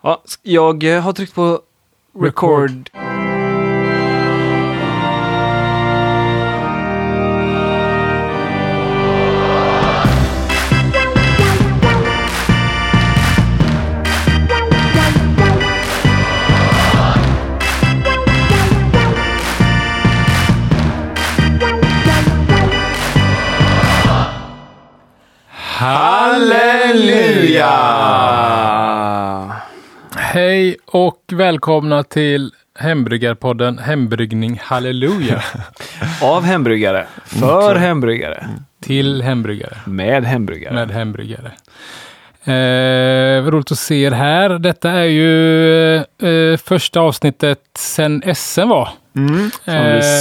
Ja, jag eh, har tryckt på record. record. Hej och välkomna till Hembryggarpodden Hembryggning Halleluja. Av hembryggare. För hembryggare. till hembryggare. Med hembryggare. Med hembryggare. Eh, roligt att se er här. Detta är ju eh, första avsnittet sen SM var. Som vi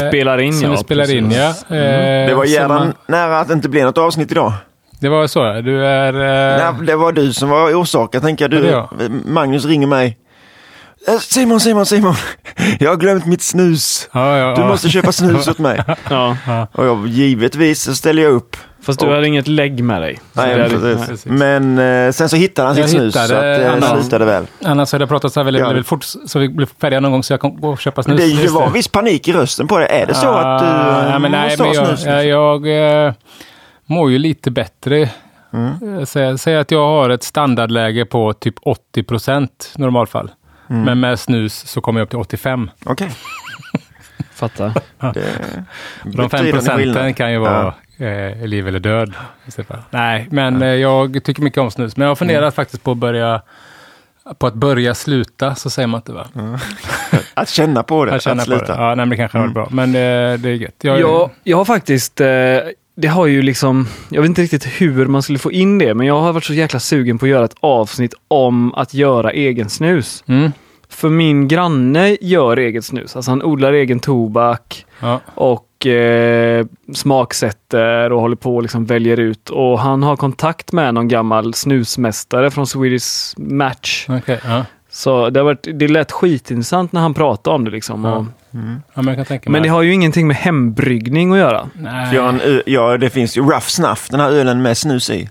Eh, spelar in Som ja. vi spelar in ja. Mm. Eh, Det var som gärna man- nära att det inte blev något avsnitt idag. Det var så. Du är... Eh, Nej, det var du som var orsaken, tänker jag. Du, Ja, Magnus ringer mig. "Eh, Simon, Simon, Simon. Jag har glömt mitt snus. ja, ja, Du ja. måste köpa snus åt mig. Ja. Och jag, givetvis så ställer jag upp. Fast du Och- hade inget lägg med dig. Nej, det hade- precis. Men eh, sen så hittade han Jag sitt snus så att, eh, annars. det slutade väl. Annars hade jag pratat så här väldigt, Ja. väldigt fort så vi blir färdiga någon gång så jag kan gå och köpa snus. Det, det var viss panik i rösten på det. Är det så att du Ah, nej, måste men ha jag, snus? jag, jag eh, mår ju lite bättre. Mm. Eh, Säg, säg att jag har ett standardläge på typ 80 procent normalfall. Mm. Men med snus så kommer jag upp till 85. Okej. Fattar. Det De 5 betydande procenten kan ju vara eh, liv eller död. Nej, men eh, jag tycker mycket om snus. Men jag har funderat Mm. faktiskt på att börja på att börja sluta, så säger man inte va? Att känna på det, Jag känner att på det. sluta. Ja, nej, men det kanske var bra. Men det, det är gött. Jag, Jag, jag har faktiskt, eh, det har ju liksom, jag vet inte riktigt hur man skulle få in det, men jag har varit så jäkla sugen på att göra ett avsnitt om att göra egen snus. Mm, För min granne gör eget snus, alltså han odlar egen tobak ja. och eh, smaksätter och håller på och liksom väljer ut. Och han har kontakt med någon gammal snusmästare från Swedish Match. Okej, ja. Så det, har varit, det lät skitintressant när han pratade om det. Liksom. Ja. Och, ja, men jag kan tänka mig. men det har ju ingenting med hembryggning att göra. Nej. Ja, en, ja, det finns ju Rough Snuff, den här ölen med snus i.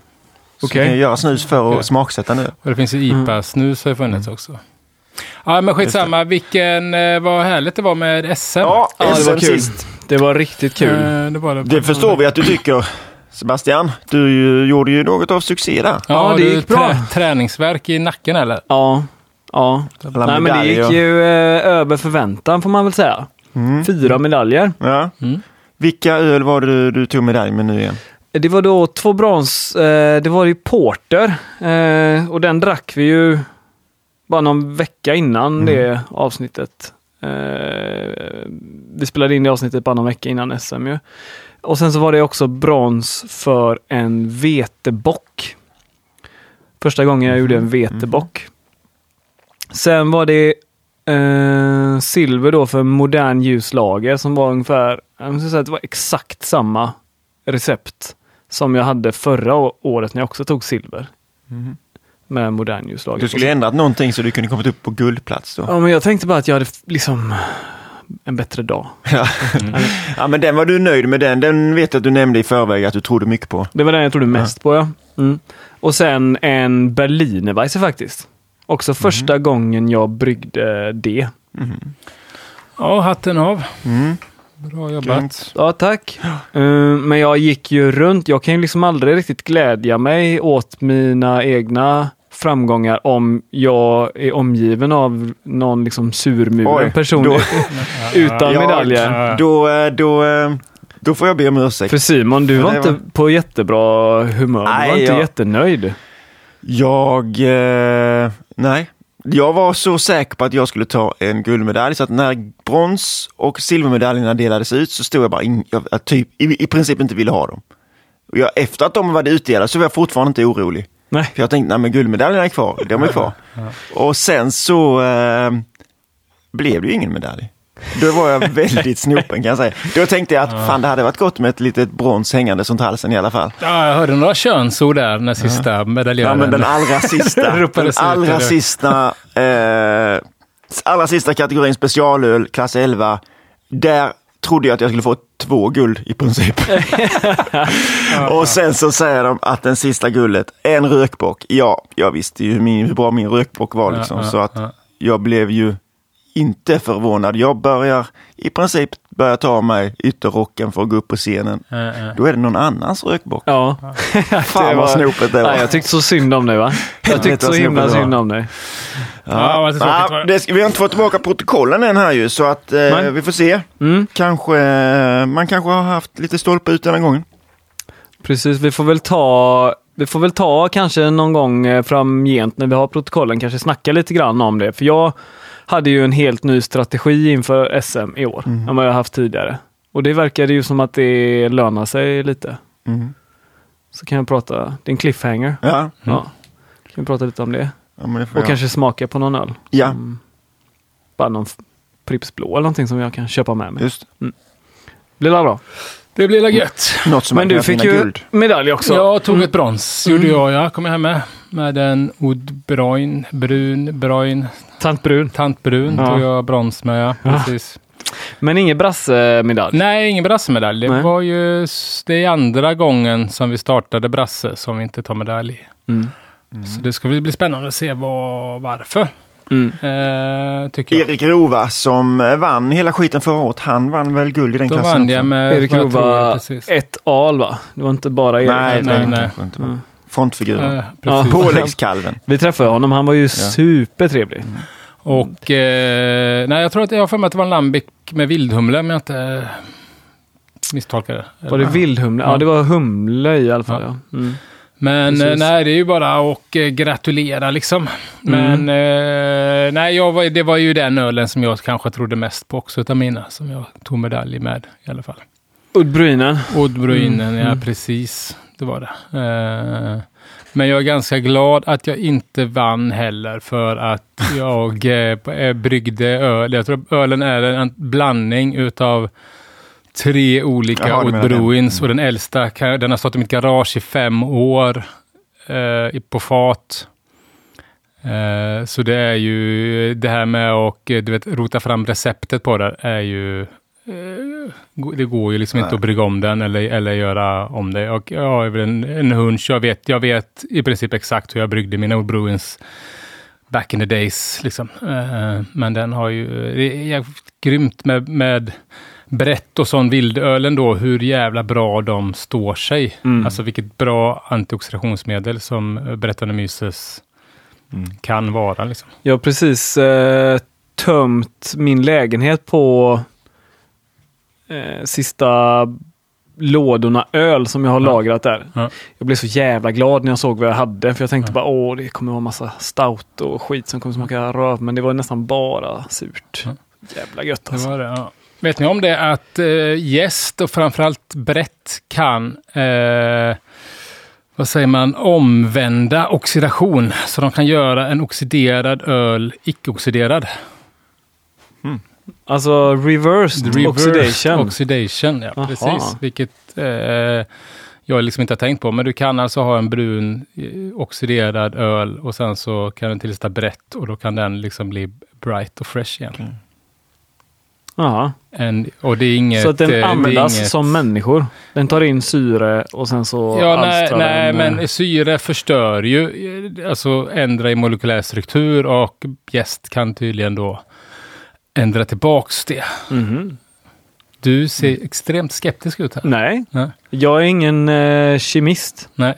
Så Okej. du kan göra snus för att Okej. smaksätta nu. Och det finns ju IPA-snus har ju funnits också. Ja, men skitsamma. Vilken, eh, vad härligt det var med SM. Ja, Ja, det var SM kul. sist. Det var riktigt kul. Eh, det, var det. Det förstår vi att du tycker. Sebastian, du gjorde ju något av succé där. Ja, Ja, det gick bra. träningsverk i nacken eller? Ja. Ja. Alla Nej, men det medaljer. gick ju eh, över förväntan får man väl säga. Mm. Fyra medaljer. Ja. Mm. Vilka öl var det du, du tog medalj med nu igen? Det var då två brons. Eh, det var ju Porter. Eh, och den drack vi ju bara någon vecka innan det avsnittet. Eh, vi spelade in det avsnittet bara någon vecka innan SM ju. Och sen så var det också brons för en vetebock. Första gången jag gjorde en vetebock. Sen var det eh, silver då för modern ljuslager som var ungefär, jag måste säga att det var exakt samma recept som jag hade förra året när jag också tog silver. Med modern ljuslager. Du skulle ändrat någonting så du kunde kommit upp på guldplats då. Ja, men jag tänkte bara att jag hade liksom en bättre dag. Ja, men den var du nöjd med den. Den vet jag att du nämnde i förväg att du trodde mycket på. Det var den jag trodde mest på, ja. Mm. Och sen en Berlinerweisse faktiskt. Också första gången jag bryggde det. Ja, hatten av. Mm. Bra jobbat. Grymt. Ja, tack. Eh, Men jag gick ju runt. Jag kan ju liksom aldrig riktigt glädja mig åt mina egna framgångar om jag är omgiven av någon liksom surmulen person då- utan Ja, medaljer. Då, eh, då, eh, då får jag be om ursäkt. För Simon, du var Det inte var- på jättebra humör. Du Nej, var inte jag- jättenöjd. Jag... Eh, nej. Jag var så säker på att jag skulle ta en guldmedalj så att när brons och silvermedaljerna delades ut så stod jag bara in, jag, jag typ, i, i princip inte ville ha dem. Och jag, efter att de var utdelade så var jag fortfarande inte orolig. Nej. För jag tänkte, nej men guldmedaljerna är kvar, de är kvar. Och sen så eh, blev det ju ingen medalj. Då var jag väldigt snopen kan jag säga. Då tänkte jag att fan det hade varit gott med ett litet brons hängande runt halsen i alla fall. Ja, jag hörde några könsord där när sista medaljören. Ja men den allra sista, den allra sista, eh, allra sista kategorin specialöl, klass 11. Där trodde jag att jag skulle få två guld i princip. och sen så säger de att den sista guldet, en rökbock. Ja, jag visste ju hur, min, hur bra min rökbock var liksom. Ja, ja, så att ja. jag blev ju inte förvånad. Jag börjar i princip börja ta av mig ytterrocken för att gå upp på scenen. Eh. Då är det någon annans rökbock. Ja. Fan Det vad var- snopet det var. Nej, jag tyckte så synd om dig va? Jag tyckte så himla synd om dig. Ja, var Ja, det. vi har inte fått tillbaka protokollen än här ju, så att eh, vi får se. Mm. Kanske, eh, man kanske har haft lite stolpe ut den här gången. Precis, vi får väl ta vi får väl ta kanske någon gång framgent när vi har protokollen, kanske snacka lite grann om det. För jag hade ju en helt ny strategi inför SM i år än vad jag haft tidigare. Och det verkade ju som att det lönar sig lite. Mm. Så kan jag prata, det är en cliffhanger. Ja, Ja. Kan vi prata lite om det. ja, men det får Och jag. kanske smaka på någon öl. Ja, Som, bara någon Pripps blå eller någonting som jag kan köpa med mig. just Blir det bra? Det blir la gött. Något som Men du fick ju guld. medalj också. Jag tog ett brons, gjorde jag. Jag kom hem med. Med en Oud Bruin, brun, brun, Tant Brun. tantbrun Ja. tog jag brons med. Ja, precis. Men ingen brassemedalj. Nej, ingen brassemedalj. Det Nej. var ju det är andra gången som vi startade brasse som vi inte tar medalj i. Mm. Så det ska väl bli spännande att se vad, varför. Mm. Eh, tycker jag. Erik Rova som eh, vann hela skiten förra året, han vann väl guld i den Då klassen vann jag med... Erik Rova precis. ett al va? Det var inte bara Erik. Nej, nej, nej, nej. Mm. Frontfiguren. Eh, precis. Påläggskalven. Vi träffade honom, han var ju supertrevlig. Och eh, nej, jag tror att jag har för mig att det var en lambic med vildhumle om jag inte eh, misstolkar det. Var det vildhumle? Ja, Ja. det var humle i alla fall. Ja. Mm. Men Precis. eh, nej, det är ju bara att eh, gratulera liksom. Men Mm. eh, nej, jag det var ju den ölen som jag kanske trodde mest på också utav mina som jag tog medalj med i alla fall. Uddbrynen. Oddbruinen, Mm, ja mm. precis. Det var det. Eh, men jag är ganska glad att jag inte vann heller för att jag eh, eh, bryggde öl. Jag tror ölen är en blandning utav tre olika Jaha, den. Oddbruins och den äldsta den har stått i mitt garage i fem år eh, på fat. Eh, så det är ju det här med att eh, du vet, rota fram receptet på det är ju eh, det går ju liksom inte Nej. att brygga om den eller, eller göra om det. Och jag har väl en, en hunch, jag vet, jag vet i princip exakt hur jag bryggde mina Bruins back in the days. Liksom. Eh, men den har ju, det är grymt med, med brett och sån vildölen då, hur jävla bra de står sig. Mm. Alltså vilket bra antioxidationsmedel som eh, Brettanomyces kan vara. Liksom. Jag har precis eh, tömt min lägenhet på eh, sista lådorna öl som jag har Ja. lagrat där. Ja. Jag blev så jävla glad när jag såg vad jag hade. För jag tänkte bara, åh, det kommer vara massa stout och skit som kommer smaka röv. Men det var nästan bara surt. Ja. Jävla gött Det alltså. var det, ja. Vet ni om det att eh, jäst och framförallt brett kan eh, vad säger man, omvända oxidation. Så de kan göra en oxiderad öl icke-oxiderad. Alltså reversed, oxidation. Oxidation, ja Aha. precis. Vilket eh, jag liksom inte har tänkt på. Men du kan alltså ha en brun eh, oxiderad öl och sen så kan den tillsätta brett och då kan den liksom bli bright och fresh igen. Jaha. En, och det är inget... Så att eh, den är användas inget- som människor. Den tar in syre och sen så Ja, nej, nej den, eh, men syre förstör ju, eh, alltså ändrar i molekylär struktur och jäst kan tydligen då ändra tillbaks det. mhm. Du ser extremt skeptisk ut här. Nej, Nej. jag är ingen eh, kemist. Nej.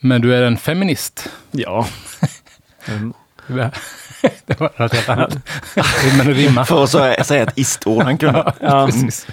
Men du är en feminist. Ja. Mm. det var något helt annat. Men att rimma. För att säga, säga ett ist-ord han kunde. Ja. Precis.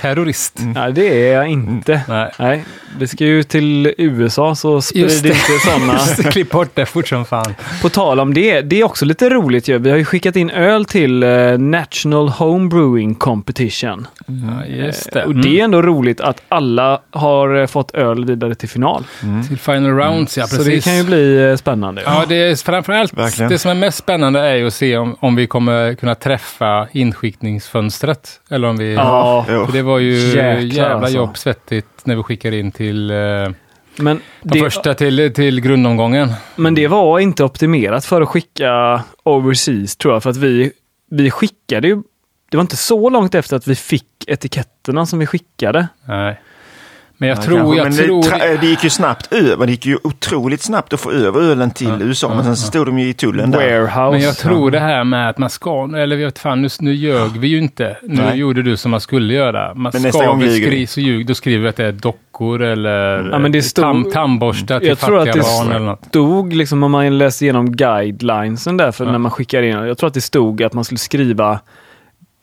Terrorist. Nej, det är jag inte. Nej. Nej, vi ska ju till USA så sprid det. inte sådana. Det, Klipp bort det fort som fan. På tal om det, det är också lite roligt ju. Vi har ju skickat in öl till eh, National Home Brewing Competition. Ja, just det. Och det är ändå roligt att alla har eh, fått öl vidare till final. Mm. Till final rounds, ja precis. Så det kan ju bli eh, spännande. Ja, det är framförallt Verkligen. det som är mest spännande är ju att se om, om vi kommer kunna träffa inskickningsfönstret. Eller om vi... Ja. För det var ju Jäklar, jävla alltså. jobb svettigt när vi skickade in till eh, men de det, första till, till grundomgången. men det var inte optimerat för att skicka overseas tror jag. För att vi, vi skickade ju det var inte så långt efter att vi fick etiketterna som vi skickade. Nej. Men jag Ja, tror... Jag men tror det, det gick ju snabbt över. Det gick ju otroligt snabbt att få över ölen till Ja, USA. ja, Men sen stod de ju i tullen där. Warehouse. Men jag tror det här med att man ska, eller jag vet fan, nu, nu ljög vi ju inte. Nu Nej. gjorde du som man skulle göra. Man Men nästa ska gång vi skri, så ljug, då skriver vi att det är dockor eller Ja, men det stod- tam, tandborstar till jag tror att fattiga det barn eller något. stod, liksom om man läste igenom guidelinesen där för Ja. när man skickar in. Jag tror att det stod att man skulle skriva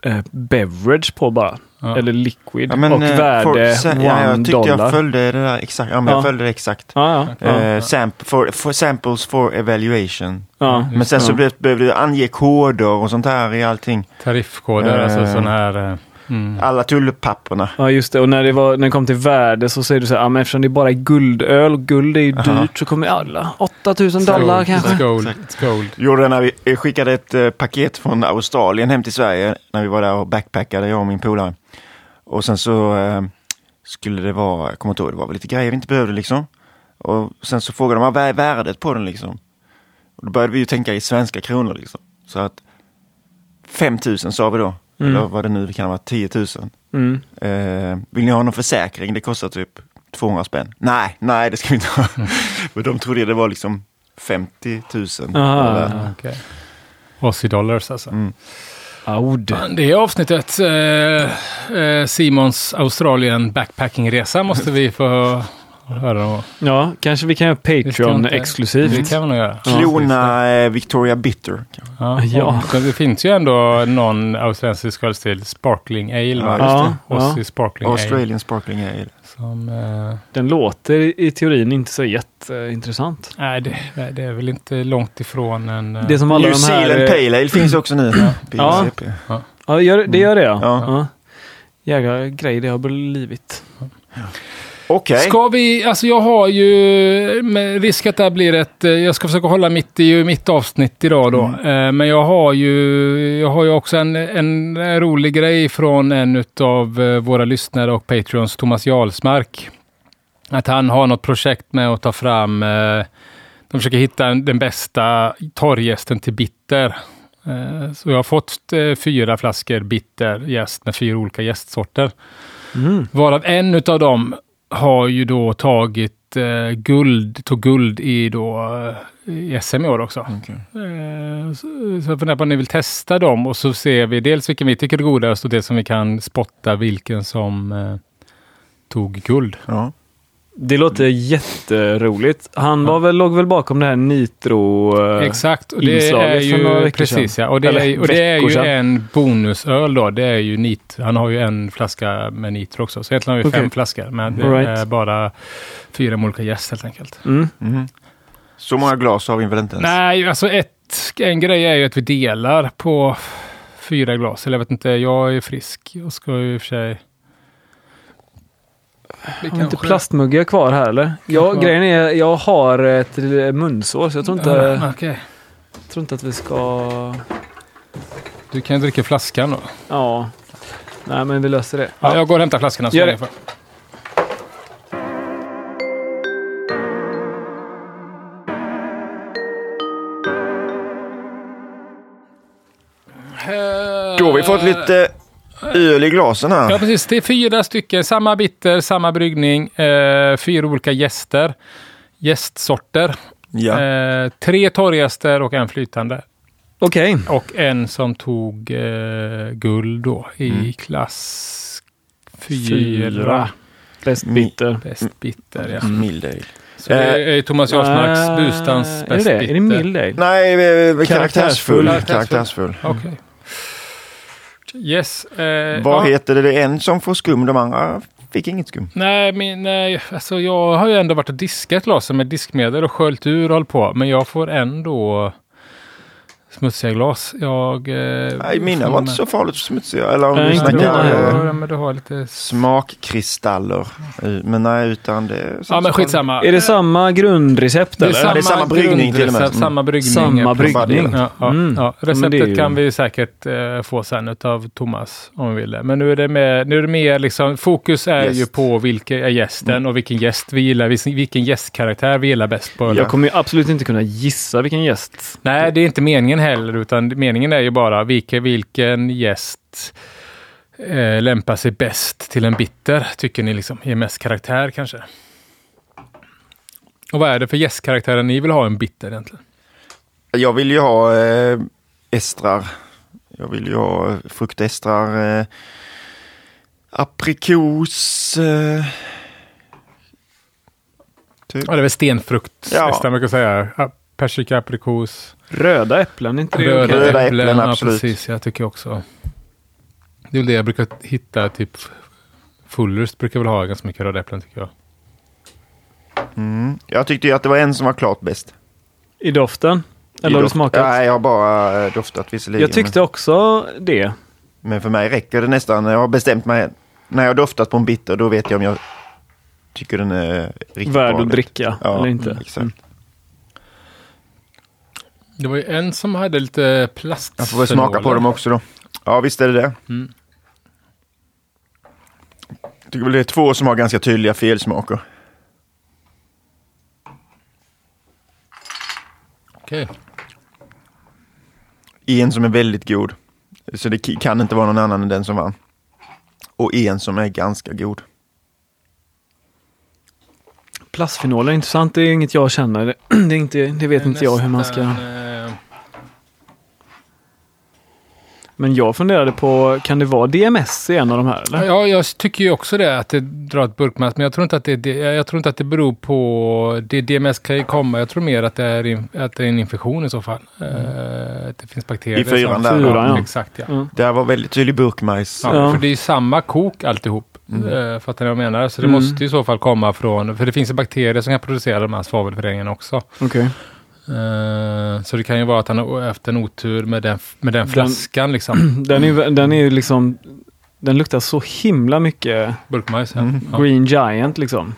eh, beverage på bara. Ja. Eller liquid. Ja, men, och eh, värde for- one ja, Jag tyckte dollar. jag följde det där exakt. Ja, men Ja. jag följde det exakt. Ja, ja. ja. Eh, samp- for, for samples for evaluation. ja. Men sen så behövde du ange koder och sånt här i allting. Tariffkoder, Eh. alltså sån här... Mm. Alla tullpapperna. Ja just det, och när det, var, när det kom till värde så säger du så här, ja, men eftersom det bara är guldöl och guld är ju Aha. dyrt så kommer alla 8000 dollar Gold, kanske. It's gold. It's gold. Gjorde det när vi skickade ett eh, paket från Australien hem till Sverige. När vi var där och backpackade, jag och min polare. Och sen så eh, skulle det vara, jag kommer inte ihåg, det var väl lite grejer vi inte behövde liksom. Och sen så frågade de vad är värdet på den liksom. Och då började vi ju tänka i svenska kronor liksom. Så att 5000 sa vi då. Mm. Eller vad det nu kan vara, 10 000. Mm. Eh, vill ni ha någon försäkring? Det kostar typ 200 spänn. Nej, nej det ska vi inte ha. Men de trodde det var liksom 50 000. Aha. Eller- okej. Aussie dollars alltså. Mm. Aud. Det är avsnittet eh, eh, Simons Australien backpackingresa måste vi få höra. Ja, kanske vi kan göra Patreon exklusivt. Det kan vi nog göra. Klona eh, Victoria Bitter. Ja, Ja. ja. Det finns ju ändå någon australiensisk ölstil, Sparkling Ale, Ja, Ja, ja. Aussie Sparkling Ale. Australian Sparkling Ale. Som, eh, Den låter i teorin inte så jätteintressant. nej, det, det är väl inte långt ifrån en... eh, Det som alla New de här... Zealand Pale Ale finns också nu. Ja. Ja, gör, det gör det ja. Ja. ja. Jävla grej det har blivit. Okej. Ska vi, alltså jag har ju, med risk att det här blir ett, eh, jag ska försöka hålla mitt i mitt avsnitt idag då. Eh, Men jag har ju, jag har ju också en, en rolig grej från en av våra lyssnare och Patreons, Thomas Jarlsmark. Att han har något projekt med att ta fram, eh, de försöker hitta en- den bästa torrgästen till bitter. Eh, Så jag har fått eh, fyra flaskor bitter jäst med fyra olika jästsorter. Mm. Varav en utav dem har ju då tagit eh, guld, tog guld i då eh, i SM i år också. Okej. Eh, så, så jag funderar på om ni vill testa dem och så ser vi dels vilken vi tycker är godast och dels som vi kan spotta vilken som eh, tog guld. Ja. Det låter jätteroligt. Han var väl, låg väl bakom det här Nitro... eh, Exakt, och det är ju precis ja. Och det, Eller är, och det är ju sedan. en bonusöl då. Det är ju nit. Han har ju en flaska med nitro också. Så egentligen har vi Okej. fem flaskor. Men det right. är bara fyra olika gäst helt enkelt. Mm. Mhm. Så många glas har vi väl inte ens? Nej, alltså ett, en grej är ju att vi delar på fyra glas. Eller jag vet inte, jag är frisk. Jag ska ju i och för sig... Vi Har vi inte plastmuggar kvar här eller? Ja, Kanske. grejen är jag har ett munsår så jag tror inte, Ja, Okej. tror inte att vi ska... Du kan dricka flaskan då. Ja. Nej men vi löser det. Ja, jag går och hämtar flaskorna. så Gör det. Då har vi fått lite öl i glasen här. Ja, precis. Det är fyra stycken. Samma bitter, samma bryggning. Eh, fyra olika gäster. Gästsorter. Ja. Eh, tre torrgäster och en flytande. Okej. Och en som tog eh, guld då i Mm. klass fyra. Fyra. Bäst bitter. Bäst bitter, ja. Mild ale. Så det är Thomas Jarsmarks Ah, Bustans Är det bäst det? bitter. Är det mild ale? Nej, eh, karaktärsfull. Karaktärsfull. Karaktärsfull. Okej. Yes. Eh, Vad ja. heter det? Det är en som får skum, de andra fick inget skum. Nej, men, nej, alltså jag har ju ändå varit och diskat glasen med diskmedel och sköljt ur och hållit på. Men jag får ändå smutsiga glas. Jag... Eh, Nej, mina var inte så farligt smutsiga. Eller om Nej, du snackar eh. Ja, men du har lite... smakkristaller. Men nej, utan det... Ja, men skitsamma. Är det samma grundrecept Det är eller? samma, det är samma bryggning till och med. Mm. Samma bryggning. Samma bryggning. Ja, ja, Mm. ja. Receptet ju- kan vi säkert eh, få sen av Thomas om vi vill det. Men nu är det, med, nu är det mer liksom, fokus är Gäst. ju på vilken är gästen och vilken gäst vi gillar, vilken, vilken gästkaraktär vi gillar bäst på. Jag kommer ju absolut inte kunna gissa vilken gäst. Nej, det är inte meningen heller, utan meningen är ju bara vilka, vilken gäst eh, lämpar sig bäst till en bitter, tycker ni liksom, ger mest karaktär kanske? Och vad är det för gästkaraktärer ni vill ha en bitter egentligen? Jag vill ju ha eh, estrar. Jag vill ju ha fruktestrar. Eh, aprikos. Eh, typ. Ja, det är väl stenfrukt, Ja. man kan säga. Persika, aprikos, Röda äpplen, inte det röda? Röda äpplen. äpplen, ja, absolut. precis. Jag tycker också. Det är väl det jag brukar hitta, typ Fullers brukar väl ha ganska mycket röda äpplen tycker jag. Mm. Jag tyckte ju att det var en som var klart bäst. I doften? Eller I har du doft- smakat? Nej, jag har bara eh, doftat visserligen. Jag tyckte också det. Men, för mig räcker det nästan. Jag har bestämt mig. När jag har doftat på en bitter, då vet jag om jag tycker den är riktigt Värd bra. att dricka Ja, eller inte. exakt. Mm. Det var ju en som hade lite plast. Jag får väl smaka på dem också då. Ja, visst är det det. Mm. Jag tycker väl det är två som har ganska tydliga felsmaker. Okej. En som är väldigt god. Så det kan inte vara någon annan än den som vann. Och en som är ganska god. Plastfenoler är intressant. Det är inget jag känner. Det, är inte, det vet inte jag hur man ska... Nästan, eh, Men jag funderade på, kan det vara DMS i en av de här? Eller? Ja, jag tycker ju också det, att det drar ett burkmask. Men jag tror inte att det, jag tror inte att det beror på... Det DMS kan ju komma. Jag tror mer att det är, att det är en infektion i så fall. Eh, att det finns bakterier. I fyran som- där, Fyran, ja. Exakt, ja. Mm. Det här var väldigt tydlig burkmajs. Ja, Ja. För det är ju samma kok alltihop. Mm. Fattar ni vad jag menar? Så det Mm. måste i så fall komma från... För det finns ju bakterier som kan producera de här svavelföreningarna också. Okej. Eh, så det kan ju vara att han har haft en otur med den, med den Den- flaskan liksom. Den är ju den är ju liksom... Den luktar så himla mycket Burkmajs. Ja. Mm. Ja. Green Giant liksom.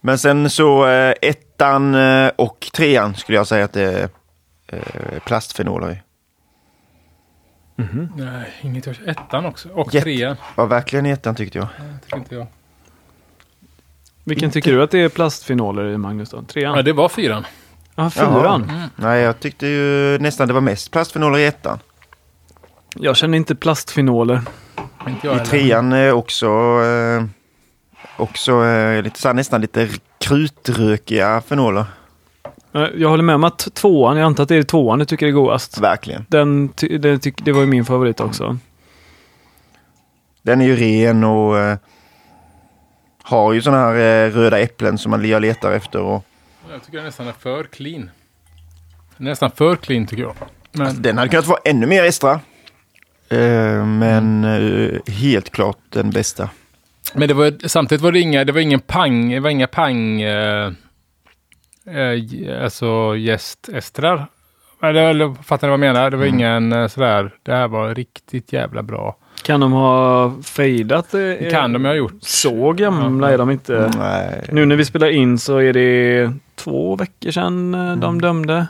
Men sen så eh, ettan eh, och trean skulle jag säga att det är eh, plastfenoler i. Mhm. Nej, inget jag Ettan också. Och Jätte- trean. Ja, verkligen i ettan tyckte jag. Nej, tycker inte jag. Vilken tycker du att det är plastfenoler i Magnus då? Ja, Trean? det var fyran. Ja, fyran. Mm. Nej, jag tyckte ju nästan det var mest plastfenoler i ettan. Jag känner inte plastfenoler. Inte jag I trean är också, eh, också eh, lite, så här, nästan lite krutrökiga fenoler. Eh, Jag håller med om att tvåan, jag antar att det är tvåan du tycker är godast. Verkligen. Den, ty- det, tyck- det var ju min favorit också. Den är ju ren och eh, har ju sådana här eh, röda äpplen som man letar efter. Och, Jag tycker den nästan är för clean. Nästan för clean tycker jag. Men alltså, den hade kunnat vara ännu mer extra. Eh, men eh, helt klart den bästa. Men det var, samtidigt var det inga, det var ingen pang, det var inga pang, eh, eh, alltså gästestrar. Eller, fattar ni vad jag menar? Det var Mm. ingen sådär, det här var riktigt jävla bra. Kan de ha fejdat? eh, kan de ha gjort. Så gamla är de inte. Nej. Nu när vi spelar in så är det två veckor sedan eh, Mm. de dömde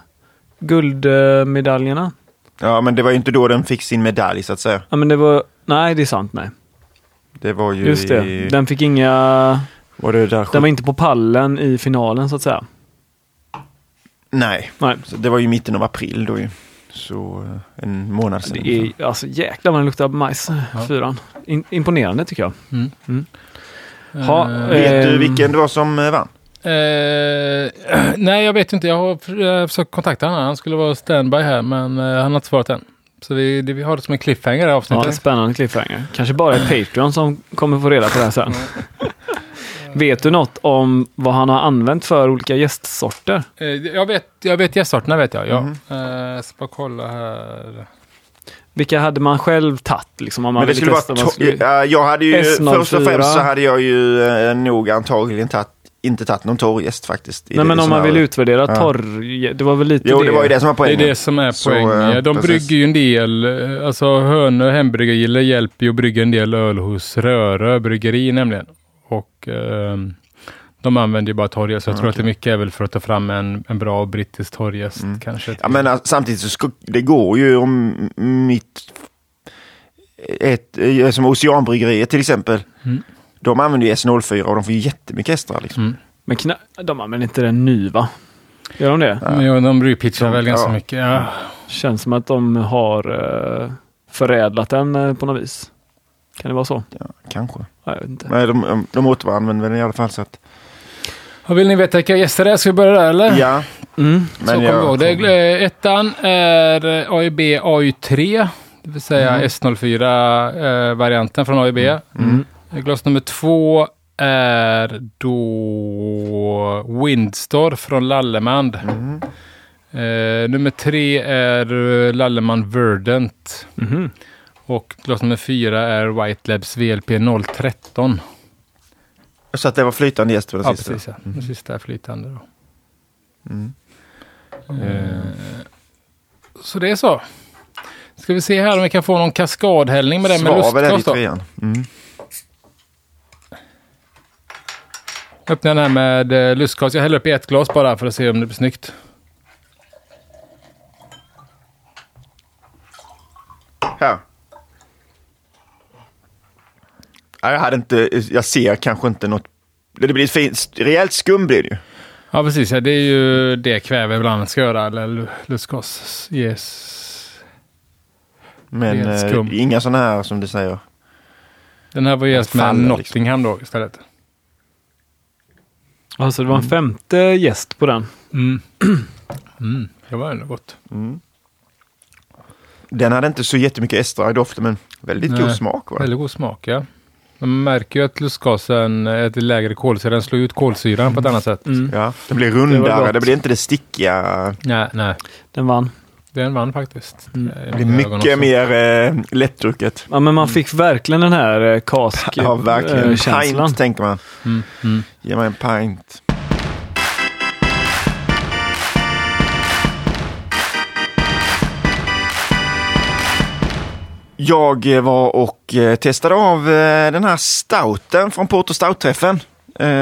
guldmedaljerna. Ja, men det var ju inte då den fick sin medalj så att säga. Ja men det var, nej det är sant nej. Det var ju Just det, i, den fick inga, var det där den var inte på pallen i finalen så att säga. Nej, Nej. så det var ju mitten av april då ju. Så eh, en månad sedan. Det är alltså jäklar vad den luktar majs, Ja. fyran. In, imponerande tycker jag. Mm. Mm. Ha, Eh, Vet du Ehm. vilken det var som eh, vann? Eh, nej, jag vet inte. Jag har jag har försökt kontakta honom. Han skulle vara standby här, men eh, han har inte svarat än. Så det, det, vi har det som en cliffhanger i Ja, avsnittet. spännande cliffhanger. Kanske bara är Patreon som kommer få reda på det här sen. Vet du något om vad han har använt för olika gästsorter? Eh, jag vet, jag vet gästarterna vet jag. Ja. Eh, jag ska bara kolla här. Vilka hade man själv tagit? Liksom, om man Men det skulle vara testa? Man to- skulle... ja, jag hade ju, S04. först och främst så hade jag ju eh, nog antagligen tatt, inte tagit någon torrgäst faktiskt. Nej det- men om man vill utvärdera Ja. torr... Det var väl lite Jo, det var ju det som var Det är poängen. det som är Så, poängen. eh, De precis. brygger ju en del, eh, alltså Hönö hembryggerier hjälper ju att brygga en del öl hos Rörö bryggeri nämligen. Och ehm, de använder ju bara torrgäst. Så jag tror att det mycket är väl för att ta fram en, en bra brittisk torrgäst Mm. kanske. Ja, men alltså, samtidigt så det går ju om mitt... Ett, eh, som Oceanbryggeriet till exempel. Mm. De använder ju S04 och de får ju jättemycket extra. Liksom. Mm. Men kna... de använder inte den ny va? Gör de det? Ja. Men ja, de brygger pitchar De- väl ganska ja. mycket. Ja. Känns som att de har eh, förädlat den eh, på något vis. Kan det vara så? Ja, kanske. Ja, jag vet inte. Nej, de, de återanvänder den i alla fall. Så att, Och vill ni veta vilka gäster det är? Ska vi börja där eller? ja, Mm. Så kom jag, ihåg. Det eh, ettan är eh, AIB AY3, det vill säga S04-varianten från AIB. Mm. Glas nummer två är då Windstor från Lallemand. Mm. Eh, nummer tre är eh, Lalleman Verdant. Mhm. Och glas nummer fyra är White Labs VLP 013. Så att det var flytande gäst den Ja, sista. precis. Ja. Den sista är flytande. Då. Mm. Eh, så det är så. Ska vi se här om vi kan få någon kaskadhällning med det med lustgas då. trean. Mm. Öppna den här med eh, lustgas. Jag häller upp i ett glas bara för att se om det blir snyggt. Här. Nej, Jag hade inte, jag ser kanske inte något. Det blir ett fint, rejält skum blir det ju. Ja, precis. Ja, det är ju det kväve ibland ska göra. Eller lu- lustgas. Yes. Men eh, inga sådana här som du säger. Den här var jäst med liksom. Nottingham då istället. Alltså det var en femte gäst på den. Mm. Mm. Det var ändå gott. Den hade inte så jättemycket estra i doften men väldigt Nej, god smak. Va? Väldigt god smak, ja. Man märker ju att lustgasen är ett lägre kolsyra. Den slår ut kolsyran på ett annat sätt. Mm. Ja, det blir Det rundare, det, gott. blir inte det stickiga. Nej, nej. Den vann. Den vann faktiskt. Mm. Det blir mycket mer eh, lättdrucket. Ja, men man fick verkligen den här eh, kask Ja, verkligen. eh. Pint tänker man. Mm. Mm. Ge mig en pint. Jag eh, var och eh, testade av eh, den här stouten från Porto Stout-träffen.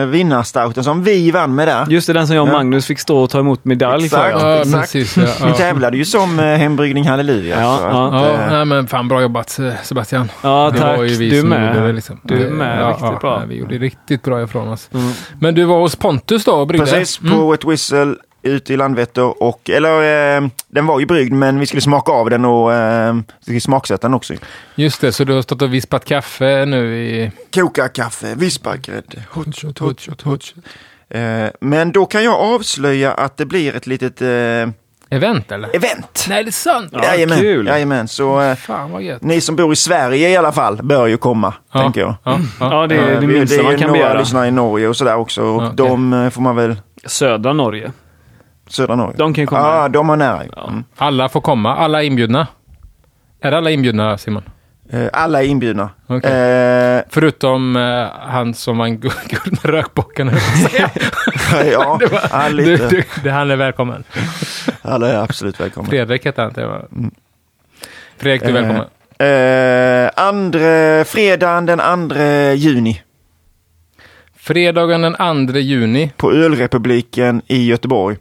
Vinnarstouten som vi vann med där. Just det, den som jag och. Magnus fick stå och ta emot medalj för. Exakt. Ja. Exakt. precis. Ja, Vi ja. tävlade ju som Hembryggning Halleluja. Ja, ja. att, Ja, nej, men fan bra jobbat Sebastian. Ja, Det tack. var ju vi du som med. gjorde det. Liksom. Du med. Ja, Riktigt ja, bra. nej, Vi gjorde riktigt bra ifrån oss. Mm. Men du var hos Pontus då och bryggde? Precis, Mm. på Wet Whistle ute i Landvetter. Och, eller, eh, den var ju bryggd men vi skulle smaka av den och eh, vi skulle smaksätta den också. Just det, så du har stått och vispat kaffe nu i... Koka kaffe, vispa grädde, hot shot, hot shot, hot shot. Eh, men då kan jag avslöja att det blir ett litet eh, Event eller? event. Nej, det är sant! Ja, Jajamän, kul. jajamän. Så eh, Fan vad gött. ni som bor i Sverige i alla fall bör ju komma, Ja, tänker jag. Ja, ja. Ja, det är Eh, det vi- minsta det man är kan några begära. lyssnare i Norge och sådär också. Och Okej. de eh, får man väl, Södra Norge. Södra Norge. De kan ju komma. Ja, de har nära. Ja. Mm. Alla får komma, alla är inbjudna. Är alla inbjudna Simon? Eh, alla är inbjudna. Okej. Eh, Förutom eh, han som vann guld med säga. ja, Det var- ja, du, lite. du, det, han är välkommen. Alla är absolut välkomna. Fredrik heter han. Det var... Fredrik, du är välkommen. Eh, andre, fredagen den 2 juni Fredagen den 2 juni. på Ölrepubliken i Göteborg.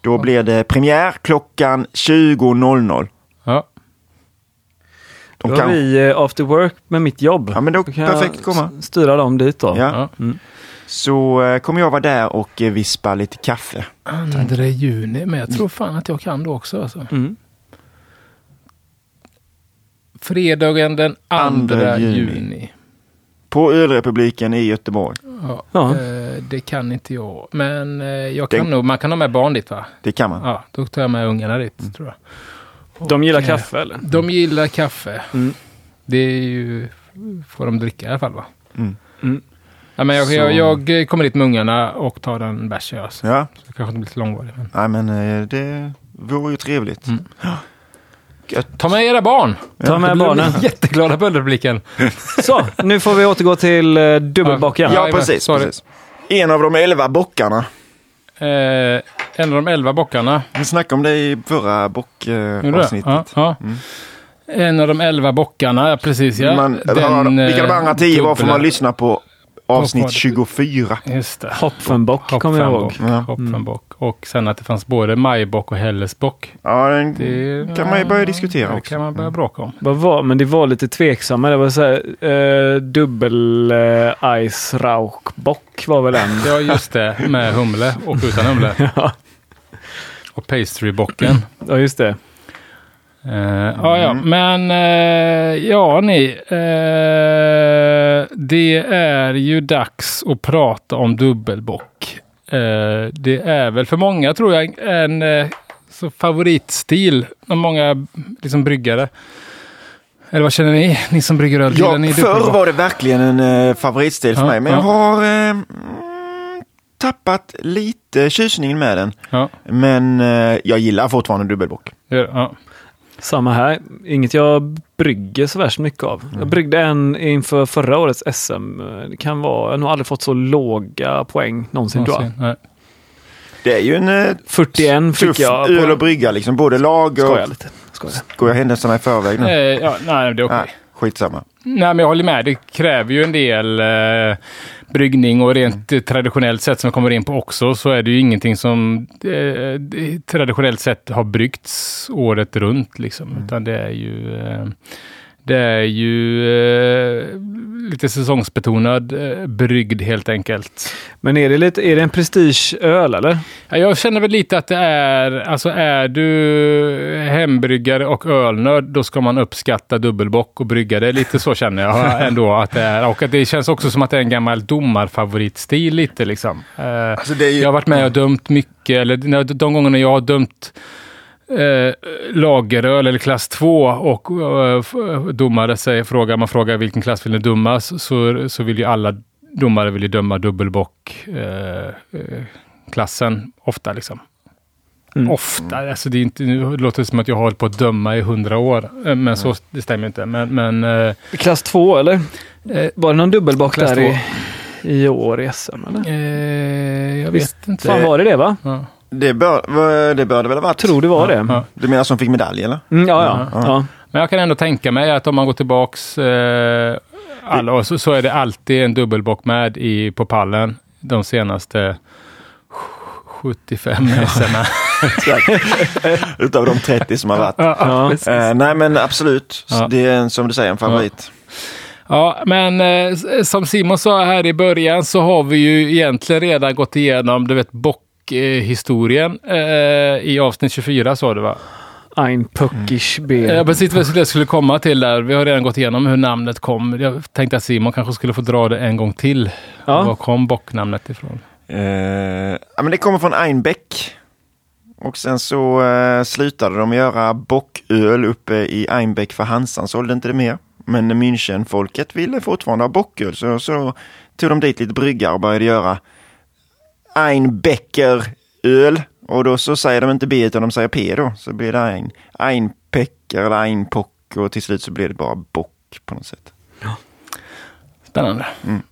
Då blir det premiär klockan 20.00. Ja. De Då har kan, vi eh, after work med mitt jobb. ja, men då, Då kan perfekt jag komma. styra dem dit då. Ja. ja. Mm. Så eh, kommer jag vara där och eh, vispa lite kaffe. 2 juni, men jag tror fan att jag kan då också. Alltså. Mm. Fredagen den 2 Andra juni. juni. På Ölrepubliken i Göteborg. Ja. Ja. Eh, det kan inte jag. Men eh, jag kan Det- nog, man kan ha med barn dit va? Det kan man. Ja, då tar jag med ungarna dit Mm. tror jag. De gillar Och, eh, kaffe eller? De gillar kaffe. Mm. Det är ju, får de dricka i alla fall va? Mm. Mm. Ja, men jag, Så- jag, jag kommer dit med ungarna och tar en bärs. Ja. Så Ja, det kanske inte blir så långvarig. Men. nej, men eh, det vore ju trevligt. Mm. Gött. Ta med era barn! Ta med barnen. Jätteglada på Ölrepubliken. Så, nu får vi återgå till eh, dubbelbock igen. Ja, precis, precis. En av de elva bockarna. Eh, en av de elva bockarna. Vi snackade om det i förra bockavsnittet. Ja, ja. Mm. En av de elva bockarna, precis ja. man, vilka de andra tio var får man lyssna på avsnitt Vad var det? 24. Just det. Hopfenbock kommer jag ihåg. Ja. Hopfenbock. Och sen att det fanns både majbock och hällesbock. Ja, den Det kan man ju börja diskutera det också. kan man börja bråka om. Vad var, men det var lite tveksamma. Det var så här, eh, dubbel eh, Ice Rauchbock var väl en. Ja, just det. Med humle och utan humle. ja, Och pastrybocken. ja, just det. Uh, Ja, ja, men uh, ja ni. Uh, det är ju dags att prata om dubbelbock. Det är väl för många tror jag en favoritstil. Många liksom bryggare. Eller vad känner ni? Ni som brygger öl. Ja, förr var det verkligen en favoritstil för Ja, mig, men ja. jag har uh, tappat lite tjusningen med den. Ja, Men eh, jag gillar fortfarande dubbelbock. gör- ja. Samma här. Inget jag brygger så värst mycket av. Jag bryggde en inför förra årets SM. Det kan vara, jag har nog aldrig fått så låga poäng någonsin tror jag. Någonsin. Det är ju en uh, 41 tuff fick jag. öl att brygga, liksom. både lag och... skojar lite. Skojar. Går jag händelserna i förväg nu? Eh, ja, nej, det är okej. Nej, skitsamma. Nej, men jag håller med. Det kräver ju en del eh, bryggning och rent eh, traditionellt sett som vi kommer in på också så är det ju ingenting som eh, traditionellt sett har bryggts året runt. Liksom. Utan det är ju, eh, det är ju eh, lite säsongsbetonad eh, brygd helt enkelt. Men är det, lite, är det en prestigeöl eller? Ja, Jag känner väl lite att det är, alltså är du hembryggare och ölnörd, då ska man uppskatta dubbelbock och brygga det. Lite så känner jag ändå att det är. Och att det känns också som att det är en gammal domarfavoritstil lite liksom. Eh, Alltså, det är ju... Jag har varit med och dömt mycket, eller de gångerna jag har dömt eh, lageröl eller klass 2 och eh, domare säger, frågar, man frågar vilken klass vill ni dömas, så, så vill ju alla domare vill döma dubbelbock eh, eh, klassen ofta liksom. Mm. Ofta, alltså det, är inte, nu låter det som att jag har hållit på att döma i hundra år, eh, men så, det stämmer inte. Men, men eh, Klass 2 eller? eh, Var det någon dubbelbock där i, i år i SM? Eller? jag vet inte. Fan var det det va? Ja. Det bör, vad- det bör det väl ha varit? Tror det var det. Ja. Du menar som fick medalj eller? Mm, ja, ja. Ja. ja. Men jag kan ändå tänka mig att om man går tillbaks eh, alla så, så är det alltid en dubbelbock med i, på pallen de senaste 75 SM. Utav de 30 som har varit. ja. Eh, nej men absolut, Ja. det är en, som du säger en favorit. Ja, men eh, som Simon sa här i början så har vi ju egentligen redan gått igenom, du vet, bockhistorien eh, i avsnitt 24 sa du va? Ein Puckisch Bier. Ja, precis vad jag skulle komma till där. Vi har redan gått igenom hur namnet kom. Jag tänkte att Simon kanske skulle få dra det en gång till. Ja. Var kom bocknamnet ifrån? Eh, ja, men det kommer från Einbeck. Och sen så eh, slutade de göra bocköl uppe i Einbeck för Hansan sålde inte det mer. Men München-folket ville fortfarande ha bocköl så, så tog de dit lite bryggare och började göra Einbecker öl. Och då så säger de inte B utan de säger P då. Så blir det ein, Einpecker eller Einpock och till slut så blir det bara bock på något sätt. Spännande. Mm.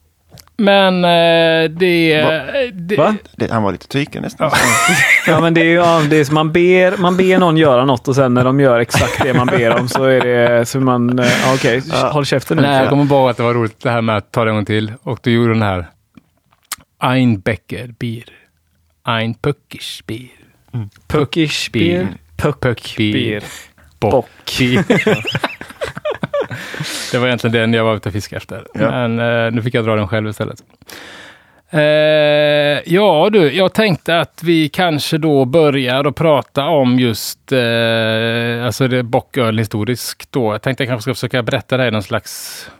Men eh, det... Va? det Va? Det, han var lite tyken nästan. Ja, men det är ju ja, det är som man ber, man ber någon göra något och sen när de gör exakt det man ber om så är det så man, eh, ja, okej, håll käften nu. Nej, jag kommer bara att det var roligt det här med att ta det en gång till. Och du gjorde den här. Ein Becker Bier. Ein Puckisch Bier. Puckisch Bier. Puck Puck Bier. Bock. Bier. det var egentligen den jag var ute och fiskade efter. Ja. Men eh, nu fick jag dra den själv istället. Eh, ja du, jag tänkte att vi kanske då börjar att prata om just eh, alltså det bocköl historiskt då. Jag tänkte jag kanske ska försöka berätta det i någon slags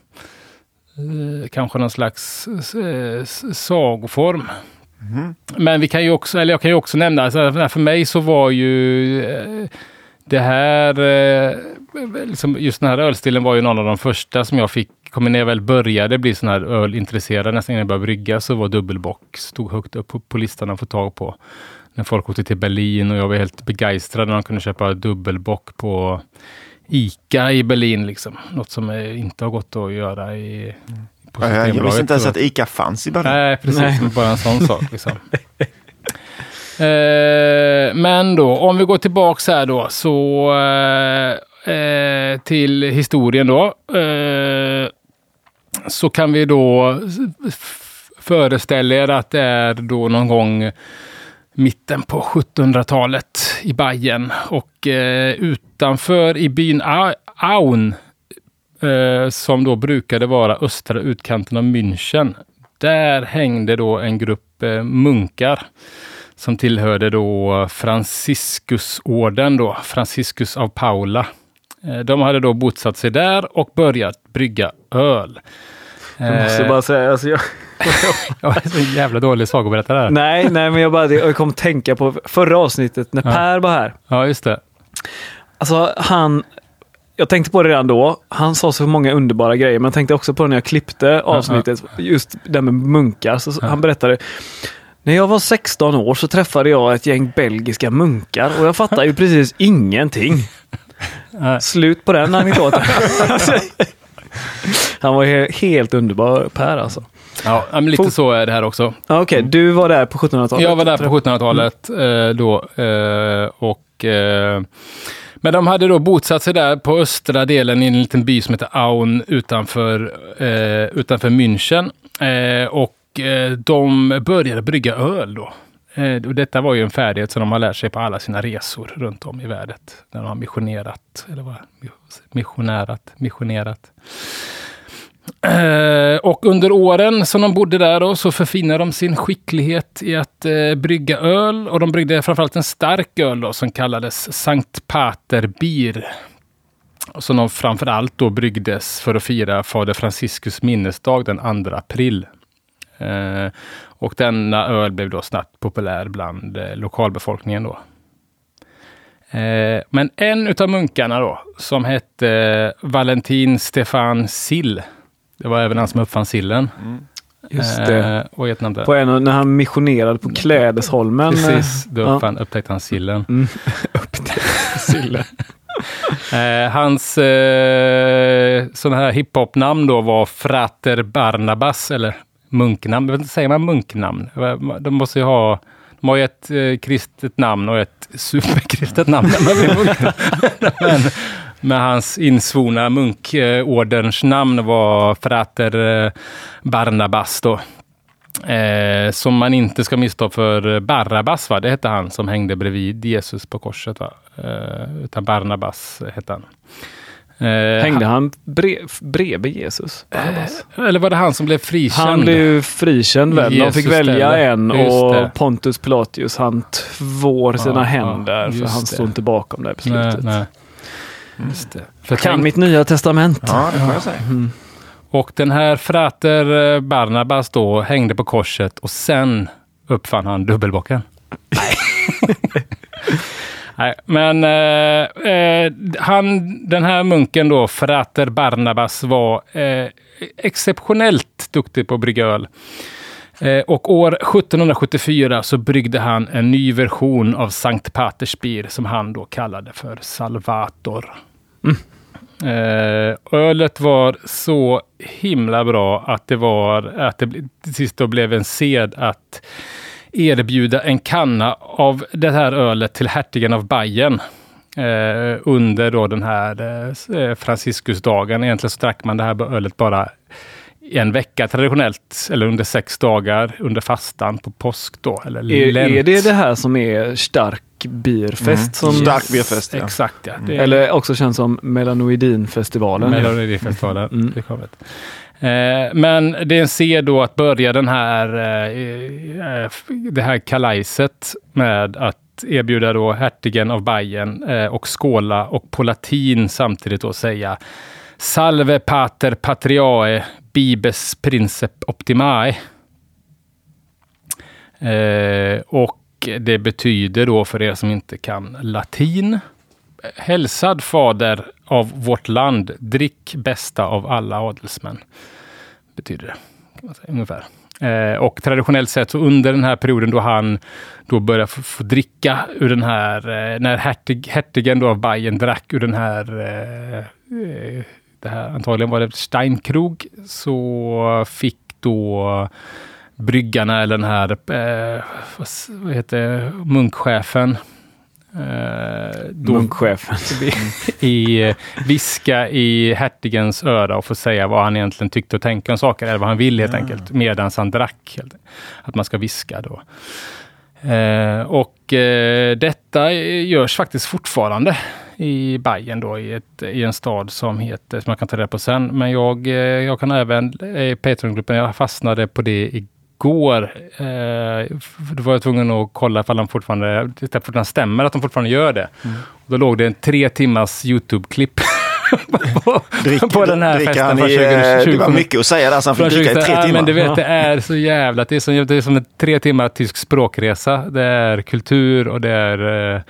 kanske någon slags eh, s- sagoform. Men vi kan ju också, eller jag kan ju också nämna, alltså, för mig så var ju eh, det här, eh, liksom, just den här ölstilen var ju någon av de första som jag fick, kommer när jag väl började bli sån här ölintresserad, nästan innan jag började brygga, så var dubbelbock, stod högt upp på, på listan att få tag på. När folk åkte till Berlin och jag var helt begeistrad när de kunde köpa dubbelbock på ICA i Berlin. Liksom. Något som eh, inte har gått att göra i, på Jag, jag visste inte ens Så- att ICA fanns i Berlin. Nej, precis. Nej. Bara en sån sak. Liksom. Eh, men då, om vi går tillbaks här då, så eh, eh, till historien då. Eh, så kan vi då föreställa er att det är då någon gång mitten på 1700-talet i Bayern och eh, utanför i byn Aun eh, som då brukade vara östra utkanten av München. Där hängde då en grupp eh, munkar som tillhörde då Franciscusorden då, Franciscus av Paula. Eh, de hade då bosatt sig där och börjat brygga öl. Jag måste Eh, bara säga, alltså jag, Jag är så jävla dålig sagoberättare nej, nej, men jag bara jag kom tänka på förra avsnittet när Ja. Per var här. Ja, just det. Alltså han, jag tänkte på det redan då. Han sa så många underbara grejer, men jag tänkte också på det när jag klippte avsnittet. Just det med munkar. Så Ja. Han berättade, när jag var 16 år så träffade jag ett gäng belgiska munkar och jag fattar ju precis ingenting. Nej. Slut på den anekdoten. Han var he- helt underbar, Per alltså. Ja, men lite så är det här också. Ja, Okej, du var där på 1700-talet? Jag var där på 1700-talet eh, då. Eh, och, eh, men de hade då bosatt sig där på östra delen i en liten by som heter Aun utanför, utanför München. Och de började brygga öl då. Och detta var ju en färdighet som de har lärt sig på alla sina resor runt om i världen. När de har missionerat, eller vad? Missionärat, missionerat. Eh, och under åren som de bodde där då, så förfinade de sin skicklighet i att eh, brygga öl. Och de bryggde framförallt en stark öl då, som kallades Sankt Pater Bier. Som de framförallt då bryggdes för att fira Fader Franciscus minnesdag den 2 april. Eh, och denna öl blev då snabbt populär bland eh, lokalbefolkningen då. Eh, men en utav munkarna då, som hette eh, Valentin Stefan Sill. Det var även han som uppfann sillen. Just det. Eh, och ett namn där. På en, när han missionerade på Klädesholmen. Precis, då Ja. uppfann, upptäckte han sillen. Mm. Sillen. Eh, hans eh, sådana här hiphop-namn då var Frater Barnabas, eller munknamn. Jag vet inte, säger man munknamn? De måste ju ha, de har ju ett eh, kristet namn och ett superkristet namn. men, men hans insvorna munkorderns namn var Frater eh, Barnabas då. Eh, som man inte ska missta för Barabbas, va? det hette han som hängde bredvid Jesus på korset. Va? Eh, utan Barnabas hette han. Eh, Hängde han bre, bredvid Jesus? Han- Eller var det han som blev frikänd? Han blev frikänd väl? De fick välja ställe. en och. Pontus Pilatus han tvår sina Ja, händer ja, för han det. står inte bakom det här nej, beslutet. nej. Just det. För Kan tänk- mitt nya testament. Ja, det får jag säga. Och den här frater eh, Barnabas då hängde på korset och sen uppfann han dubbelbocken. Nej, men eh, eh, han, den här munken då, frater Barnabas, var eh, exceptionellt duktig på att brygga öl. Eh, och år 1774 så bryggde han en ny version av Sankt Patersbier som han då kallade för Salvator. Eh, ölet var så himla bra att det var att det till sist då blev en sed att erbjuda en kanna av det här ölet till hertigen av Bayern. Eh, under då den här eh, Franciscusdagen. Egentligen så drack man det här ölet bara en vecka traditionellt, eller under sex dagar under fastan på påsk då, eller Är, Lent. är det det här som är stark bierfest? Mm. Som, Stark bierfest, ja. Exakt, ja. Är- Eller också känns som Melanoidinfestivalen. Melodifestivalen. Mm. Det, kommer. Eh, men det är en sed då att börja den här, eh, eh, det här kalajset med att erbjuda då hertigen av Bayern eh, och skåla och på latin samtidigt då säga Salve pater patriae bibes princip optimae. Eh, och det betyder då för er som inte kan latin. Hälsad fader av vårt land, drick bästa av alla adelsmän. Betyder det, kan man säga, ungefär. Eh, och traditionellt sett så under den här perioden då han då började få, få dricka ur den här, eh, när hertig, hertigen då av Bayern drack ur den här, eh, eh, det här, antagligen var det Steinkrug, så fick då bryggarna eller den här, eh, vad, heter munkchefen, eh, då- Munkchefen. i viska i hertigens öra och få säga vad han egentligen tyckte och tänkte om saker, eller vad han ville helt enkelt, medan han drack. Att man ska viska då. Eh, och eh, detta görs faktiskt fortfarande i Bayern då, i, ett, i en stad som heter, som man kan ta reda på sen. Men jag, eh, jag kan även, eh, i Patreon-gruppen, jag fastnade på det igår. Eh, då var jag tvungen att kolla ifall de fortfarande, det fortfarande stämmer att de fortfarande gör det. Då låg det en tre timmars YouTube-klipp på, Drick, på den här festen han från i, eh, 2020. Det var mycket att säga där, så han fick dricka i 2020. tre timmar. Men du vet, det är så jävla... Det är som, det är som en tre timmar tysk språkresa. Det är kultur och det är eh,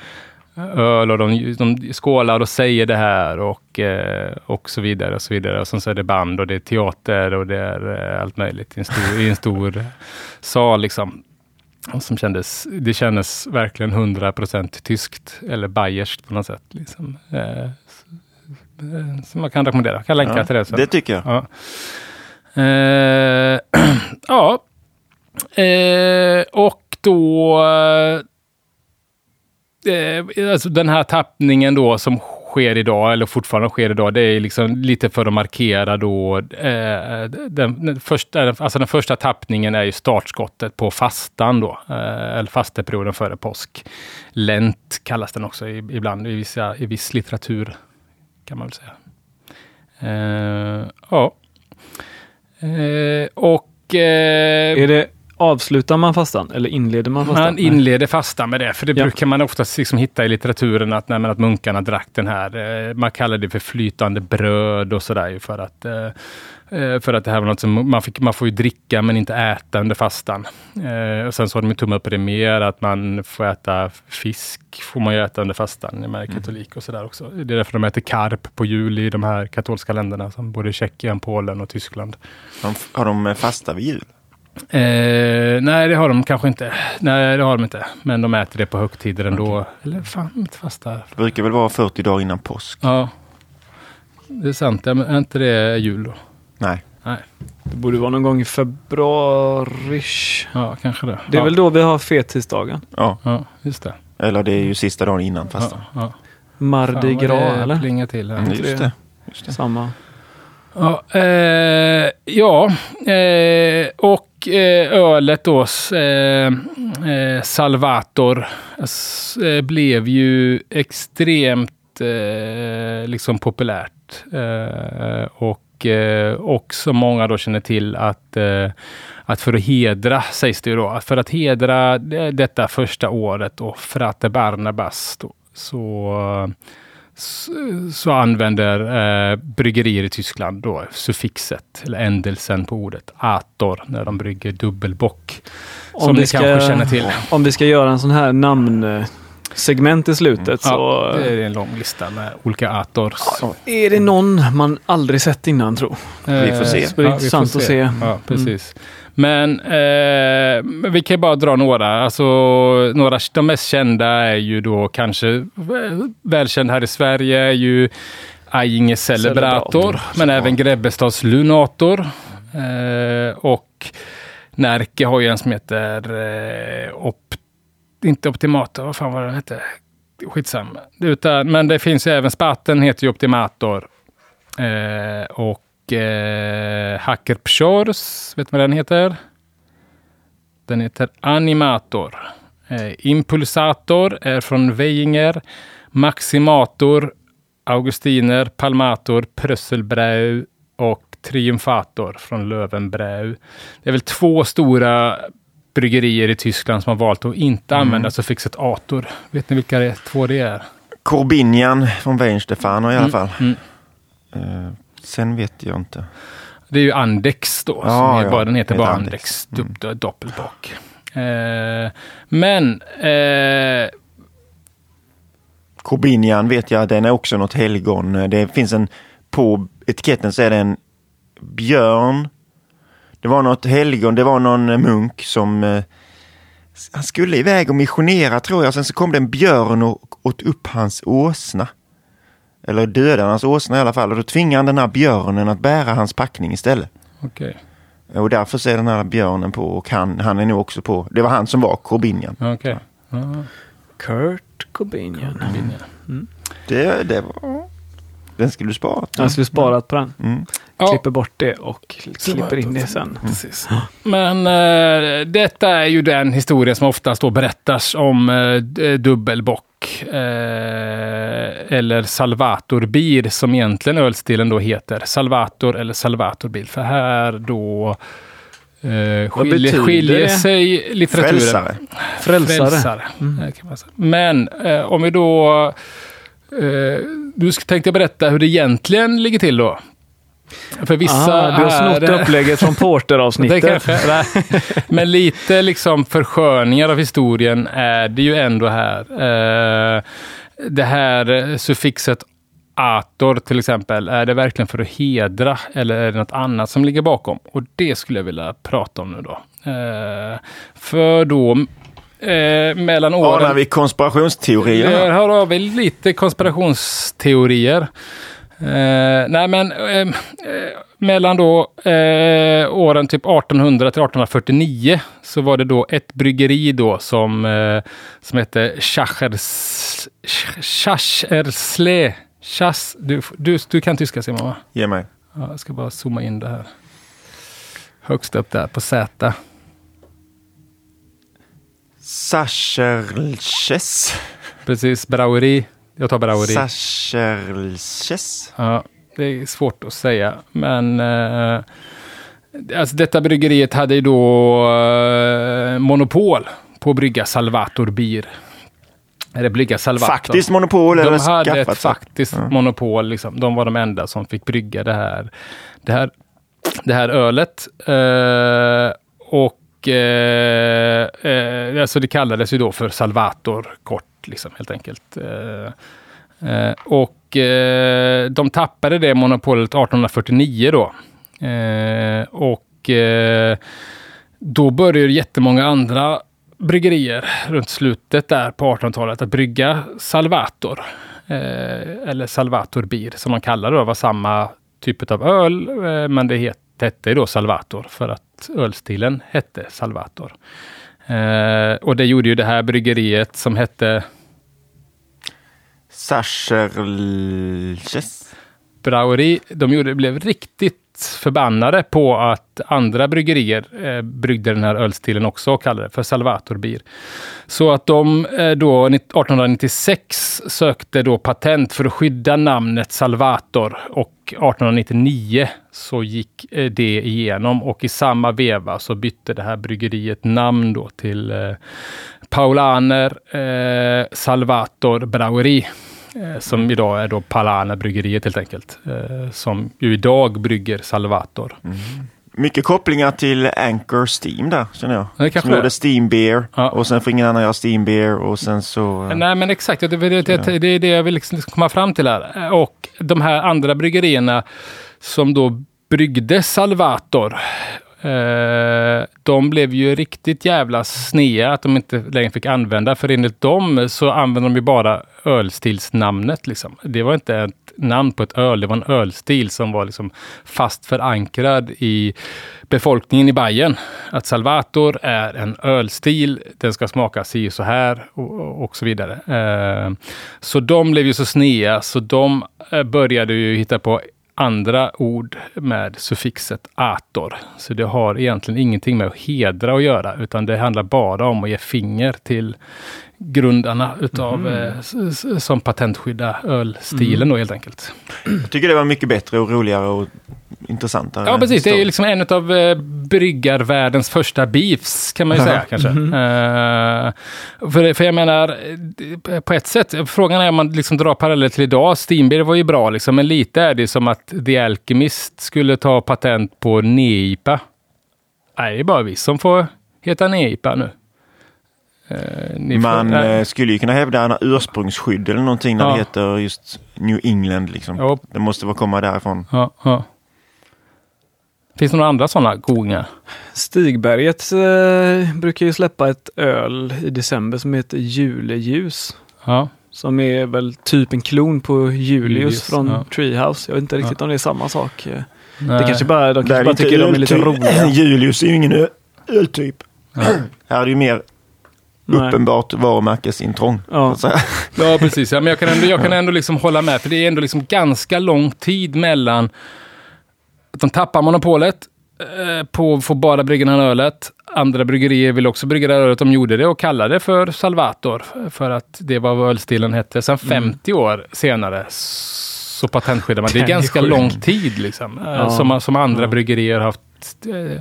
öl och de, de skålar och säger det här och, eh, och så vidare. Och så vidare. Och sen så är det band och det är teater och det är eh, allt möjligt i en stor, i en stor sal. Liksom. Som kändes, det kändes verkligen 100% tyskt eller bayerskt på något sätt. Liksom. Eh, som man kan rekommendera. Jag kan länka Ja, till det. sen. det tycker jag. Ja. Eh, ja. Eh, och då... Eh, alltså den här tappningen då som sker idag, eller fortfarande sker idag, det är liksom lite för att markera då... Eh, den, den, första, alltså den första tappningen är ju startskottet på fastan då, eh, eller fasteperioden före påsk. Lent kallas den också i- ibland i, vissa, i viss litteratur, kan man väl säga. Eh, ja. Eh, och... Eh, Är det, avslutar man fastan eller inleder man fastan? man inleder fastan med det, för det Ja. brukar man oftast liksom hitta i litteraturen att, nej, att munkarna drack den här. Eh, man kallar det för flytande bröd och sådär för att eh, eh, för att det här var något som man, fick, man får ju dricka men inte äta under fastan. Eh, och sen så har de tummat på det mer, att man får äta fisk, får man ju äta under fastan, i med katolik och sådär också. Det är därför de äter karp på jul i de här katolska länderna, som både Tjeckien, Polen och Tyskland. Har de, har de fasta vid jul? Eh, nej, det har de kanske inte. Nej, det har de inte. Men de äter det på högtider ändå. Eller fan, inte fasta. Det brukar väl vara 40 dagar innan påsk? Ja, det är sant. Ja, men är inte det jul då? Nej. Nej, Det borde vara någon gång i februari. ja, kanske det. Det är ja. väl då vi har fettisdagen? Ja, Ja, just det. eller det är ju sista dagen innan Ja, fastan. ja. Mardi Fan, vad Gras eller? plingar till här. Mm, just det. det. Just det. Samma. Ja, eh, ja eh, och eh, ölet då, eh, eh, Salvator, eh, blev ju extremt eh, liksom populärt. Eh, och, eh, som många då känner till att, eh, att för att hedra, sägs det ju då, att för att hedra detta första året och Frate Barnabas då, så så, så använder eh, bryggerier i Tyskland då suffixet, eller ändelsen på ordet, ator, när de brygger dubbelbock. Som vi ni kanske känner till. Om vi ska göra en sån här namnsegment i slutet så Ja, det är en lång lista med olika ators. är det någon man aldrig sett innan tror Vi får se. Så det är intressant att se. Mm. Ja, precis. Men eh, vi kan bara dra några. Alltså, några. De mest kända är ju då kanske väl- välkänd här i Sverige är ju Ajinge Celebrator, Celebrator, men även Grebbestads Lunator. Eh, och Närke har ju en som heter eh, op, inte Optimator, vad fan var den hette? Skitsamma. Utan, men det finns ju även Spatten heter ju Optimator. Eh, och eh, Hacker Pshors, vet du vad den heter? Den heter Animator. Eh, Impulsator är från Weinger. Maximator, Augustiner, Palmator, Prösselbrau och Triumfator från Löwenbrau. Det är väl två stora bryggerier i Tyskland som har valt att inte använda suffixet ator. Vet ni vilka det två det är? Corbinian från Weinstefano i alla fall. mm. Sen vet jag inte. Det är ju Andex då. Ja, som ja. bara, den heter bara Andex. Andex, mm. doppelbock. Eh, men eh, Corbinian vet jag, den är också något helgon. Det finns en, på etiketten så är det en björn. Det var något helgon, det var någon munk som eh, han skulle iväg och missionera tror jag. Sen så kom det en björn och åt upp hans åsna. Eller dödade hans åsna i alla fall. Och då tvingade han den här björnen att bära hans packning istället. okej. Och därför så är den här björnen på och han, han är nog också på. Det var han som var Corbinian. okej. Ja, Kurt Cobain. Det, det var... Den skulle du spara. Jag skulle sparat på den. Mm. Ja. Klipper bort det och klipper in det sen. Precis. Men eh, detta är ju den historia som oftast då berättas om eh, d- dubbelbock. Eh, eller Salvator Bir som egentligen ölstilen då heter. Salvator eller Salvatorbil. För här då eh, skiljer, skiljer sig litteraturen. Frälsare. Frälsare. Frälsare, eh, man säga. Men eh, om vi då Eh, du tänkte berätta hur det egentligen ligger till då. För vissa ah, du har snott är- upplägget från Porter-avsnittet. Men lite liksom försköningar av historien är det ju ändå här. Eh, det här eh, suffixet ator till exempel, är det verkligen för att hedra eller är det något annat som ligger bakom? Och det skulle jag vilja prata om nu då. Eh, för då, eh, mellan åren... Anar vi konspirationsteorier? Här här? har vi lite konspirationsteorier. Eh, nej men eh, eh, mellan då eh, åren typ 1800 till 1849 så var det då ett bryggeri då som, eh, som hette Schachers- Schachersle. Du, du, du kan tyska Simon va? Ge mig. Ja, jag ska bara zooma in det här. Högst upp där på Z. Sacherlches. Precis, Braueri. Jag tar Braueri. Sacherlches. Ja, det är svårt att säga, men eh, alltså detta bryggeriet hade ju då eh, monopol på att brygga Salvator Bier. Eller brygga Salvator. Faktiskt monopol De hade ett faktiskt Ja. monopol. Liksom. De var de enda som fick brygga det här, det här, det här ölet. Eh, och eh, eh, alltså det kallades ju då för Salvator kort, liksom, helt enkelt. Eh, eh och eh, de tappade det monopolet 1849 då. Eh, och eh, då började jättemånga andra bryggerier runt slutet där på 1800-talet att brygga Salvator. Eh, eller Salvator Bier som man kallar det. Det var samma typ av öl, eh, men det heter hette då Salvator för att ölstilen hette Salvator. Eh, och det gjorde ju det här bryggeriet som hette Sacherlches. Braueri, de gjorde, blev riktigt förbannade på att andra bryggerier eh, bryggde den här ölstilen också och kallade det för Salvatorbier. Så att de eh, då 1896 sökte då patent för att skydda namnet Salvator och 1899 så gick eh, det igenom och i samma veva så bytte det här bryggeriet namn då till eh, Paulaner eh, Salvator Braueri. Eh, som idag är då Palana bryggeriet helt enkelt. Eh, som ju idag brygger Salvator. Mycket kopplingar till Anchor Steam där, känner jag. Det kanske Som gjorde Steam Beer Ja. och sen får ingen annan göra Steam Beer och sen så... Nej men exakt, det, det, det, det är det jag vill liksom komma fram till här. Eh, Och de här andra bryggerierna som då bryggde Salvator. Eh, de blev ju riktigt jävla snea att de inte längre fick använda. För enligt dem så använde de ju bara ölstilsnamnet. Liksom. Det var inte ett namn på ett öl, det var en ölstil som var liksom fast förankrad i befolkningen i Bayern. Att Salvator är en ölstil, den ska smaka si och så här och, och så vidare. Eh, så de blev ju så snea så de eh, började ju hitta på andra ord med suffixet ator. Så det har egentligen ingenting med att hedra att göra, utan det handlar bara om att ge finger till grundarna utav, eh, s- s- som patentskydda ölstilen då helt enkelt. Jag tycker det var mycket bättre och roligare och intressantare. Ja, precis. Det är ju liksom en av eh, bryggarvärldens första beefs, kan man ju säga kanske. Eh, för, för jag menar, eh, på ett sätt, frågan är om man liksom drar paralleller till idag. Steambeer var ju bra, liksom, men lite är det som att The Alchemist skulle ta patent på neipa. Nej, det är bara vi som får heta neipa nu. Eh, ni får- Man nej. eh, skulle ju kunna hävda en ursprungsskydd eller någonting när Ja. det heter just New England. Liksom. Ja. Det måste väl komma därifrån. Ja, ja. Finns det några andra sådana godingar? Stigberget eh, brukar ju släppa ett öl i december som heter Juleljus. Ja. Som är väl typ en klon på Julius Julius, från ja. Treehouse. Jag vet inte riktigt om det är samma sak. Eh, Nej. Det kanske bara, de kanske bara tycker de är lite roliga. Julius är ju ingen öltyp. Här är det ju mer Nej. uppenbart varumärkesintrång. Ja. Ja, precis. Ja, men jag kan ändå, jag kan ändå liksom hålla med, för det är ändå liksom ganska lång tid mellan att de tappar monopolet eh, på att få bara brygga här ölet. Andra bryggerier vill också brygga det här ölet. De gjorde det och kallade det för Salvator, för att det var vad ölstilen hette. Sen Mm. 50 år senare så patentskyddar man. Det är Den ganska lång tid liksom, eh, Ja. som, som andra Ja. bryggerier har Eh,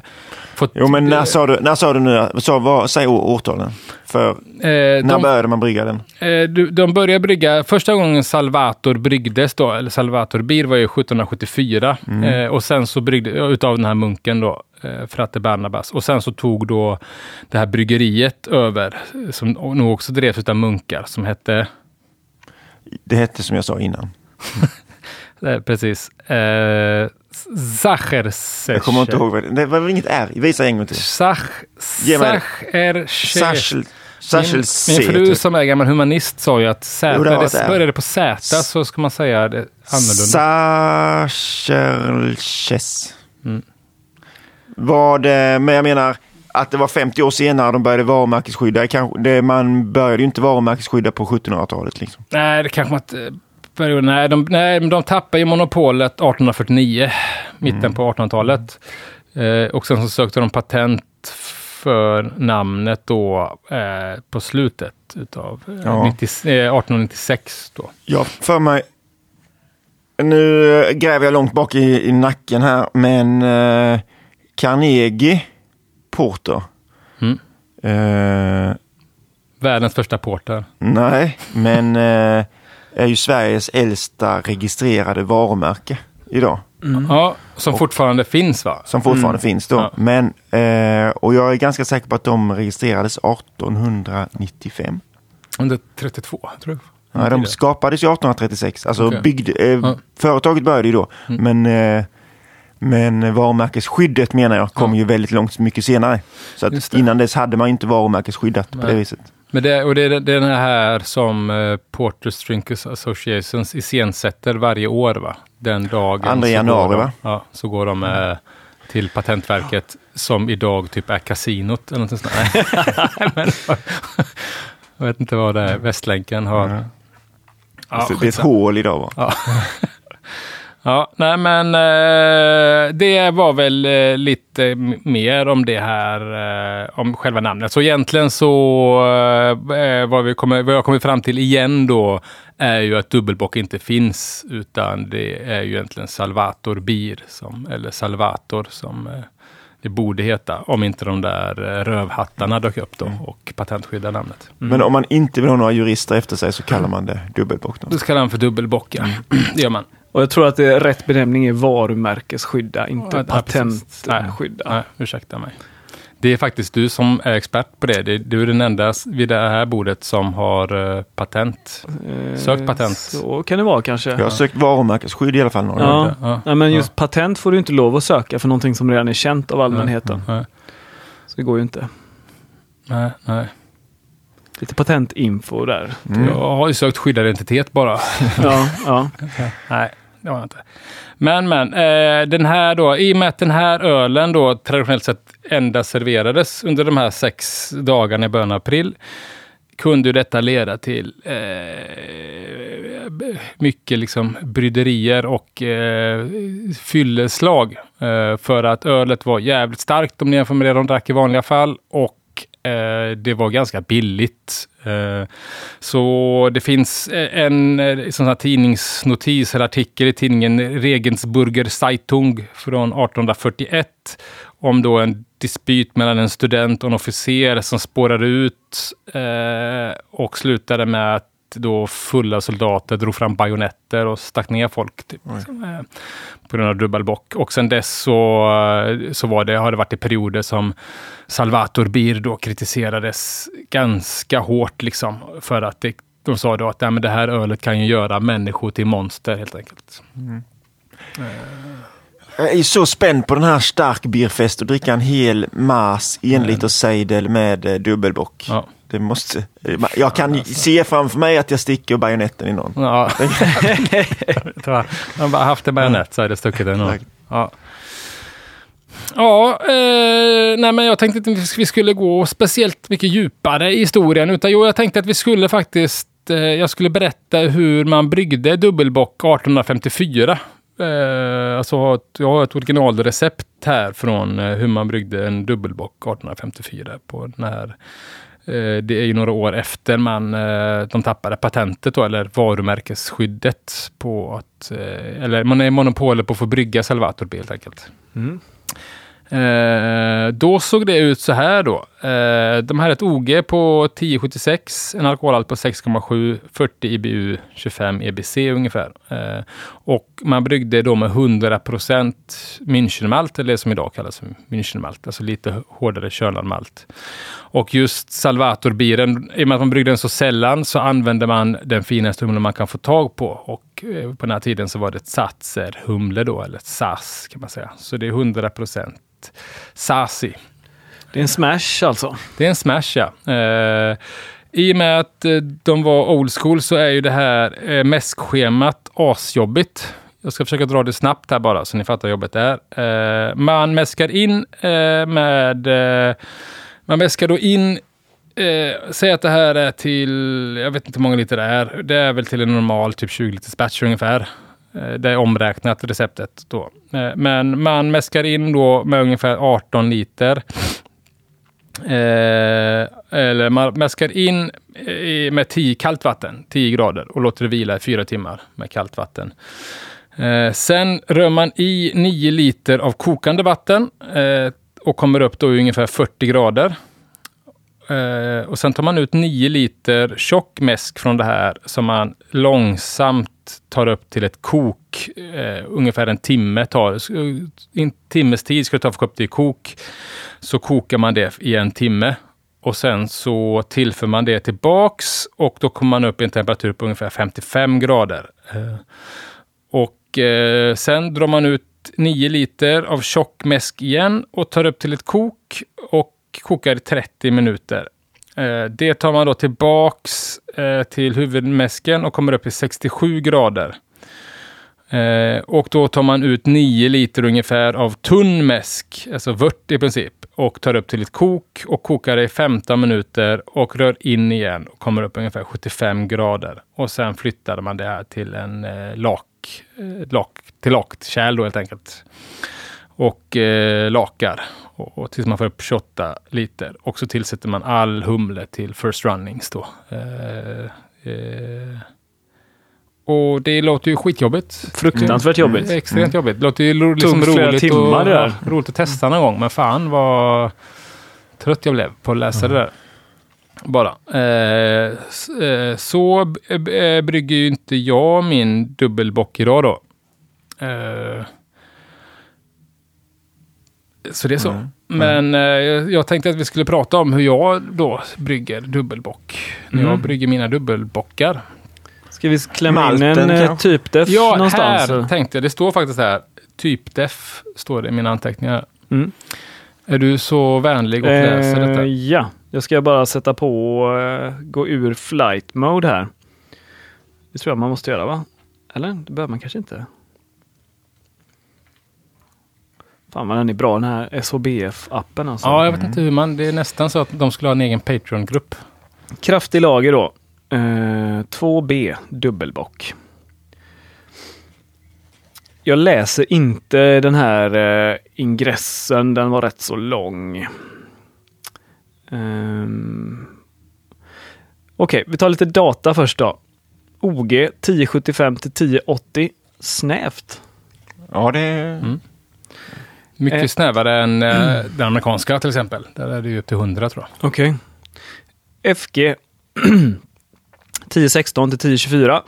fått, Jo men när sa du, när sa du nu, så, vad, säg årtalen. För Eh, när de, började man brygga den? eh, de började brygga, första gången Salvator bryggdes då, eller Salvator Bir var ju 1774. Eh, och sen så bryggde, utav den här munken då, eh, Fratte Barnabas. Och sen så tog då det här bryggeriet över, eh, som nog också drevs utav munkar, som hette Det hette som jag sa innan. Eh, precis. Zacherseche. Jag kommer inte ihåg. Vad det, det var inget R? Visa en gång till. Zach... Ge mig det. Min, min fru C. som är gammal humanist sa ju att Z, Jo, det började på Z så ska man säga det annorlunda. Särskilches. Mm. Var det, men jag menar att det var 50 år senare de började varumärkesskydda. Kanske, det, man började ju inte varumärkesskydda på 1700-talet. Liksom. Nej, det kanske man inte... perioden- Nej, de, nej, de tappade ju monopolet 1849, mitten Mm. på 1800-talet. Eh, och sen så sökte de patent för namnet då eh, på slutet utav eh, Ja. 90, eh, 1896. Då. Jag för mig... Nu gräver jag långt bak i, i nacken här, men eh, Carnegie Porter. Mm. Eh, Världens första porter. nej, men eh, är ju Sveriges äldsta registrerade varumärke idag. Ja, som fortfarande finns va? Som fortfarande finns då. Ja. Men, eh, och jag är ganska säker på att de registrerades 1895. Under 32, tror jag. Nej, de skapades ju 1836. Alltså Okej. byggde, eh, Ja. Mm. Företaget började ju då. Men, eh, men varumärkesskyddet menar jag kom Ja. ju väldigt långt mycket senare. Så att det. innan dess hade man inte varumärkesskyddat på Nej. det viset. Men det, och det, är- den här som eh, Porters Drinkers Associations iscensätter varje år va? Den dagen. Andra så januari, går de, va? Ja, så går de eh, till Patentverket som idag typ är kasinot eller något sånt. Men, jag vet inte vad det är. Västlänken har... Ja. Ja, det är ett hål idag va? Ja ja, nej men eh, det var väl eh, lite mer om det här, eh, om själva namnet. Så egentligen så, eh, eh vad, vi kommer, vad jag kommit fram till igen då, är ju att dubbelbock inte finns, utan det är ju egentligen Salvator Bir, som, eller Salvator, som eh, det borde heta, om inte de där eh, rövhattarna dök upp då och patentskyddade namnet. Men om man inte vill ha några jurister efter sig så kallar man det dubbelbock. då. Då kallar han för dubbelbock, ja. det gör man. Och jag tror att det är rätt benämning är varumärkesskydda, inte Ja, patentskydda. Nej, ursäkta mig. Det är faktiskt du som är expert på det. Det- Du är den enda vid det här bordet som har eh, patent. Eh, Sökt patent. Så kan det vara kanske. Jag har sökt varumärkesskydd i alla fall Ja. Ja. Nej, men just patent får du inte lov att söka för någonting som redan är känt av allmänheten. Nej, Så det går ju inte. nej, nej. Lite patentinfo där. Mm. Jag har ju sökt skyddad identitet bara. Ja, ja. Nej, det har jag inte. Men, men, eh, den här då, i och med att den här ölen då traditionellt sett endast serverades under de här sex dagarna i början av april, kunde ju detta leda till eh, mycket liksom bryderier och eh, fylleslag. Eh, för att ölet var jävligt starkt om ni jämför med det de drack i vanliga fall. Och eh, det var ganska billigt. Eh, så det finns eh, en eh, sån här tidningsnotis eller artikel i tidningen Regensburger Zeitung från 1841 om då en dispyt mellan en student och en officer som spårar ut eh, och slutade med att då fulla soldater drog fram bajonetter och stack ner folk. Typ, eh, på grund av dubbelbock. Och sen dess så, eh, så var det, har det varit i perioder som Salvator Bir då kritiserades ganska hårt liksom för att det, de sa då att Nej, men det här ölet kan ju göra människor till monster helt enkelt. Jag är så spänd på den här stark bierfest och dricka en hel mass en liter sejdel med eh, dubbelbock. Ja. Det måste, jag kan se framför mig att jag sticker bajonetten i någon. Ja. Man bara haft en bajonett så hade det stuckit en. Exakt. Ja. Ja, eh, nej men jag tänkte inte att vi skulle gå speciellt mycket djupare i historien. Utan jo, jag tänkte att vi skulle faktiskt, eh, jag skulle berätta hur man bryggde dubbelbock 1854. Eh, alltså, jag har ett originalrecept här från eh, hur man bryggde en dubbelbock 1854 på den här Eh, det är ju några år efter man, eh, de tappade patentet då, eller varumärkesskyddet på att, eh, eller man är monopolet på att få brygga Salvator helt enkelt. Mm. Eh, då såg det ut så här då. Eh, de hade ett OG på 1076, en alkoholhalt på 6,7, 40 IBU, 25 EBC ungefär. Eh, och man bryggde då med 100% Münchenmalt, eller det som idag kallas för Münchenmalt, alltså lite hårdare kölad malt. Och just Salvatorbiren, i och med att man bryggde den så sällan så använde man den finaste humlen man kan få tag på. Och eh, på den här tiden så var det ett Satser-humle då, eller SAS kan man säga. Så det är 100% Sasi. Det är en smash alltså? Det är en smash, ja. Eh, I och med att eh, de var old school så är ju det här eh, mäskschemat asjobbigt. Jag ska försöka dra det snabbt här bara så ni fattar jobbet det är. Eh, man mäskar in eh, med... Eh, man mäskar då in Eh, säg att det här är till, jag vet inte hur många liter det är. Det är väl till en normal typ 20 liters batch ungefär. Eh, det är omräknat receptet då. Eh, men man mäskar in då med ungefär 18 liter. Eh, eller man mäskar in eh, med 10 kallt vatten, 10 grader och låter det vila i fyra timmar med kallt vatten. Eh, sen rör man i 9 liter av kokande vatten eh, och kommer upp då i ungefär 40 grader. Uh, och sen tar man ut 9 liter tjock mäsk från det här som man långsamt tar upp till ett kok. Uh, ungefär en timme tar eh, En timmes tid ska det ta för att få upp det i kok. Så kokar man det i en timme. Och sen så tillför man det tillbaks och då kommer man upp i en temperatur på ungefär 55 grader. Uh, och sen drar man ut 9 liter av tjock mäsk igen och tar upp till ett kok. Och kokar i 30 minuter. Eh, det tar man då tillbaks eh, till huvudmäsken och kommer upp i 67 grader. Eh, och då tar man ut 9 liter ungefär av tunn mäsk, alltså vört i princip, och tar upp till ett kok och kokar i 15 minuter och rör in igen och kommer upp ungefär 75 grader. Och sen flyttar man det här till en eh, lak, eh, lak till lakt kärl då helt enkelt. Och eh, lakar och, och tills man får upp 28 liter. Och så tillsätter man all humle till first runnings då. Eh, eh, och det låter ju skitjobbigt. Fruktansvärt jobbigt. Mm. Extremt jobbigt. Det låter ju liksom roligt, timmar och, ja, roligt att testa någon gång. Men fan vad trött jag blev på att läsa mm. det där. Bara. Eh, eh så eh, brygger ju inte jag min dubbelbock idag då. Eh, så det är så. Mm. Men eh, jag tänkte att vi skulle prata om hur jag då brygger dubbelbock. När jag mm. brygger mina dubbelbockar. Ska vi klämma in en eh, typdef ja, någonstans? Ja, här tänkte jag. Det står faktiskt här. Typdef står det i mina anteckningar. Mm. Är du så vänlig och läser eh, detta? Ja, jag ska bara sätta på, uh, gå ur flight mode här. Det tror jag man måste göra va? Eller? Det behöver man kanske inte. Fan vad den är bra den här SHBF-appen alltså. Ja, jag vet inte hur man... Det är nästan så att de skulle ha en egen Patreon-grupp. Kraftig lager då. Eh, 2B dubbelbock. Jag läser inte den här eh, ingressen, den var rätt så lång. Um, Okej, okay, vi tar lite data först då. OG 1075 till 1080. Snävt. Ja, det. Mm. Mycket eh. snävare än eh, mm. den amerikanska till exempel. Där är det ju upp till 100 tror jag. Okej. Okay. FG 1016 till 1024.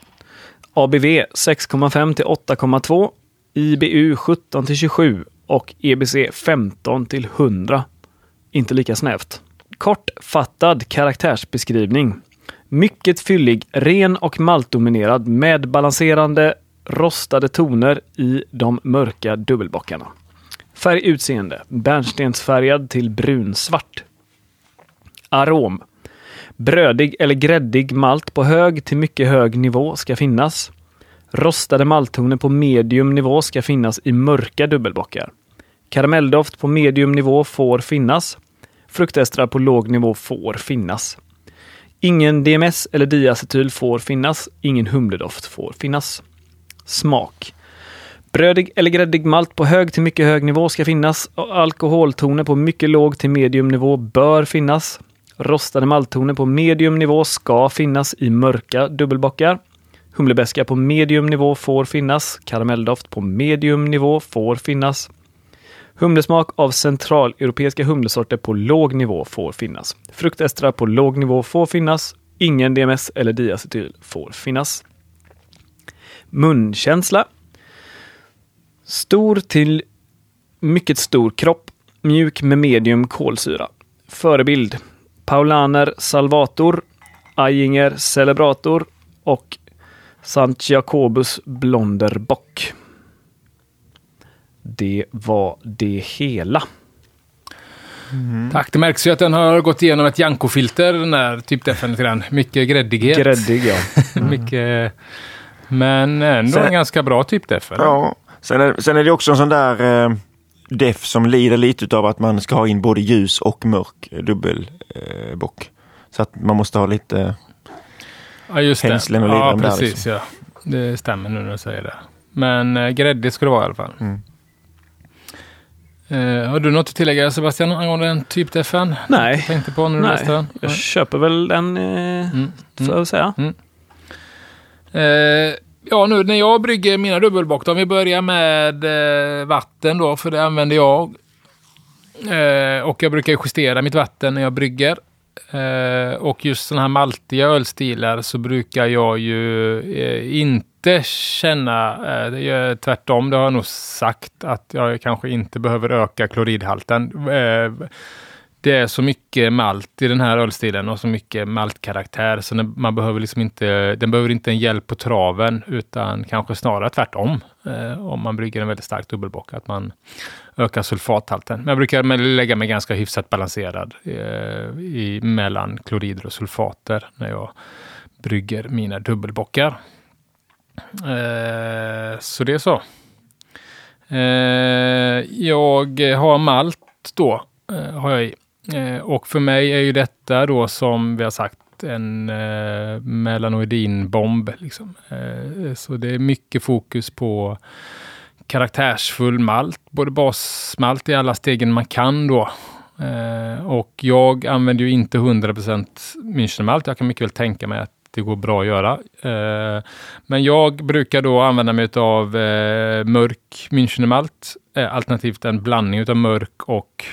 ABV 6,5 till 8,2. IBU 17 till 27 och EBC 15 till 100. Inte lika snävt. Kortfattad karaktärsbeskrivning. Mycket fyllig, ren och maltdominerad med balanserande rostade toner i de mörka dubbelbockarna. Färg utseende. Bärnstensfärgad till brunsvart. Arom. Brödig eller gräddig malt på hög till mycket hög nivå ska finnas. Rostade malttoner på medium nivå ska finnas i mörka dubbelbockar. Karamelldoft på medium nivå får finnas. Fruktestrar på låg nivå får finnas. Ingen DMS eller diacetyl får finnas. Ingen humledoft får finnas. Smak. Brödig eller gräddig malt på hög till mycket hög nivå ska finnas. Alkoholtoner på mycket låg till medium nivå bör finnas. Rostade malttoner på medium nivå ska finnas i mörka dubbelbockar. Humlebeska på medium nivå får finnas. Karamelldoft på medium nivå får finnas. Humlesmak av centraleuropeiska humlesorter på låg nivå får finnas. Fruktestrar på låg nivå får finnas. Ingen DMS eller diacetyl får finnas. Munkänsla. Stor till mycket stor kropp. Mjuk med medium kolsyra. Förebild. Paulaner Salvator, Ayinger Celebrator och Sant Jacobus Blonderbock. Det var det hela. Tack, det märks ju att den har gått igenom ett Janko-filter, den där typdefen lite grann. Mycket gräddighet. Gräddig ja. Mycket, men ändå Sen- en ganska bra typdef. eller? Ja, sen är, sen är det också en sån där eh, def som lider lite av att man ska ha in både ljus och mörk eh, dubbelbock. Eh, bock. så att man måste ha lite... Ja, just. Hängslen och Ja, livrem där, precis. liksom. Ja. Det stämmer nu när du säger det. Men eh, gräddig ska det vara i alla fall. Mm. Eh, har du något att tillägga Sebastian angående den typdefen? Nej. Tänkte på när du läste Nej, den? jag köper väl den, eh, Mm. får jag säga. Eh, ja, nu när jag brygger mina dubbelbock, om vi börjar med eh, vatten då, för det använder jag. Eh, och jag brukar justera mitt vatten när jag brygger. Eh, och just sådana här maltiga ölstilar så brukar jag ju eh, inte känna, eh, det tvärtom, det har jag nog sagt, att jag kanske inte behöver öka kloridhalten. Eh, det är så mycket malt i den här ölstilen och så mycket maltkaraktär så den- man behöver liksom inte, den behöver inte en hjälp på traven utan kanske snarare tvärtom. Eh, om man brygger en väldigt stark dubbelbock, att man ökar sulfathalten. Men jag brukar lägga mig ganska hyfsat balanserad eh, i, mellan klorider och sulfater när jag brygger mina dubbelbockar. Eh, så det är så. Eh, jag har malt då, eh, har jag i. Mm. Eh, och för mig är ju detta då som vi har sagt en eh, melanoidinbomb. Liksom. Eh, så det är mycket fokus på karaktärsfull malt, både basmalt i alla stegen man kan då. Eh, och jag använder ju inte 100% Münchenmalt. Jag kan mycket väl tänka mig att det går bra att göra. Eh, men jag brukar då använda mig av eh, mörk Münchenmalt, eh, alternativt en blandning av mörk och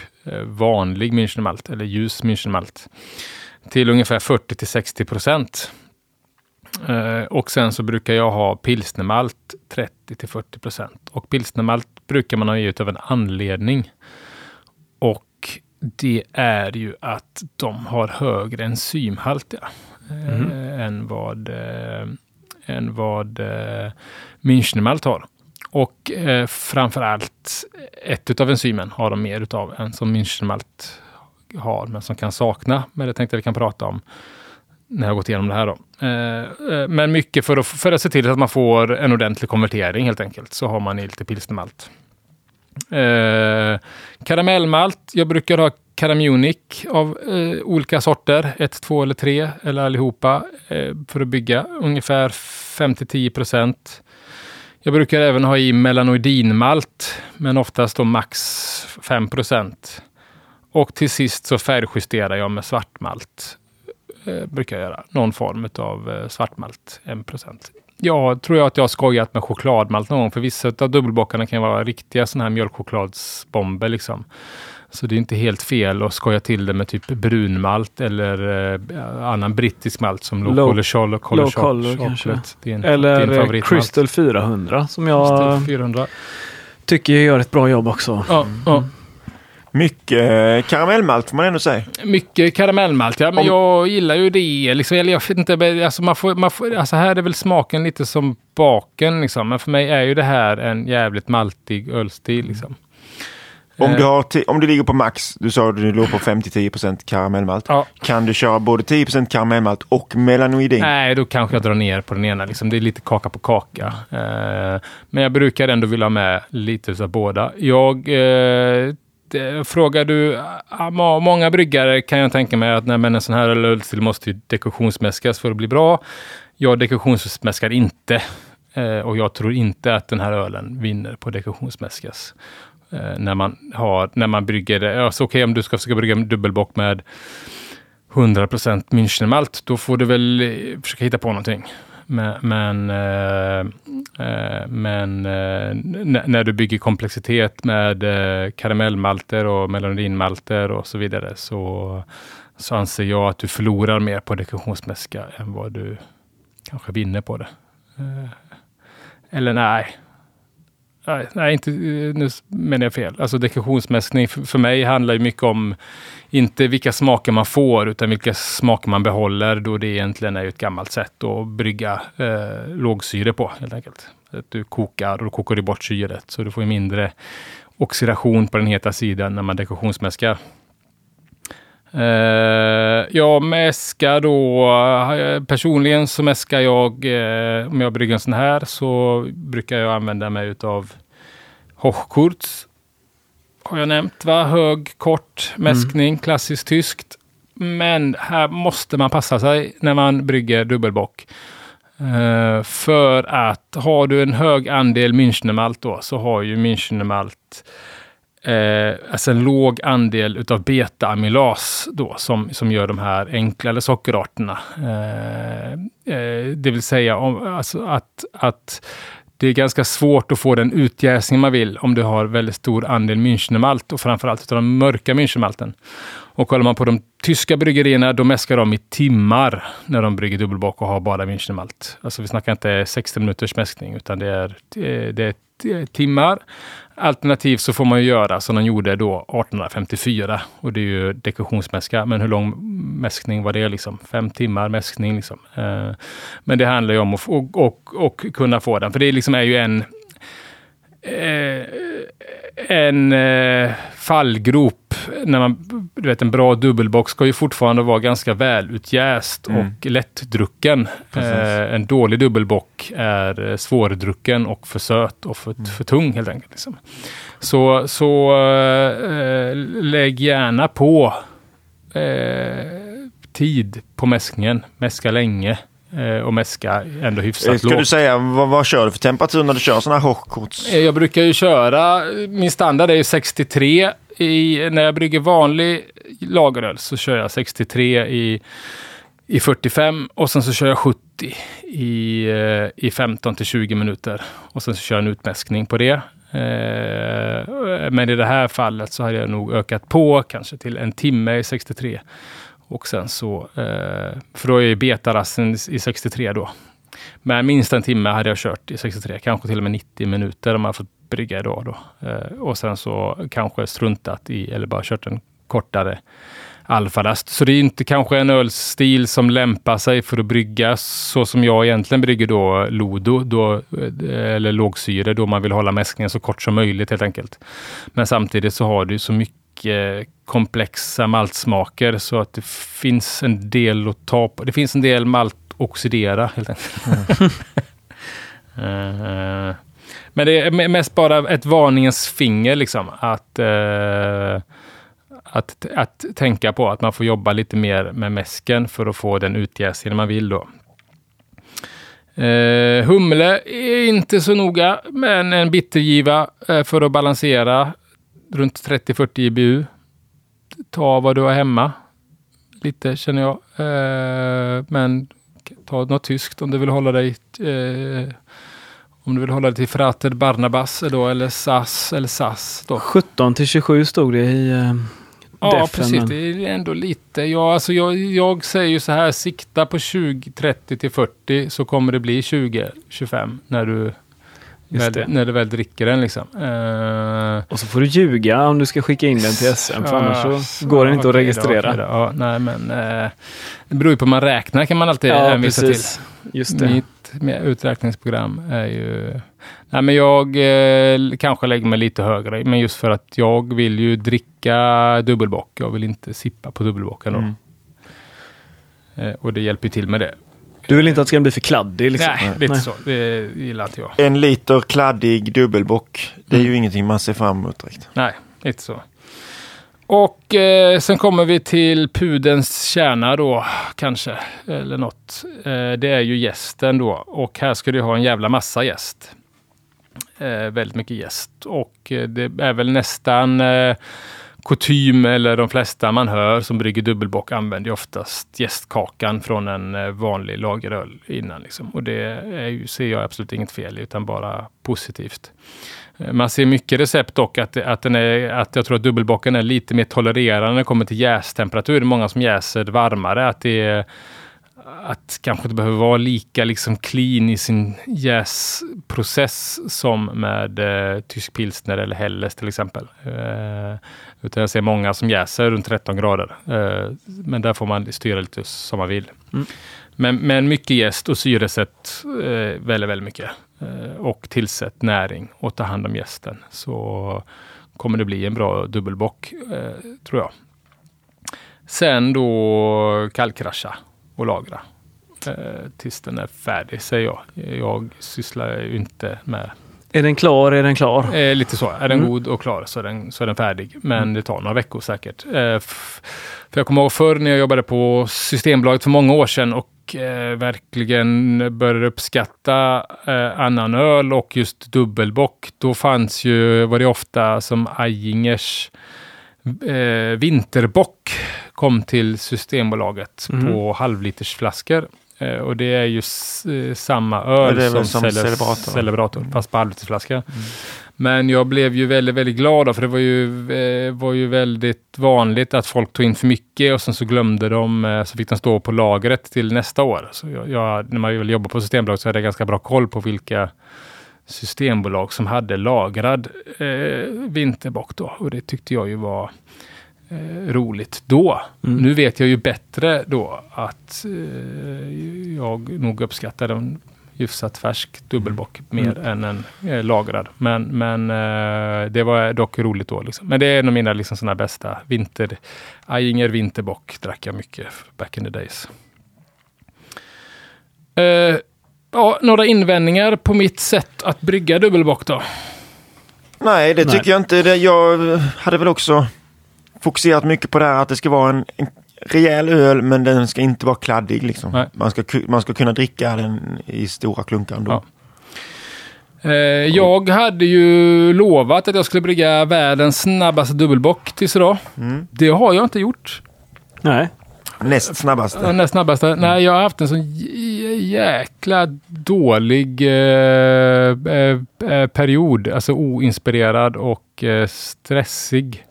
vanlig Münchenmalt, eller ljus Münchenmalt, till ungefär 40 till 60 procent. Eh, och sen så brukar jag ha pilsnermalt 30 till 40 procent. Och pilsnermalt brukar man ha i av en anledning. Och det är ju att de har högre enzymhalt ja, eh, än vad, eh, än vad eh, Münchenmalt har. Och eh, framför allt ett utav enzymen har de mer utav än som Münchenmalt har, men som kan sakna. Men det tänkte jag vi kan prata om när jag har gått igenom det här. Då. Eh, eh, men mycket för att, för att se till att man får en ordentlig konvertering helt enkelt, så har man i lite pilsnermalt. Eh, karamellmalt. Jag brukar ha Caramunic av eh, olika sorter. Ett, två eller tre, eller allihopa, eh, för att bygga ungefär 5-10 procent. Jag brukar även ha i melanoidinmalt, men oftast då max 5. Och till sist så färgjusterar jag med svartmalt. Eh, brukar jag göra. Någon form av eh, svartmalt, 1. Jag tror jag att jag har skojat med chokladmalt någon gång, för vissa av dubbelbockarna kan vara riktiga sådana här mjölkchokladsbomber. Liksom. Så det är inte helt fel att skoja till det med typ brunmalt eller eh, annan brittisk malt som Low Low- Color Color Low Color kanske. Chocolate. Det är en, det är en Eller eh, favoritmalt. Crystal 400 som jag Crystal 400. tycker gör ett bra jobb också. Ja, ja. Mycket eh, karamellmalt får man ändå säga. Mycket karamellmalt, ja. Men Om- jag gillar ju det. Liksom, eller jag vet inte, alltså man får, man får, alltså här är väl smaken lite som baken. Liksom. Men för mig är ju det här en jävligt maltig ölstil. Liksom. Om Eh. du, har om du ligger på max, du sa att du låg på 5-10% karamellmalt. Ja. Kan du köra både 10% karamellmalt och melanoidin? Nej, då kanske jag drar ner på den ena. Liksom. Det är lite kaka på kaka. Eh, men jag brukar ändå vilja ha med lite av båda. Jag eh, det, frågar du ah, må- många bryggare kan jag tänka mig att nej, men en sån här ölstil måste ju dekoktionsmäskas för att bli bra. Jag dekoktionsmäskar inte. Eh, och jag tror inte att den här ölen vinner på dekoktionsmäskas. Eh, när, man har, när man brygger det. Alltså, Okej, om du ska försöka brygga en dubbelbock med 100% Münchenmalt, då får du väl eh, försöka hitta på någonting. Men, men, eh, men eh, när du bygger komplexitet med eh, karamellmalter och melanoidinmalter och så vidare så, så anser jag att du förlorar mer på dekoktionsmäska än vad du kanske vinner på det. Eller nej, Nej, nej, inte, eh, nu menar jag fel. Alltså dekorationsmäskning för, mig handlar ju mycket om inte vilka smaker man får, utan vilka smaker man behåller, då det egentligen är ett gammalt sätt att brygga eh, lågsyre på, helt enkelt. Att du kokar och då kokar du bort syret, så du får mindre oxidation på den heta sidan när man dekorationsmäskar. Uh, jag mäskar då, uh, personligen så mäskar jag, uh, om jag brygger en sån här, så brukar jag använda mig utav Hochkurz. Har jag nämnt, va? Hög, kort mäskning, mm. klassiskt tyskt. Men här måste man passa sig när man brygger dubbelbock. För att har du en hög andel Münchnermalt då, så har ju Münchnermalt eh, alltså en låg andel utav beta-amylas då, som, som gör de här enklare sockerarterna. Eh, eh, det vill säga om, alltså att, att det är ganska svårt att få den utjäsning man vill om du har väldigt stor andel Münchenmalt och framförallt utav den mörka Münchenmalten. Och kollar man på de tyska bryggerierna, då mäskar de i timmar när de brygger dubbelbock och har bara Münchenmalt. Alltså vi snackar inte 60 minuters mäskning, utan det är, eh, det är timmar. Alternativt så får man ju göra som de gjorde då 1854 och det är ju dekorationsmäska. Men hur lång mäskning var det? Liksom? Fem timmar mäskning. Liksom. Eh, men det handlar ju om att och, och, och kunna få den, för det liksom är ju en en eh, fallgrop. När man, du vet, en bra dubbelbox ska ju fortfarande vara ganska välutjäst mm. och lättdrucken. Eh, en dålig dubbelbock är eh, svårdrucken och för söt och för, mm. för tung helt enkelt. Liksom. Så, så eh, lägg gärna på eh, tid på mäskningen. Mäska länge. Eh, och mäska ändå hyfsat lågt. Ska du säga, vad, vad kör du för temperatur när du kör sådana här hochkorts? Eh, jag brukar ju köra, min standard är ju 63. I, när jag brygger vanlig lageröl så kör jag 63 i, i 45 och sen så kör jag 70 i, eh, i 15 till 20 minuter. Och sen så kör jag en utmäskning på det. Men i det här fallet så har jag nog ökat på kanske till en timme i 63. Och sen så, eh, för då är ju betarassen i 63 då. Men minst en timme hade jag kört i 63, kanske till och med 90 minuter om jag fått brygga idag då. Eh, och sen så kanske struntat i, eller bara kört en kortare alfalast. Så det är inte kanske en ölstil som lämpar sig för att brygga så som jag egentligen brygger då Lodo, då, eh, eller lågsyre, då man vill hålla mäskningen så kort som möjligt helt enkelt. Men samtidigt så har du så mycket komplexa maltsmaker så att det finns en del att ta på. Det finns en del malt oxidera helt enkelt. Mm. uh, men det är mest bara ett varningens finger liksom. Att, uh, att, att tänka på att man får jobba lite mer med mäsken för att få den utjäsning man vill då. Uh, humle är inte så noga, men en bittergiva för att balansera runt 30-40 IBU. Ta vad du har hemma. Lite känner jag. Eh, men ta något tyskt om du vill hålla dig eh, om du vill hålla dig till Frater Barnabas då, eller SAS eller SAS. Då. 17 till 27 stod det i eh, Ja, defen, precis. Men... Det är ändå lite. Ja, alltså jag, jag säger ju så här, sikta på 20, 30 till 40 så kommer det bli 20, 25 när du Väl, när du väl dricker den liksom. Uh, och så får du ljuga om du ska skicka in den till SM, för uh, annars så går den inte okay, att registrera. okay, ja, nej, men, uh, det beror ju på hur man räknar kan man alltid ja, hänvisa till. Just det. Mitt uträkningsprogram är ju... Nej, men jag eh, kanske lägger mig lite högre, men just för att jag vill ju dricka dubbelbock. Jag vill inte sippa på dubbelbocken. Mm. Eh, och det hjälper till med det. Du vill inte att det ska bli för kladdig? Liksom. Nej, lite Nej. så. Det gillar inte jag. En liter kladdig dubbelbock, det är mm. ju ingenting man ser fram emot direkt. Nej, lite så. Och eh, sen kommer vi till pudens kärna då, kanske. Eller något. Eh, det är ju gästen då. Och här ska du ha en jävla massa gäst. Eh, väldigt mycket gäst. Och eh, det är väl nästan eh, kutym eller de flesta man hör som brygger dubbelbock använder oftast gästkakan från en eh, vanlig lageröl innan. Liksom. Och det är ju, ser jag absolut inget fel i, utan bara positivt. Eh, man ser mycket recept dock att, att, den är, att jag tror att dubbelbocken är lite mer tolererande när det kommer till jästemperatur. Det är många som jäser varmare. Att det är, att kanske inte behöver vara lika liksom clean i sin jäsprocess som med eh, tysk pilsner eller Helles till exempel. Eh, utan jag ser många som jäser runt 13 grader. Eh, men där får man styra lite som man vill. Mm. Men, men mycket jäst och syresätt eh, väldigt, väldigt mycket. Eh, och tillsätt näring och ta hand om gästen. Så kommer det bli en bra dubbelbock, eh, tror jag. Sen då kallkrascha och lagra eh, tills den är färdig, säger jag. Jag sysslar ju inte med är den klar, är den klar? Eh, lite så. Är den mm. god och klar så är den, så är den färdig. Men mm. det tar några veckor säkert. Eh, för jag kommer ihåg förr när jag jobbade på Systembolaget för många år sedan och eh, verkligen började uppskatta eh, annan öl och just dubbelbock. Då fanns ju, var det ofta som Ajingers eh, vinterbock kom till Systembolaget mm. på halvlitersflaskor. Eh, och det är ju eh, samma öl ja, som, som celebrator, celebrator mm. fast på halvlitersflaska. Mm. Men jag blev ju väldigt, väldigt glad då, för det var ju, eh, var ju väldigt vanligt att folk tog in för mycket och sen så glömde de, så fick de stå på lagret till nästa år. Så jag, jag, när man jobbar på Systembolaget så hade jag ganska bra koll på vilka systembolag som hade lagrad eh, vinterbock då. Och det tyckte jag ju var eh, roligt då. Mm. Nu vet jag ju bättre då att eh, jag nog uppskattar en hyfsat färsk dubbelbock mm. mer än en eh, lagrad. Men, men eh, det var dock roligt då. Liksom. Men det är en av mina liksom, såna bästa vinter... Ajinger vinterbock drack jag mycket back in the days. Eh, ja, några invändningar på mitt sätt att brygga dubbelbock då? Nej, det tycker Nej. jag inte. Jag hade väl också fokuserat mycket på det här att det ska vara en, en rejäl öl men den ska inte vara kladdig. Liksom. Man, ska, man ska kunna dricka den i stora klunkar ändå. Ja. Eh, jag hade ju lovat att jag skulle brygga världens snabbaste dubbelbock tills idag. Mm. Det har jag inte gjort. Nej. Näst snabbaste. Näst snabbaste. Mm. Nej, jag har haft en sån jäkla dålig eh, eh, eh, period. Alltså oinspirerad och eh, stressig.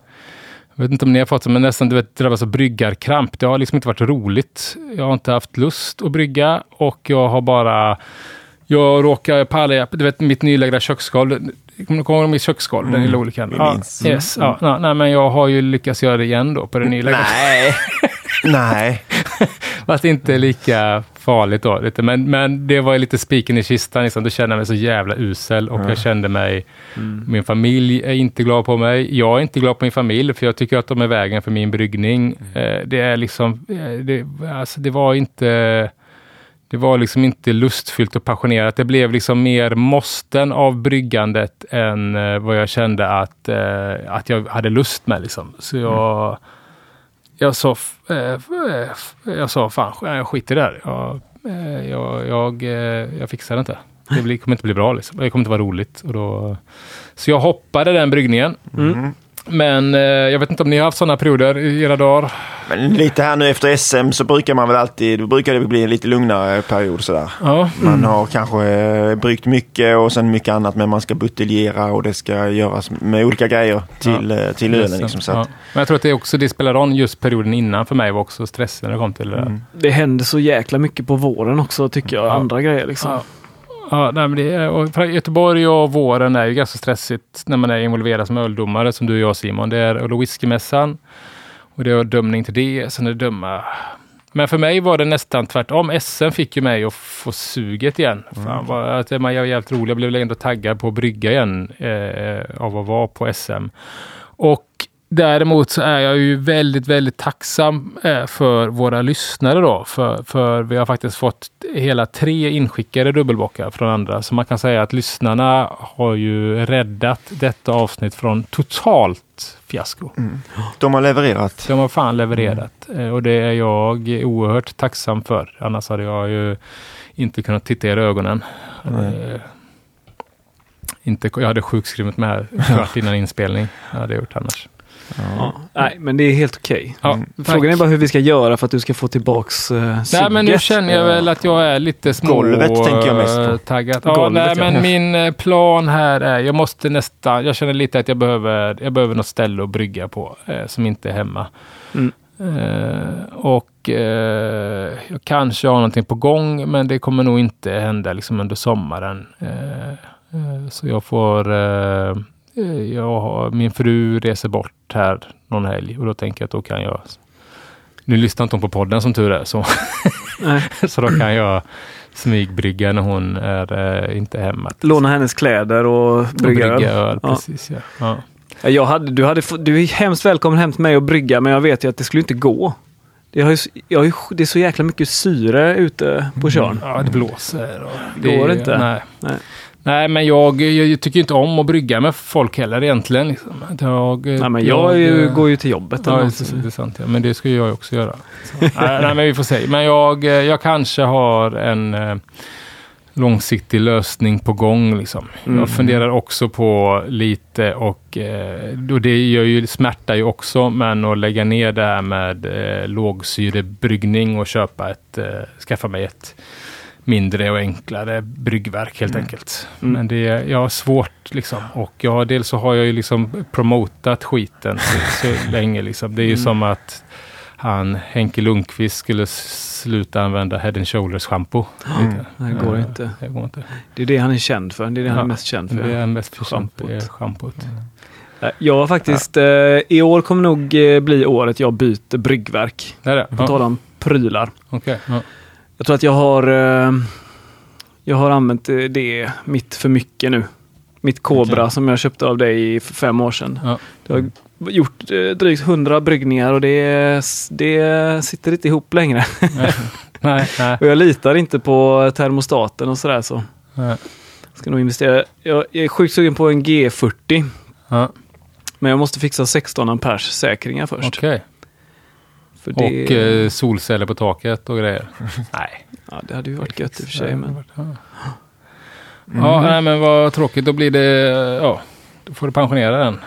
Jag vet inte om ni har fått det, men nästan du vet, drabbas av bryggarkramp. Det har liksom inte varit roligt. Jag har inte haft lust att brygga och jag har bara... Jag råkar palla, du vet mitt nylagda köksgolv. Kommer du ihåg mitt köksgolv? Mm. Den lilla olika. Ja, yes, mm. ja, nej, men jag har ju lyckats göra det igen då på det nylagda. Nej. Nej. Fast inte lika farligt då. Lite. Men, men det var lite spiken i kistan. Liksom. Då kände jag mig så jävla usel och mm. jag kände mig... Mm. Min familj är inte glad på mig. Jag är inte glad på min familj för jag tycker att de är vägen för min bryggning. Mm. Eh, det är liksom... Eh, det, alltså, det var inte... Det var liksom inte lustfyllt och passionerat. Det blev liksom mer måsten av bryggandet än eh, vad jag kände att, eh, att jag hade lust med. Liksom. Så jag... Jag sa, eh, eh, jag sa fan, jag skiter i det där. Eh, jag, jag, jag, jag fixar det inte. Det blir, kommer inte bli bra. Liksom. Det kommer inte vara roligt. Och då, så jag hoppade den bryggningen. Mm. Men eh, jag vet inte om ni har haft sådana perioder i era dagar? Men lite här nu efter SM så brukar man väl alltid, då brukar det bli en lite lugnare period sådär. Ja. Man mm. har kanske eh, bryggt mycket och sen mycket annat men man ska buteljera och det ska göras med olika grejer till, ja. Eh, till ölen. Liksom, så ja. Men jag tror att det också det spelar roll just perioden innan för mig var också stressen när det kom till det mm. Det händer så jäkla mycket på våren också tycker jag, andra grejer liksom. Ja, nej, men det är, och Göteborg och våren är ju ganska stressigt när man är involverad som öldomare som du och jag Simon. Det är whiskymässan och det är dömning till det, sen är det döma. Men för mig var det nästan tvärtom. SM fick ju mig att få suget igen. Mm. Fan, att man var jävligt rolig. Jag blev ändå taggad på att brygga igen eh, av att vara på SM. Och Däremot så är jag ju väldigt, väldigt tacksam eh, för våra lyssnare då. För, för vi har faktiskt fått hela tre inskickade dubbelbockar från andra. Så man kan säga att lyssnarna har ju räddat detta avsnitt från totalt fiasko. Mm. De har levererat. De har fan levererat. Mm. Och det är jag oerhört tacksam för. Annars hade jag ju inte kunnat titta er i ögonen. Mm. Inte, jag hade sjukskrivit mig här kvart innan inspelning. Det hade jag gjort annars. Ja. Nej, men det är helt okej. Ja, Frågan är tack. bara hur vi ska göra för att du ska få tillbaks uh, Nej, men nu känner jag väl att jag är lite små... Golvet tänker jag mest på. eh, Taggad. Ja, Golvet, nej, ja. men min eh, plan här är, jag måste nästan, jag känner lite att jag behöver, jag behöver något ställe att brygga på eh, som inte är hemma. Mm. Eh, och eh, jag kanske har någonting på gång, men det kommer nog inte hända liksom under sommaren. Eh, eh, så jag får, eh, eh, jag har, min fru reser bort här någon helg och då tänker jag att då kan jag nu lyssnar inte hon på podden som tur är, så, så då kan jag smygbrygga när hon är eh, inte hemma. Låna hennes kläder och Och brygga öl. Ja. Precis, ja. Ja. Ja, Jag hade, du, hade, du är hemskt välkommen hem till mig och brygga, men jag vet ju att det skulle inte gå. Det, har ju, jag har det är så jäkla mycket syre ute på Tjörn. ja, det blåser. Och Det går inte. Nej. Nej. Nej. men jag, jag tycker inte om att brygga med folk heller egentligen. Liksom. Jag, Nej, men jag är ju, eh, går ju till jobbet. Ja, det det är sant. Ja. Men det ska jag också göra. Nej, nej, men vi får se. Men jag, eh, jag kanske har en eh, långsiktig lösning på gång. Liksom. Mm. Jag funderar också på lite och, eh, och det gör ju, smärta ju också, men att lägga ner det här med eh, lågsyrebryggning och köpa ett, eh, skaffa mig ett mindre och enklare bryggverk helt enkelt. Mm. Men det, jag har svårt liksom. Och jag, dels så har jag ju liksom promotat skiten så, så länge liksom. Det är ju Mm. som att han, Henke Lundqvist skulle sluta använda Head and Shoulders shampoo. Mm. Det går Eh, inte. Det går inte. Det är det han är känd för. Det är det han är Ja, mest känd för. Det är mest för. Schampot. är Schampot. Nej, Jag har faktiskt, eh, i år kommer nog eh, bli året jag byter bryggverk. Det är det? På tal Ja, om prylar. okej. Ja. Jag tror att jag har, eh, jag har använt eh, det mitt för mycket nu. Mitt Cobra Okej. som jag köpte av dig för fem år sedan. Ja. Jag har gjort eh, drygt 100 bryggningar och det, det sitter inte ihop längre. Nej, nej, nej. Och jag litar inte på termostaten och sådär så. nej. Ska nog investera. Jag är sjukt sugen på en G40. Ja, Men jag måste fixa 16 amperes säkringar först. Okej. För det, Och eh, solceller på taket och grejer? nej. ja, det hade ju varit gött i och för sig. Men... Ja, ja nej, men vad tråkigt. Då blir det... Ja, då får du pensionera den.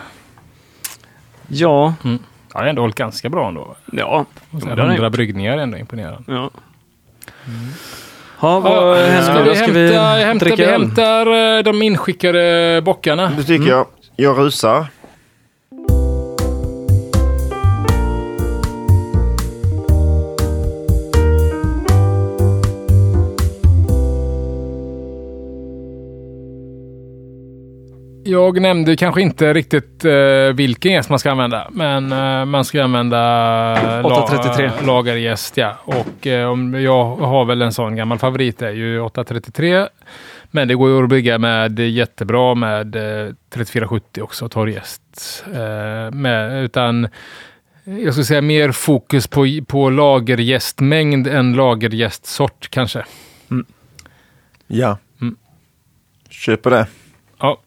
Ja, Ja, det har ändå hållit ganska bra ändå. ja. Och Ja, det har den 100 gjort. bryggningar är ändå imponerande. ja. Ja, vad Ja, händer då? vi Ska hämta, vi hämta, vi dricka öl? hämtar eh, de inskickade bockarna. Det tycker jag. Jag rusar. Jag nämnde kanske inte riktigt eh, vilken gäst man ska använda. Men eh, man ska använda la- 833. lagergäst. Ja. Och eh, om jag har väl en sån gammal favorit. Det är ju 833. Men det går ju att bygga med jättebra med eh, 3470 också, torrgäst. Eh, med, utan jag skulle säga mer fokus på, på lagergästmängd än lagergästsort kanske. Ja. Mm. Köper det. Ja.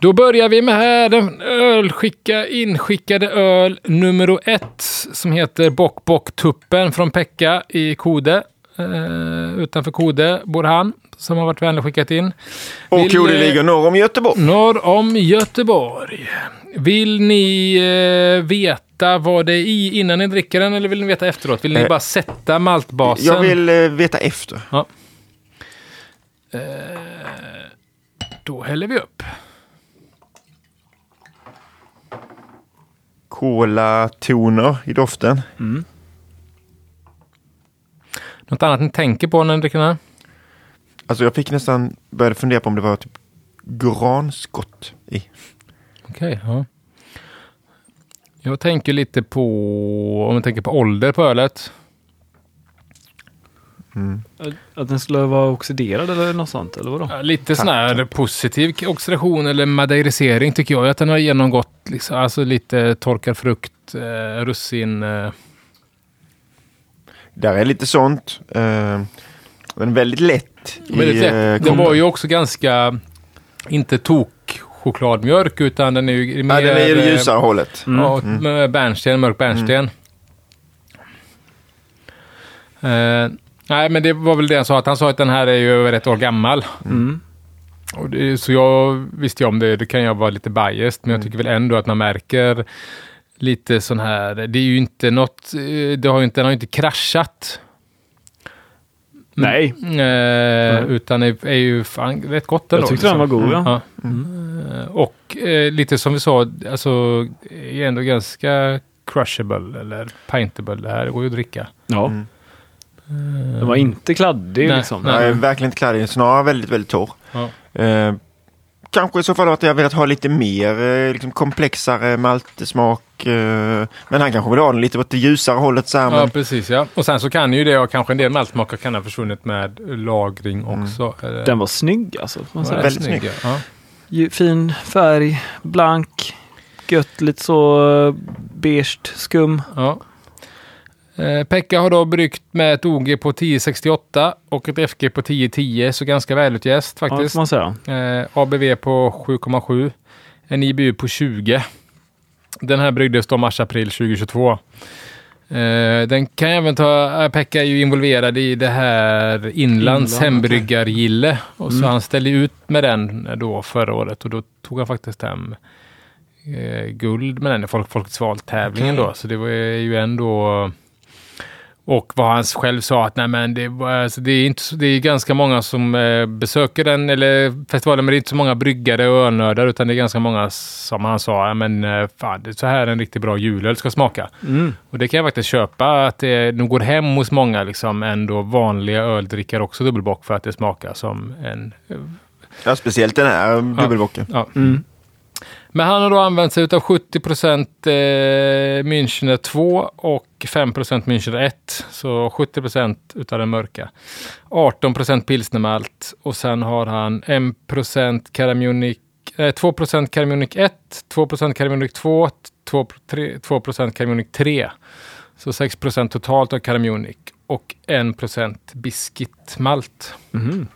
Då börjar vi med den ölskicka, inskickade öl nummer ett som heter Bock Bock Tuppen från Pekka i Kode. Eh, utanför Kode bor han som har varit vänlig och skickat in. Och Vill, Kode eh, ligger norr om Göteborg. Norr om Göteborg. Vill ni eh, veta vad det är i innan ni dricker den eller vill ni veta efteråt? Vill ni Eh, bara sätta maltbasen? Jag vill eh, veta efter. Då häller vi upp. Kola-toner i doften. Något annat ni tänker på när ni dricker den här? Alltså jag fick nästan, började fundera på om det var typ granskott i. Okej, ja. Jag tänker lite på, om jag tänker på ålder på ölet. Att den skulle vara oxiderad eller något sånt, eller vadå? Ja, Lite sån här positiv oxidation eller madeirisering tycker jag. Att den har genomgått liksom, alltså lite torkad frukt, eh, russin. Eh, Där är lite sånt. Eh, men väldigt lätt. i, väldigt lätt. eh, Den var ju också ganska, inte tok chokladmjölk utan den är ju mer... Ja, den är i det eh, ljusare hållet. Ja, med bärnsten, mörk bärnsten. Eh, nej, men det var väl det han sa. Att han sa att den här är ju över ett år gammal. Mm. Och det, så jag visste ju om det. Det kan jag vara lite biased. Men jag tycker väl ändå att man märker lite sån här, det är ju inte något, eh, det har ju inte, den har ju inte kraschat. Nej, Eh, utan är, är ju fan rätt gott ändå. jag tyckte den var god. Ja. Ja. Eh, Och eh, lite som vi sa, alltså är ändå ganska crushable eller pintable. Det här går ju att dricka. ja. Mm. Den var inte kladdig Nej, liksom. nej. Är verkligen inte kladdig, snarare väldigt, väldigt torr. Ja. Eh, kanske i så fall att jag velat ha lite mer eh, liksom komplexare maltsmak. Eh, men han kanske vill ha den lite åt det ljusare hållet. Så här, Ja, men, precis ja. Och sen så kan ju det, och kanske en del maltsmaker kan ha försvunnit med lagring också. Eller- Den var snygg alltså. Man Ja, säga. väldigt snygg, snygg. Ja. Fin färg, blank, gött, lite så uh, beige skum. Ja. Eh, Pekka har då bryggt med ett OG på 1068 och ett FG på 1010, så ganska välutjäst Ja, faktiskt. får man säga. Eh, ABV på 7,7. En IBU på 20. Den här bryggdes då mars-april 2022. Eh, den kan även ta, eh, Pekka är ju involverad i det här Inlands Inland, hembryggargille. Och så Mm. han ställde ut med den då förra året och då tog han faktiskt hem eh, guld med den i Folk, Folkets val-tävlingen Okej. då. Så det var ju ändå... Och vad han själv sa att nej men det, alltså det, är inte, det är ganska många som eh, besöker den eller festivalen men det är inte så många bryggare och ölnördar utan det är ganska många som han sa, ja men eh, fan det är så här en riktigt bra julöl ska smaka. Mm. Och det kan jag faktiskt köpa att det nog går hem hos många liksom ändå vanliga öldrickare också dubbelbock för att det smakar som en... ja, speciellt den här dubbelbocken. Ja. Mm. Men han har då använt sig av 70 procent eh, Münchner 2 och 5 procent Münchner 1. Så 70 procent utav den mörka. 18 procent pilsnermalt och sen har han 1 procent eh, 2 procent Caramunic 1, 2 procent Caramunic 2, 2, 3, 2 procent Caramunic 3. Så 6 procent totalt av Caramunic och 1 procent biskitmalt. Mm.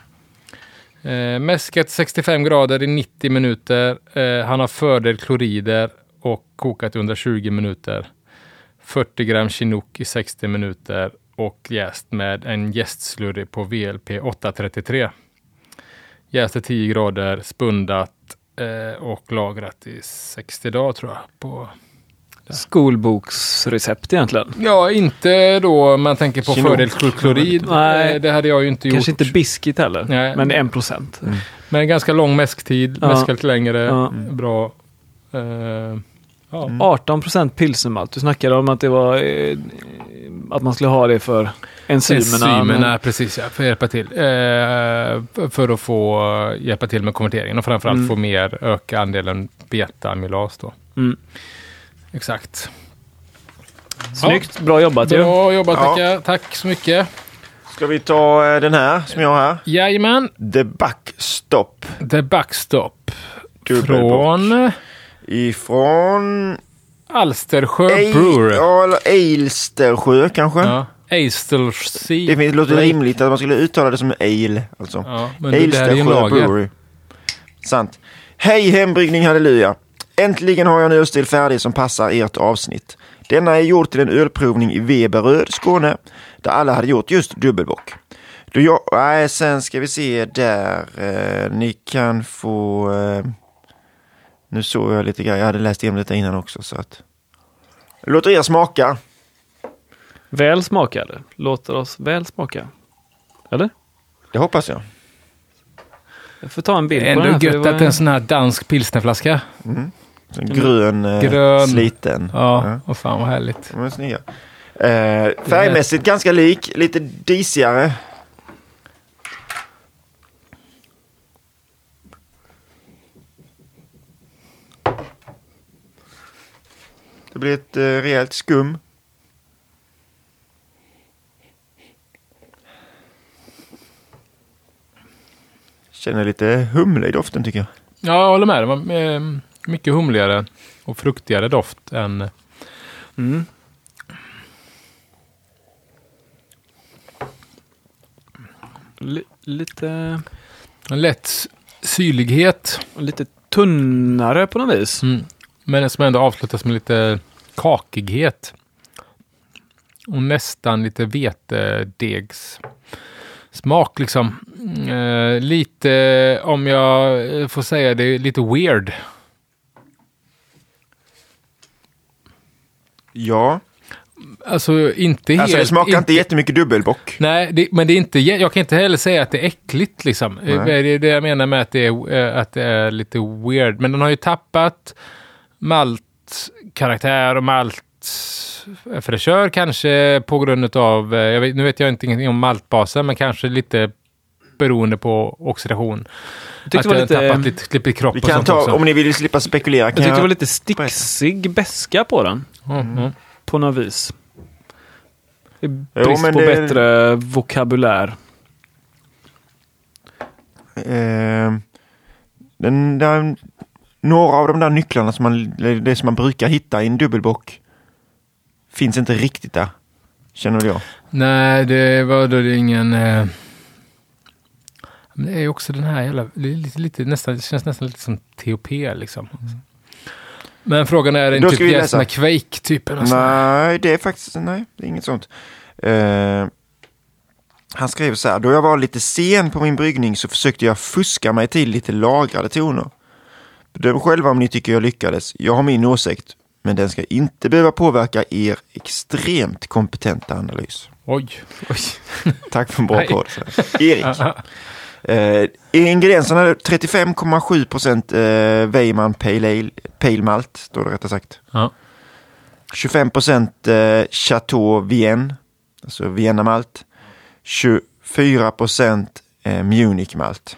Eh, mäskat 65 grader i 90 minuter. Eh, han har fördel klorider och kokat i 120 minuter. 40 gram chinook i 60 minuter och jäst med en jästslurry på VLP 833. Jäst i 10 grader, spundat eh, och lagrat i 60 dagar tror jag. På Skolboksrecept egentligen. Ja, inte då man tänker på Chinook. fördelsklorid. Nej. Eh, Det hade jag ju inte Kanske gjort. inte biscuit heller, Nej. men en procent. Men ganska lång mäsktid, Ja. mäskat längre, Ja. bra. Eh, ja. 18 procent pilsnermalt. Du snackade om att det var eh, att man skulle ha det för enzymerna. Enzymerna, men- precis ja, för att hjälpa till. Eh, för att få hjälpa till med konverteringen och framförallt Mm. få mer, öka andelen beta-amylas då. Mm. Exakt. Snyggt, bra jobbat ju. Bra jobbat Ja. Pekka, tack så mycket. Ska vi ta eh, den här som jag har här? Jajamän, The Backstop. The Backstop. Dubbelbock. Från Ifrån Alstersjö Ej- Brewery. ja, eller Eilstersjö kanske. Ja. Eistelsea. Det finns, låter rimligt att man skulle uttala det som ale. Alltså. Ja, men det, det här är ju en Eilstersjö lager. Brewery. Sant. Hej hembryggning halleluja. Äntligen har jag en ölstil färdig som passar ert avsnitt. Denna är gjord till en ölprovning i Weberöd, Skåne, där alla hade gjort just dubbelbock. Då jag, nej, sen ska vi se där. Eh, ni kan få... Eh, nu såg jag lite grejer. Jag hade läst igenom detta innan också. Så att, låter er smaka. Väl smakade. Låter oss väl smaka. Eller? Det hoppas jag. Jag får ta en bild på Ändå den här. för gött att det är en sån här dansk pilsnerflaska. En grön, eh, Grön. sliten. Ja, och fan vad härligt. De är snygga. Eh, färgmässigt ganska lik, lite disigare. Det blir ett eh, rejält skum. Känner lite humle i doften tycker jag. Ja, jag håller med. Mycket humligare och fruktigare doft än... Mm. Li- lite, En lätt syrlighet. lite tunnare på något vis. Mm. Men som ändå avslutas med lite kakighet. Och nästan lite vetedegs smak liksom. Eh, lite, om jag får säga det, lite weird. Ja, Alltså inte helt... alltså det smakar inte jättemycket dubbelbock. Nej, det, men det är inte, jag kan inte heller säga att det är äckligt. Liksom. Nej. Det är det jag menar med att det, är, eh, att det är lite weird. Men den har ju tappat maltkaraktär och maltfräschör kanske på grund av, eh, jag vet, nu vet jag inte om maltbasen, men kanske lite beroende på oxidation. Jag tyckte att det var den lite, tappat lite, lite i kropp Vi och kan sånt ta, också. om ni vill slippa spekulera jag kan tyckte jag... det var lite sticksig beska på den. Mm, mm. På något vis. I Jo, brist men på det- bättre vokabulär. Eh, den där, några av de där nycklarna som man, det som man brukar hitta i en dubbelbock finns inte riktigt där. Känner jag. Nej, det var då det ingen... Eh... Men det är också den här jävla... Det, är lite, lite, nästan, det känns nästan lite som TOP liksom. Men frågan är, är ska typ vi läsa. med Quake-typen? och så? Nej, det är faktiskt nej, det är inget sånt. Eh, han skrev så här, då jag var lite sen på min bryggning så försökte jag fuska mig till lite lagrade toner. Bedöm själva om ni tycker jag lyckades. Jag har min åsikt, men den ska inte behöva påverka er extremt kompetenta analys. Oj. Oj. Tack för en bra podd. Erik. Eh, ingredienserna är 35,7 procent eh, Weiman Pale, Ale, Pale Malt, står det rättare sagt. Ja. 25 procent eh, Chateau Vienne, alltså Vienna malt. 24 procent eh, Munich malt.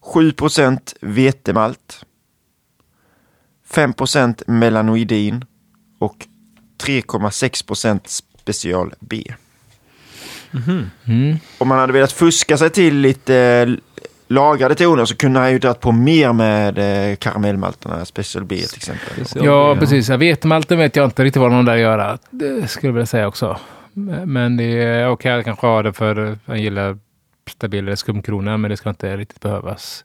7 procent vetemalt. 5 procent melanoidin och 3,6 procent special B. Mm. Om man hade velat fuska sig till lite eh, lagrade toner så kunde han ju dragit på mer med eh, karamellmalterna, Special B till exempel. Ja, Ja. precis. Jag vet malten vet jag inte riktigt vad de där gör. Det skulle jag vilja säga också. Men det är okej att kanske ha det för jag gillar stabilare skumkrona, men det ska inte riktigt behövas.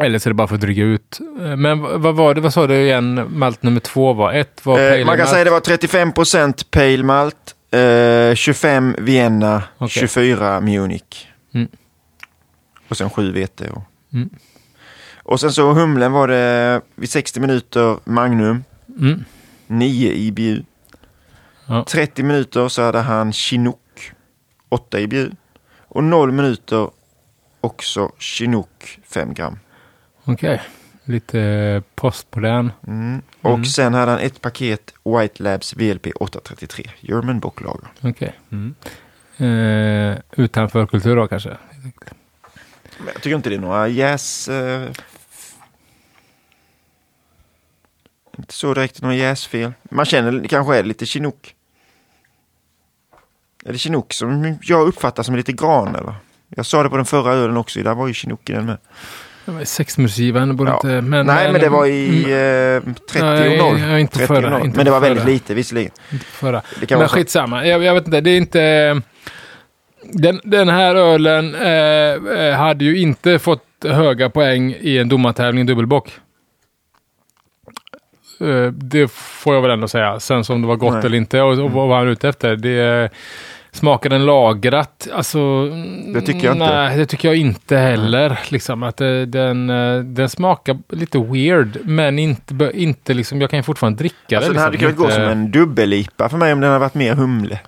Eller så är det bara för att dryga ut. Men vad var det, vad sa du igen, malt nummer två var? Ett var Eh, man kan malt. säga det var 35 procent Pale Malt, eh, 25 Vienna, Okej. 24 Munich. Mm. Och sen 7 vete. Och, Mm. och sen så humlen var det vid 60 minuter Magnum, Mm. 9 IBU. Ja. 30 minuter så hade han Chinook, 8 IBU. Och 0 minuter också Chinook, 5 gram. Okej. Lite postmodern. Mm. Och Mm. sen hade han ett paket White Labs VLP 833, German Bocklager. Okej. Mm. Eh, utanför kultur då kanske? Men jag tycker inte det är några jäs... eh, inte så direkt några jäsfel. Man känner kanske är lite chinook. Är det chinook som jag uppfattar som lite gran eller? Jag sa det på den förra ölen också, där var ju chinook i den med. Sexmusgivaren borde Ja. inte... Men, Nej, men det var i Mm, eh, 30 Nej, och 0. ja, inte 30 förra, och 0. inte Men det var förra. väldigt lite visserligen. inte förra. Det kan Men vara skitsamma. Jag, jag vet inte, det är inte... Den, den här ölen eh, eh, hade ju inte fått höga poäng i en domartävling i dubbelbock. Eh, det får jag väl ändå säga. Sen som det var gott Nej. eller inte och, och vad var han ute efter. Det smakar den lagrat? Alltså, Det tycker jag inte. Nej, det tycker jag inte heller. Liksom, att det, den, eh, den smakar lite weird, men inte, inte liksom, jag kan ju fortfarande dricka Alltså, det. den hade liksom, kunnat gå inte- som en dubbellipa för mig om den hade varit mer humle.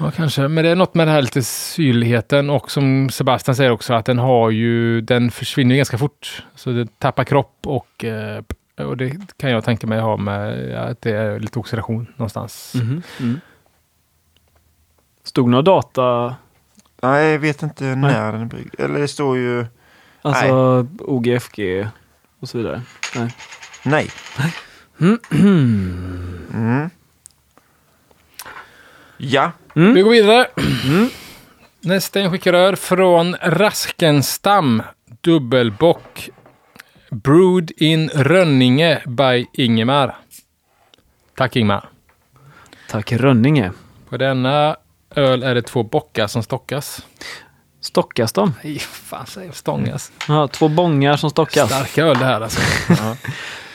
Ja, kanske. Men det är något med den här lite syrligheten och som Sebastian säger också att den har ju, den försvinner ganska fort. Så det tappar kropp och, eh, och det kan jag tänka mig ha med att det är lite oxidation någonstans. Mhm. Mm. Stod några data, Nej, jag vet inte när den är bryggd. Eller det står ju... alltså OGFG och så vidare? Nej. Nej. Mm. Ja, Vi går vidare. Nästa inskickarör från Raskenstam. Dubbelbock. Brewed in Rönninge by Ingemar. Tack Ingemar. Tack Rönninge. På denna öl är det två bockar som stockas. Stockas de? Nej, fan säger stångas. Ja, två bångar som stockas. Starka öl det här alltså.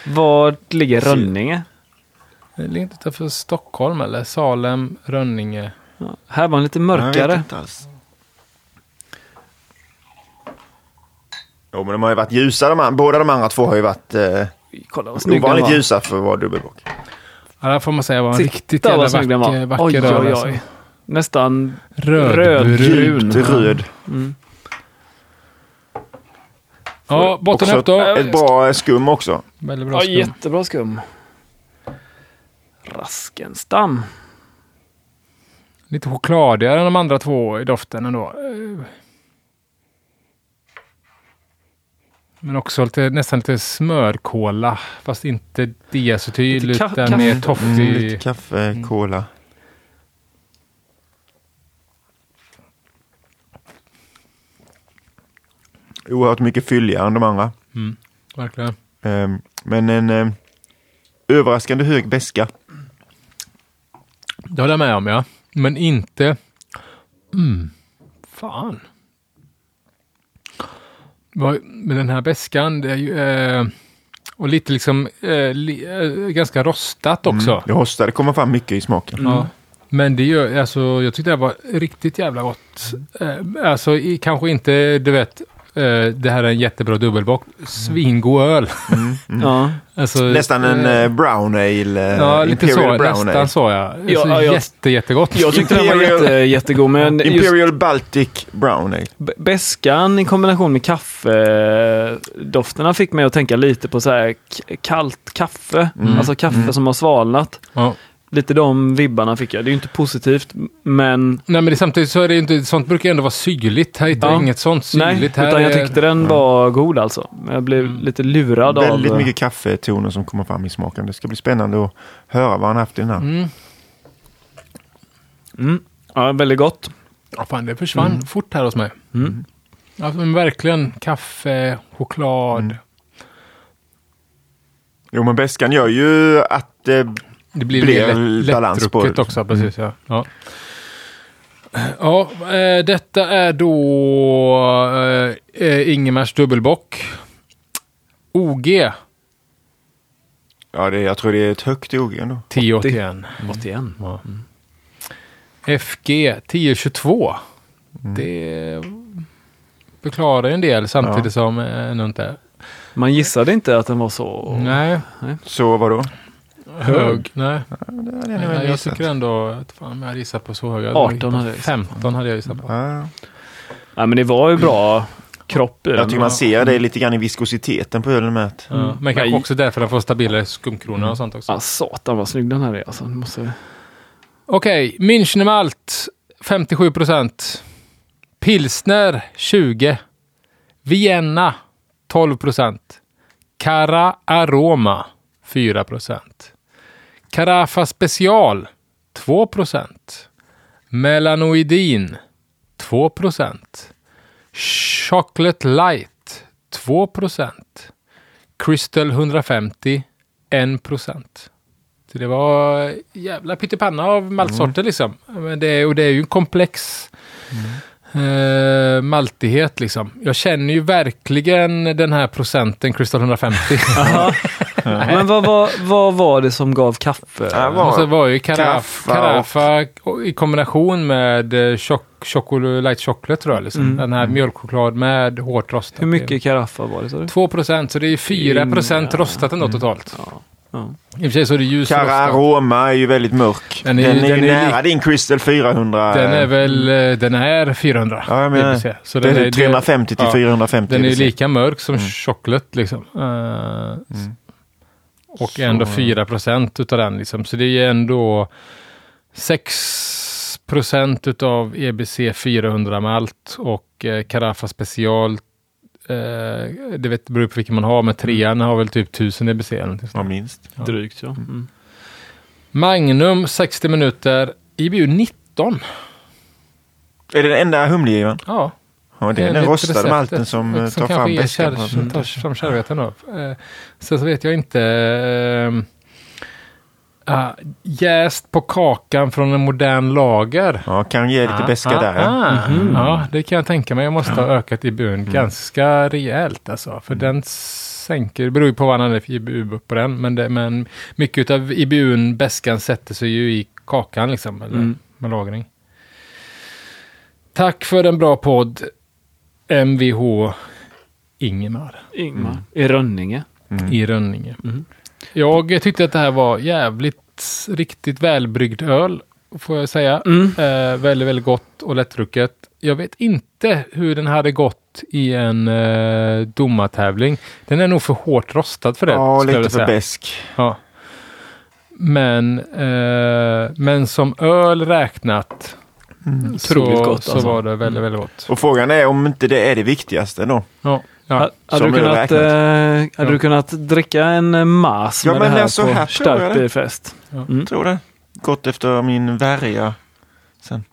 Var ligger Rönninge? Det ligger inte utanför Stockholm eller Salem, Rönninge. Ja, här var den lite mörkare. Jo, men de har ju varit ljusa de andra. Båda de andra två har ju varit eh, Kolla vad Ovanligt var. ljusa för att vara dubbelbock. Ja, där får man säga var en Titta riktigt jävla vacker, vacker Oj, oj, alltså. oj. Nästan Rödbrun. Djupt röd. Mm. Ja, botten Också upp då. Ett bra skum också. Väldigt bra Ja, skum. jättebra skum. Raskenstam. Lite chokladigare än de andra två i doften ändå. Men också lite, nästan lite smörkola. Fast inte diacetyl utan kaffe. mer Mm, toffee. lite kaffe, cola. Oerhört mycket fylligare än de andra. Mm, verkligen. Ehm, Men en ehm, överraskande hög beska. Det håller jag med om ja. Men inte... Mm. Fan. Men den här beskan, det är ju... Eh, och lite liksom eh, li, eh, ganska rostat också. Mm. Det hostar, det kommer fram mycket i smaken. Ja. Men det gör, alltså jag tyckte det var riktigt jävla gott. Eh, alltså i, kanske inte, du vet, eh, det här är en jättebra dubbelbock. Svingod öl. Ja. Alltså, Nästan en eh, brown ale. Ja, lite Imperial så. brown Nästan ale. så ja. Ja, så ja, jag- jätte, jättegott. Jag tyckte den var jätte, jättegod, men just Imperial Baltic brown ale. b- beskan i kombination med kaffedofterna fick mig att tänka lite på så här kallt kaffe. Mm. Alltså kaffe Mm. som har svalnat. Lite de vibbarna fick jag. Det är ju inte positivt, men Nej, men det, samtidigt så är det ju inte, sånt brukar ändå vara syrligt. Här hittar Ja. inget sånt nej, syrligt. här utan jag är- tyckte den var god alltså. Men Jag blev Mm. lite lurad Väldigt av... mycket kaffetoner som kommer fram i smaken. Det ska bli spännande att höra vad han haft i den här. Mm. Mm. Ja, väldigt gott. Ja, fan, det försvann fort här hos mig. Mm. Alltså, men verkligen kaffe, choklad. Mm. Jo, men beskan gör ju att eh, Det blir, Blir lätt, balans på lättdrucket också. Precis, ja. Ja. Ja, eh, detta är då eh, Ingemars dubbelbock. OG ja, det, jag tror det är ett högt OG ändå. 1081. 81. Ja. FG 1022. Det förklarar en del samtidigt Ja. som ändå inte Man gissade inte att den var så... Nej, Så vadå? Hög. Nej, Ja, det hade jag nog Nej, jag tycker ändå att fan, jag hade gissat på så höga. 18 hade jag gissat på. 15 hade jag gissat på. Ja, Nej, men det var ju bra kropp i den. jag tycker man ser det lite grann i viskositeten på ölen med. Ja, men kanske Nej. också därför den får stabilare skumkronor och sånt också. Ah, satan vad snygg den här är alltså. Måste... Okej, Münchner Malt 57 procent. Pilsner 20. Vienna 12 procent. Cara Aroma 4 procent. Carafa Special 2 procent. Melanoidin 2 procent. Chocolate Light 2 procent. Crystal 150 1 procent. Så det var jävla pyttipanna av maltsorter liksom. Men det och det är ju en komplex eh, maltighet liksom. Jag känner ju verkligen den här procenten Crystal 150. Men vad, vad, vad var det som gav kaffe? Ja, vad- och så var ju och- och- i kombination med eh, chocolate, light chocolate tror jag. Liksom. Mm. Den här mjölkchoklad med hårt rostat. Hur mycket karaffa var det? Så? 2 procent, så det är ju 4 procent rostat ändå totalt. Ja. Ja. I och för sig så är det ljus Cara. Aroma är ju väldigt mörk. Den Den är är, ju- ju den är nära li- din Crystal 400. Den är väl, eh, den är 400. Ja, jag menar. Så den den är 350 till ja. 450. Den är ju lika mörk som Mm. liksom. Eh, Och ändå 4 procent utav den liksom. Så det är ändå 6 procent utav EBC 400 malt och eh, Carafa special eh, det vet, beror på vilken man har, men trean har väl typ 1000 EBC. Ja, minst. Ja. Drygt ja. Mm. Magnum 60 minuter, IBU 19. Är det den enda humlegivaren? Ja, Ja, det är den rostade malten som, eh, tar fram kanske är bäskan. kär- som tar fram kärvheten då. Eh, Sen så vet jag inte. ehm, ah, jäst på kakan från en modern lager. Ja, kan ge lite beska ah, där. Ja. ah. Mhm. Ja, det kan jag tänka mig. Jag måste ha ökat IBUn Mm. ganska rejält alltså. För den sänker, det beror ju på vad han är för IBU på den. Men, det, men mycket av IBUn, beskan sätter sig ju i kakan liksom. Eller Mm. med lagring. Tack för en bra podd. MVH Ingemar. Ingmar. I Rönninge. i Rönninge. Mm. Jag tyckte att det här var jävligt, riktigt välbryggd öl, får jag säga. Mm. Eh, väldigt, väldigt gott och lättdrucket. Jag vet inte hur den hade gått i en eh, domartävling. Den är nog för hårt rostad för det. Ja, lite för besk. Ja. Men, eh, men som öl räknat så, Otroligt gott, så alltså. var det väldigt, väldigt gott. Och frågan är om inte det är det viktigaste då. Ja, ja. Ha- Hade, du kunnat, eh, hade Ja. du kunnat dricka en eh, mas Ja, med men det här alltså, på här tror jag stark det. bilfest? Mm. Tror det. Gått efter min värja. Sen.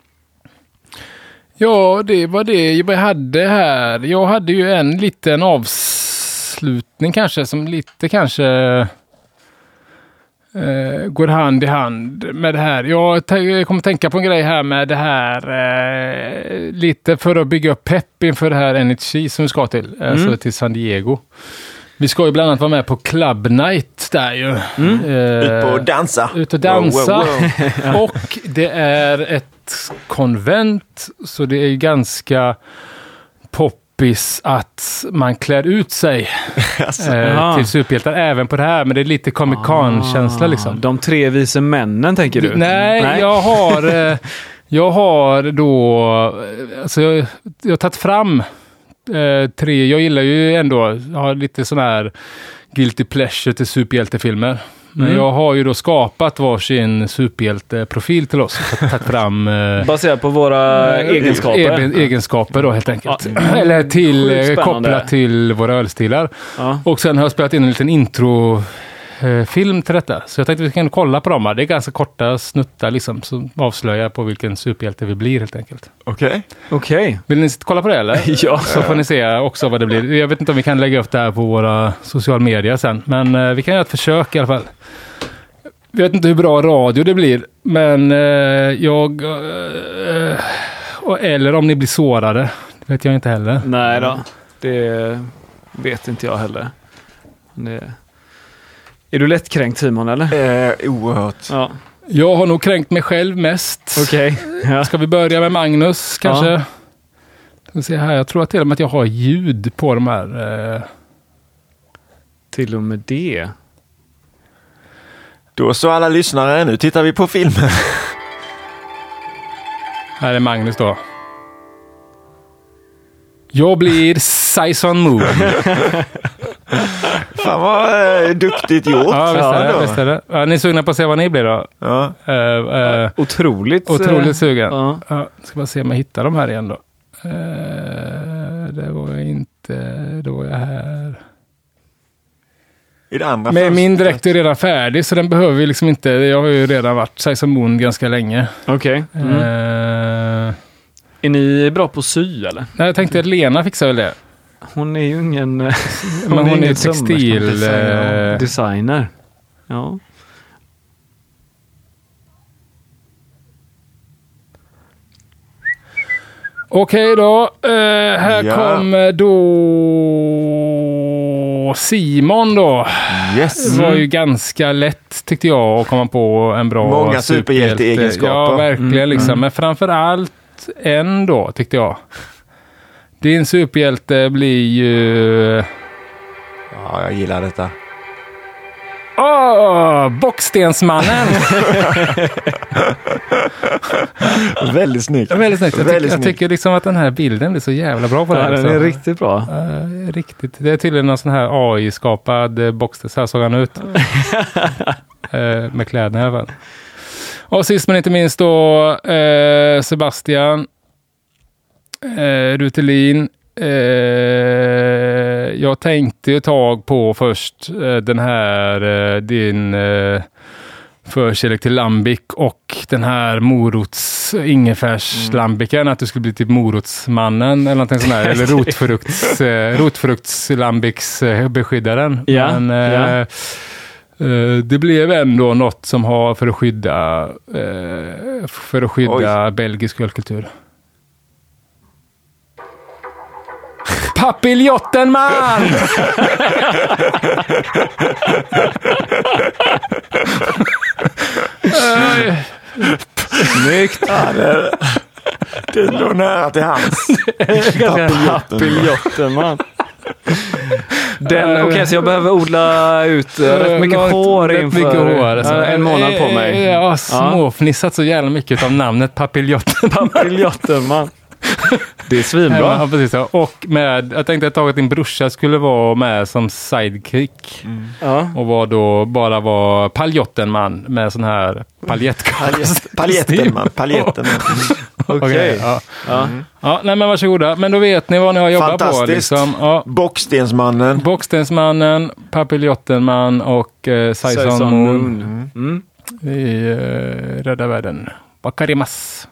Ja, det var det jag hade här. Jag hade ju en liten avslutning kanske som lite kanske eh, går hand i hand med det här. Jag jag kommer tänka på en grej här med det här eh, lite för att bygga upp pepp inför det här NHC som vi ska till, alltså till San Diego. Vi ska ju bland annat vara med på Club Night där ju. Eh, Ut på och dansa. ut och dansa. Wow, wow, wow. Och det är ett konvent, så det är ganska poppis att man klär ut sig Alltså, eh, till superhjältar även på det här. Men det är lite Comic Con-känsla Ah, liksom. De tre vise männen tänker du? Nej, jag har, eh, jag har då, eh, alltså jag, jag har tagit fram eh, tre, jag gillar ju ändå, jag har lite sån här guilty pleasure till superhjältefilmer. Men Mm. jag har ju då skapat varsin superhjälteprofil till oss. Tagit fram eh, Baserat på våra egenskaper? Egen, egenskaper då helt enkelt. Ja. Eller till, eh, kopplat till våra ölstilar. Ja. Och sen har jag spelat in en liten intro eh, film till detta. Så jag tänkte vi kan kolla på dem. här. Det är ganska korta snuttar liksom, som avslöjar på vilken superhjälte vi blir helt enkelt. Okej. Okej. Vill ni kolla på det eller? Ja. Så får ni se också vad det blir. Jag vet inte om vi kan lägga upp det här på våra sociala medier sen. Men eh, vi kan göra ett försök i alla fall. Jag vet inte hur bra radio det blir. Men eh, jag... Eh, och- eller om ni blir sårade. Det vet jag inte heller. Nej då, det vet inte jag heller. Det... Är du lättkränkt Simon eller? Eh, oerhört. Ja, Jag har nog kränkt mig själv mest. okej. Ja. Ska vi börja med Magnus kanske? Ja. Ska se här. Jag tror att till och med att jag har ljud på de här. Eh, Till och med det. Då så alla lyssnare, nu tittar vi på filmen. här är Magnus då. Jag blir Saison Moon. Fan vad eh, duktigt gjort. Ja, visst är det. Visst är det. Ja, ni är sugna på att se vad ni blir då? Ja. Eh, eh, Otroligt. otroligt eh, sugen. Ja. Ja, ska bara se om jag hittar dem här igen då. Eh, det var jag inte. Då var jag här. I det andra Men min dräkt är redan färdig så den behöver vi liksom inte. Jag har ju redan varit Saison Moon ganska länge. Okej. Mm. Eh, Är ni bra på att sy eller? nej, jag tänkte att Lena fixar väl det. Hon är ju ingen... eh, Men hon är ingen textil, sömmerska. eh, Designer. Ja. Okej då. Eh, här Ja. kommer då Simon då. Yes. Det var ju ganska lätt tyckte jag att komma på en bra Många superhjälteegenskaper. Ja, verkligen Mm, liksom. mm. Men framför allt en då, tyckte jag. Din superhjälte blir ju... Ja, jag gillar detta. Åh, Bockstensmannen! Väldigt snyggt. Väldigt snyggt. Jag, tycker, Väldigt jag tycker liksom att den här bilden blir så jävla bra på det ja, här. den liksom. är riktigt bra. Eh, riktigt. Det är tydligen någon sån här AI-skapad eh, box. Så här såg han ut. Eh, med kläderna i alla fall. Och sist men inte minst då eh, Sebastian eh, Rutelin. Eh, jag tänkte ett tag på först eh, den här eh, din eh, förkärlek till lambic och den här morots ingefärslambiken. Att du skulle bli typ morotsmannen eller någonting sånt där. eller rotfrukts, eh, rotfruktslambics beskyddaren. Ja, Men, ja. Eh, det blev ändå något som har för att skydda, eh, för att skydda belgisk ölkultur. Papiljotten-man! Oj. Snyggt! Ja, det, det låg nära till hands. Papiljotten man. Den, Okej, så jag behöver odla ut eh, rätt mycket Långt- hår rätt inför mycket hår, alltså. ja, en månad på mig. Har småfnissat så jävla mycket av namnet papiljotten. Papiljotten, man. Det är Ja, svinbra. precis. ja. Och med, jag tänkte ett tag att din brorsa skulle vara med som sidekick. Ja. Och var då bara var paljottenman med sån här paljettkostym. Paljetten man, Okej. ja. Ja. ja, nej men varsågoda. Men då vet ni vad ni har jobbat på. Liksom. Ja. Bockstensmannen. Bockstensmannen, Papiljottenman och eh, Saison Moon Moon. Mm. i eh, Rädda Världen. Bakarimas.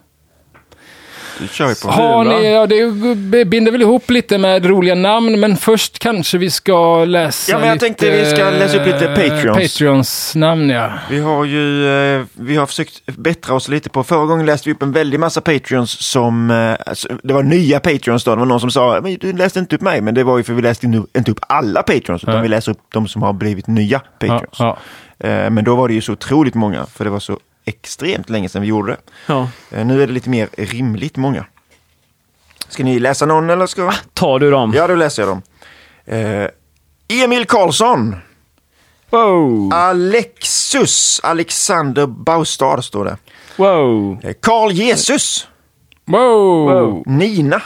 Kör vi på. Har ni, ja, det binder väl ihop lite med roliga namn, men först kanske vi ska läsa Ja, men jag lite, tänkte vi ska läsa upp lite Patreons. Patreons namn, ja. Vi har ju eh, vi har försökt bättra oss lite på, förra gången läste vi upp en väldig massa Patreons som, eh, alltså, det var nya Patreons då, det var någon som sa, men du läste inte upp mig, men det var ju för vi läste inte upp alla Patreons, utan Nej. vi läser upp de som har blivit nya ja, Patreons. ja. Eh, Men då var det ju så otroligt många, för det var så extremt länge sedan vi gjorde det. Ja. Eh, Nu är det lite mer rimligt många. Ska ni läsa någon eller ska Tar du dem? Ja, då läser jag dem. Eh, Emil Karlsson. Wow! Alexus. Alexander Baustad står det. Wow! Eh, Karl Jesus. Wow! Wow. Nina.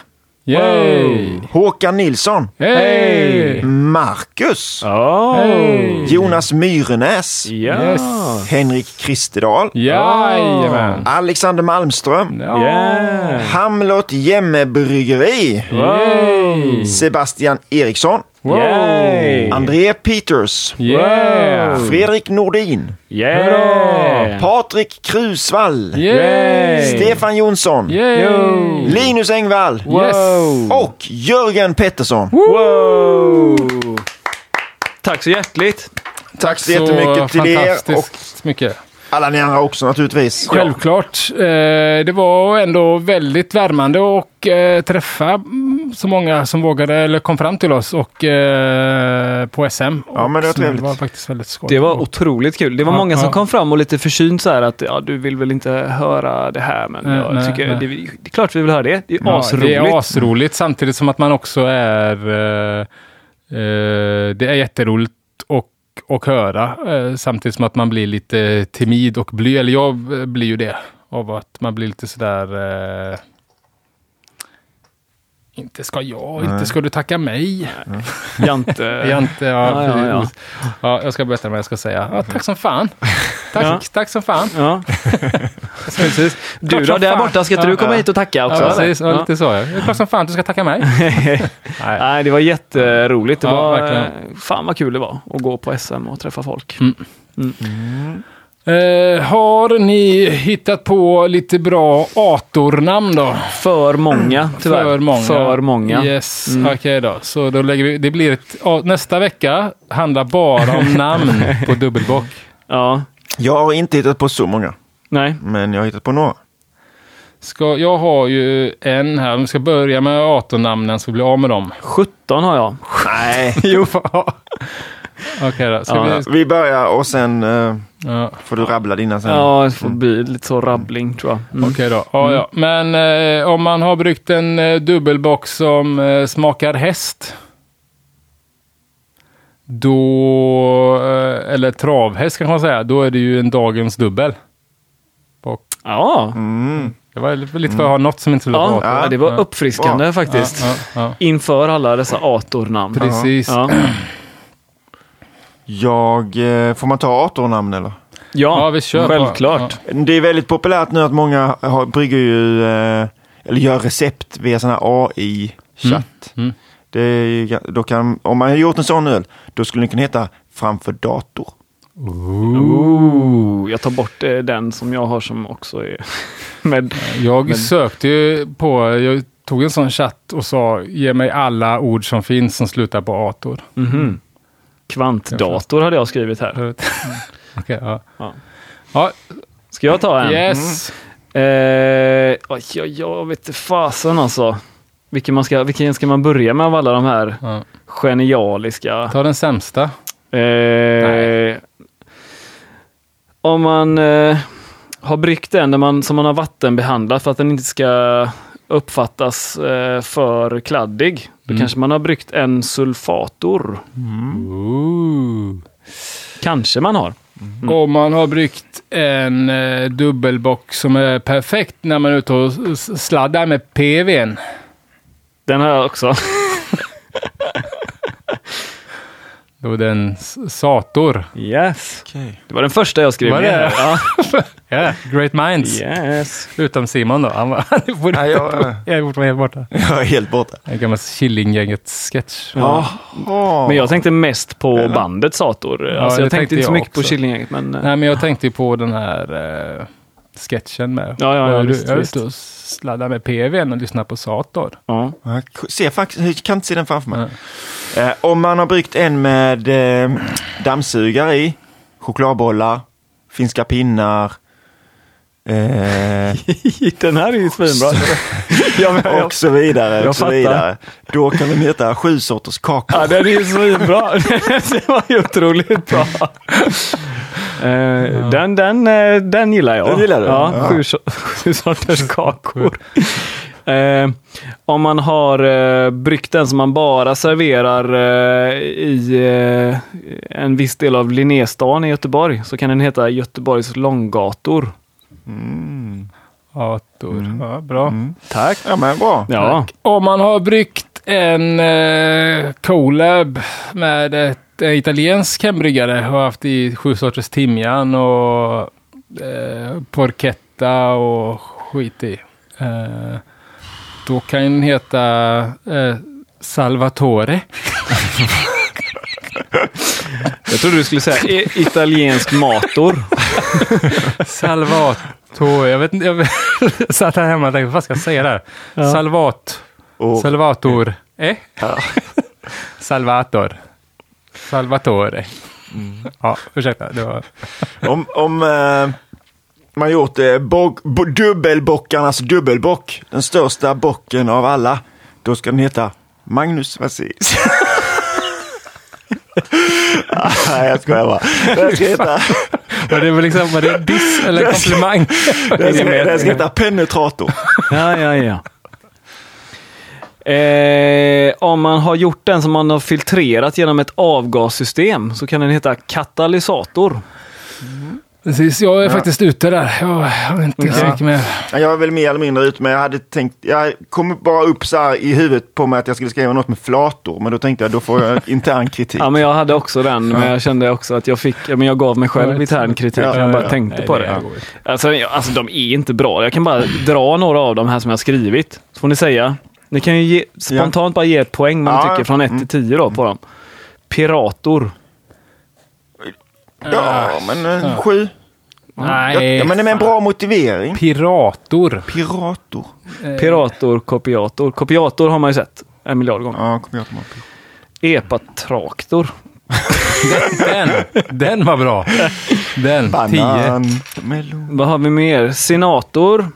Yay! Håkan Nilsson. Hey! Marcus. Oh. Hey! Jonas Myrenäs. Yes. Henrik Kristedal. Jajamän! Alexander Malmström. Ja. Yeah! Hamlot Jämmebryggeri. Yay! Sebastian Eriksson. Wow! Yay! André Peters. Yeah! Fredrik Nordin. Yeah! Patrik Krusvall. Yay! Stefan Jonsson. Yo! Linus Engvall. Yes! Och Jörgen Pettersson. Wow! Tack så hjärtligt! Tack så jättemycket till er och mycket. alla ni andra också naturligtvis. Självklart. Eh, det var ändå väldigt värmande att eh, träffa så många som vågade eller kom fram till oss och eh, på SM. Ja, men det var trevligt. Det var faktiskt väldigt skoj. Det var otroligt kul. Det var Ja, många som ja. kom fram och lite försynt så här att ja, du vill väl inte höra det här men Nej, jag nej, tycker nej. Det, det är klart vi vill höra det. Det är Ja, asroligt. Det är asroligt samtidigt som att man också är... Eh, eh, det är jätteroligt och, och höra eh, samtidigt som att man blir lite timid och bly. Eller jag eh, blir ju det. Av att man blir lite sådär... Inte ska jag, inte ska du tacka mig. Jante. Jag, inte, ja, Ja, ja, ja. ja, jag ska berätta vad jag ska säga. Ja, tack som fan. Tack, Ja. tack som fan. Ja. Precis. Du då, där borta, ska inte du komma hit och tacka också? Ja, precis. Ja, lite så. Ja. Klart som fan du ska tacka mig. Nej. Nej, det var jätteroligt. Det Ja, var, verkligen. eh, fan vad kul det var att gå på SM och träffa folk. Eh, har ni hittat på lite bra atornamn då? För många, tyvärr. För många. För många. Yes, Mm. okej då. Så då lägger vi, det blir ett, nästa vecka handlar bara om namn på dubbelbock. Ja. Jag har inte hittat på så många, Nej. men jag har hittat på några. Ska, jag har ju en här, om vi ska börja med atornamnen så blir jag av med dem. 17 har jag. Nej. Jo. Okej då. Ska Ja, vi, Vi börjar och sen eh, ja. får du rabbla dina sen. Ja, det får bli lite så rabbling tror jag. Mm. Okej då. Ja, ja. Men eh, om man har bryggt en eh, dubbelbock som eh, smakar häst. Då, eh, eller travhäst kan man säga, då är det ju en dagens dubbel. Och Ja. Mm. det var lite lite för att ha något som inte skulle Ja, vara ator. det var Ja. uppfriskande faktiskt. Ja, ja, Inför alla dessa atornamn. ja. Precis. Ja. Jag, eh, får man ta atornamn eller? Ja, Ja, vi kör självklart. Det är väldigt populärt nu att många har, brygger ju, eh, eller gör recept via sån här AI-chatt. Mm. Det är, ju ga- då kan, om man har gjort en sån öl, då skulle den kunna heta framför dator. Ooh, jag tar bort eh, den som jag har som också är med. Jag Men- sökte ju på, jag tog en sån chatt och sa ge mig alla ord som finns som slutar på ator. Mhm. Kvantdator hade jag skrivit här. Okej, ja. Ja. Ja, Ska jag ta en? yes. Eh, oj, oj, jag vet fasen alltså. Vilken, man ska, vilken ska man börja med av alla de här Ja. genialiska? Ta den sämsta. Eh, om man eh, har bryggt där man, som man har vattenbehandlat för att den inte ska uppfattas eh, för kladdig, då Mm. kanske man har bryggt en sulfator. Ooh. Kanske man har. Om man har bryggt en eh, dubbelbock som är perfekt när man är ute och sladdar med PVn. Den har jag också. Det en s- Sator. Yes. Okej. Det var den första jag skrev Var ner. Ja. Ja, great minds. Yes. Utom Simon då. Han var, han Nej, jag- jag är fortfarande helt borta. Jag är helt borta. En gammal Killinggänget-sketch. Ja. Åh. Men jag tänkte mest på Eller? bandet Sator. Ja, alltså, det jag tänkte tänkte inte så mycket på också. Killinggänget. Men, eh, Nej, men jag tänkte ju på den här eh, sketchen med. Ja, ja, ja, visst, jag är visst. ute och sladdar med PVn och lyssnar på Sator. ja. Jag ser faktiskt, jag kan inte se den framför mig. Ja. Eh, om man har bryggt en med eh, dammsugare i, chokladbollar, finska pinnar, eh, den här är ju svinbra. ja, men, jag, och så vidare. Jag Och så fattar. vidare. Då kan den heta sju sorters kakor. ja, den är ju svinbra. det var ju otroligt bra. Eh, den, den, eh, den gillar jag. Den gillar du? Ja, Ja. Sju, so- sju sorters kakor. Eh, om man har eh, bryggt den som man bara serverar eh, i eh, en viss del av Linnéstan i Göteborg så kan den heta Göteborgs långgator. Mm. Sator. Ja, bra. Mm. Tack. Ja men bra. Ja, Om man har bryggt en eh, collab med ett eh, italiensk hembryggare och haft i sju sorters timjan och eh, porchetta och skit i. Eh, då kan den heta eh, Salvatore. jag trodde du skulle säga italiensk mator. Salvatore. Jag vet inte. Jag satt här hemma och tänkte, vad ska jag säga där? Ja. Salvat. Och, Salvator. Eh? ja. Salvator. Salvatore. Ja, ursäkta. Det var... Om, om eh, man gjort eh, bock, bo, dubbelbockarnas dubbelbock, den största bocken av alla, då ska den heta Magnus Vassilis. Nej, jag skojar bara. Den ska heta, Var det väl liksom, var det diss eller komplimang? den ska, den ska heta Penetrator. Ja, ja, ja. Eh, om man har gjort den som man har filtrerat genom ett avgassystem så kan den heta katalysator. Precis, jag är faktiskt ute där. Jag har inte så Ja. mycket mer. Ja, Jag är väl mer eller mindre ute, men jag hade tänkt, jag kom bara upp så här i huvudet på mig att jag skulle skriva något med flator, men då tänkte jag då får jag intern kritik. Ja, men jag hade också den, men jag kände också att jag fick, ja, men jag gav mig själv Ja, intern kritik. ja, jag bara ja. tänkte Nej, på det det. Alltså, jag- alltså de är inte bra. Jag kan bara dra några av de här som jag skrivit. Så får ni säga. Ni kan ju ge, spontant bara ge ett poäng Ja, tycker från 1 mm. till 10 då på dem. Pirator. Ja, men eh, Ja. sju. Nej, ja, men det är med en bra motivering. Pirator. Pirator. Eh, Pirator, kopiator. Kopiator har man ju sett en miljard gånger. Ja, jag ihåg. Epatraktor. Den, den var bra. Den, tio. Banan. Melon. Vad har vi mer? Senator.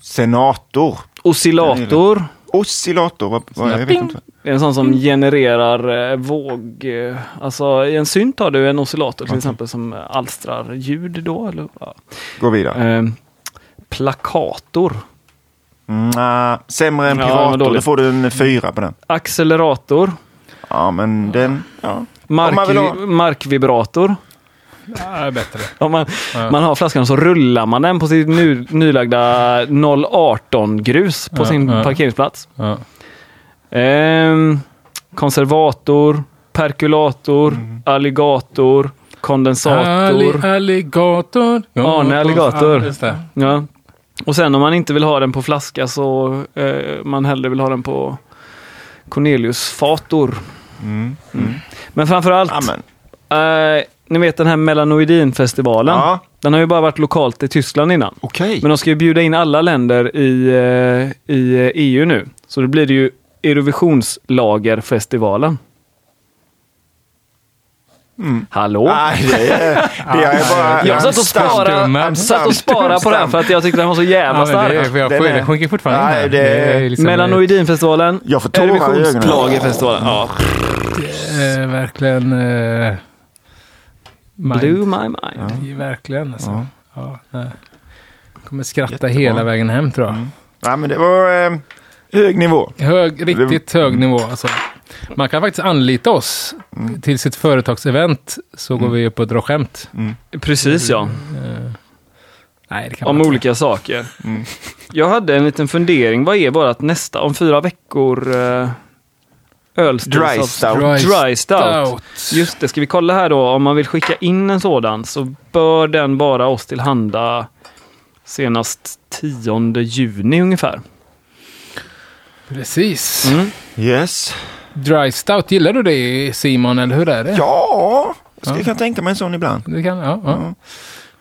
Senator. Oscillator. Oscillator. Vad, vad, jag vet inte. En sån som genererar eh, våg... Eh, alltså i en synt har du en oscillator till exempel som alstrar ljud då. Eller, ja. Gå vidare. eh, plakator. Mm, ah, sämre än Ja, pirator. men då får du en fyra på den. Accelerator. Ja, men den... Ja. Mark, ha- Markvibrator. Ja, bättre. Om man, Ja. man har flaskan så rullar man den på sitt nu, nylagda 018 grus på Ja, sin ja. parkeringsplats. Ja. Ehm, konservator, perkulator, alligator, kondensator. Alli- alligator. Arne Alligator. Ja, just det. Ja. Och sen om man inte vill ha den på flaska så eh, man hellre vill ha den på Cornelius fator. Mm. Mm. Men framförallt, eh, ni vet den här Melanoidin-festivalen. Ja, Den har ju bara varit lokalt i Tyskland innan. okej. Men de ska ju bjuda in alla länder i, eh, i eh, EU nu. Så då blir det ju Eurovisionslagerfestivalen. Mm. Hallå? Nej, det är, det är bara... Jag satt och sparade, satt och sparade på den för att jag tyckte den var så jävla Ja, men det, stark. är- jag Den får, är- det sjunker fortfarande Nej, in. det är- liksom- Melanoidinfestivalen, Jag får tårar i ögonen. Ja, Eh, verkligen... Eh, mind. blew my mind. Ja, Verkligen alltså. Ja. Ja. kommer skratta Jättebra. hela vägen hem tror jag. Mm. Ja, men det var eh, hög nivå. Hög, riktigt hög nivå alltså. Man kan faktiskt anlita oss till sitt företagsevent så går vi upp och drar skämt. Precis ja. Eh, nej, det kan Om man inte. olika saker. Jag hade en liten fundering. Vad är vårt nästa, om fyra veckor, uh, ölstil? Dry stout. Dry Dry stout. stout. Just det, ska vi kolla här då. Om man vill skicka in en sådan så bör den vara oss tillhanda senast 10 juni ungefär. Precis. Mm. Yes. Dry stout, gillar du det Simon, eller hur är det? Ja, jag Ja. kunna tänka mig en sån ibland. Du kan, ja, ja. Ja.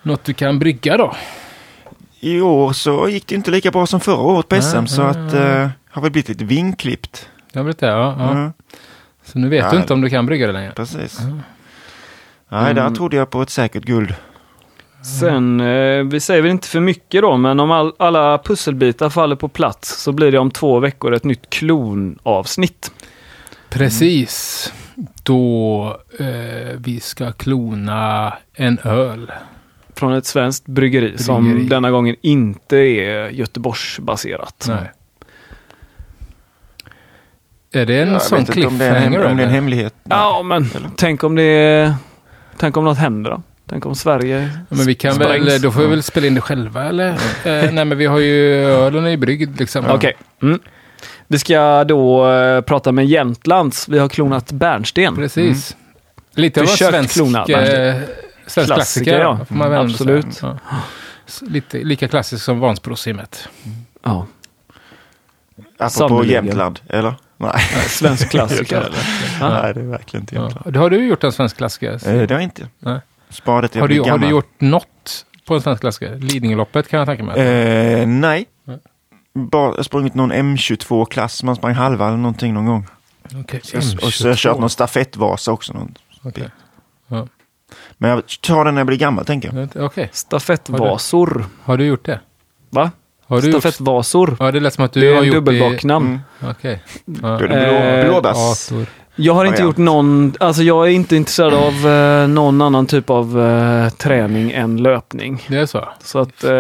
Något du kan brygga då? I år så gick det inte lika bra som förra året på SM så att eh, har väl blivit lite vinklippt. Blivit det, ja. ja. Mm, Så nu vet Ja, du inte om du kan brygga det längre. precis. Mm. Nej, där Mm. trodde jag på ett säkert guld. Sen, eh, vi säger väl inte för mycket då, men om all, alla pusselbitar faller på plats så blir det om två veckor ett nytt klonavsnitt. Precis. Då eh, vi ska klona en öl. Från ett svenskt bryggeri, som Bryggeri. denna gången inte är Göteborgsbaserat. Nej. Är det en Jag sån om det är en, cliffhanger? hem- om det är en hemlighet. Ja, men tänk om det Tänk om något händer då? Tänk om Sverige Ja, men vi kan sprängs? väl, då får vi väl spela in det själva eller? eh, nej men vi har ju ölen i bryggd liksom. Okej. Mm. Vi ska då eh, prata med Jämtlands. Vi har klonat bärnsten. Precis. Lite av en svensk, klona, eh, svensk Klassiker, klassiker. ja. Ändå Absolut. Ja. Lite, lika klassisk som Vansbrosimmet. Ja. Apropå. Jämtland, eller? Nej. Svensk klassiker eller? Ja. Nej, det är verkligen inte Ja. Jämtland. Har du gjort en svensk klassiker? Eh, det har jag inte. Nej. Till jag Har du, har du gjort något på en svensk klassiker? Lidingöloppet kan jag tänka mig. Eh, nej. Nej. Bara sprungit någon M22-klass. Man sprang halva eller någonting någon gång. Okej, Så, och så har jag kört någon stafettvasa också. Någon. Okej. Men jag tar den när jag blir gammal, tänker jag. Okej. Stafettvasor. Har du gjort det? Va? Har du gjort... Stafettvasor. Ja, det lät som att du Det är har en gjort dubbelbocknamn. Mm. Okej. Då är Ja. blå, Eh, blåbärs. Ator. Jag har inte gjort någon, alltså jag är inte intresserad av eh, någon annan typ av eh, träning än löpning. Det är så? Så att eh,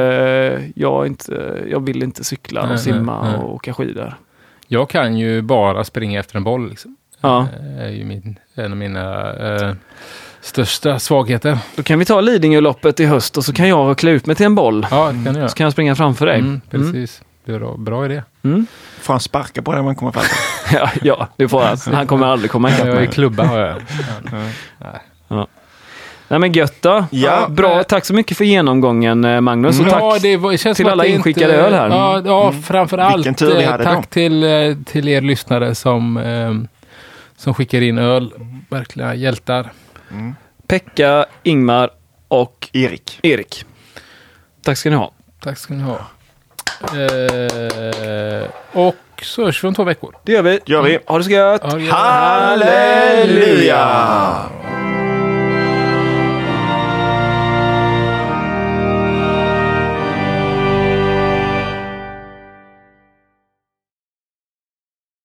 jag, är inte, jag vill inte cykla Nej, och simma nej, nej. och åka skidor. Jag kan ju bara springa efter en boll. Liksom. Ja. Det är ju min, en av mina eh, största svagheter. Då kan vi ta Lidingöloppet i höst och så kan jag klä ut mig till en boll. Ja, det kan du göra. Så kan jag springa framför dig. Mm, precis. Bra, bra idé. Mm. Får han sparka på den när man kommer fram? Ja, ja, det får han. Han kommer aldrig komma ikapp Jag är mig. klubba har jag. Nej men gött då. Ja. Bra, tack så mycket för genomgången eh, Magnus. Och tack. Ja, det var, det känns till alla inskickade inte, öl här. Ja, ja framför allt Vilken tur vi eh, tack då. till, eh, till er lyssnare som, som skickar in öl. Verkliga hjältar. Pekka, Ingmar och Erik. Erik. Tack ska ni ha. Tack ska ni ha. Eh, och så hörs vi om två veckor. Det gör vi. Gör vi. Ha det så gött. Halleluja!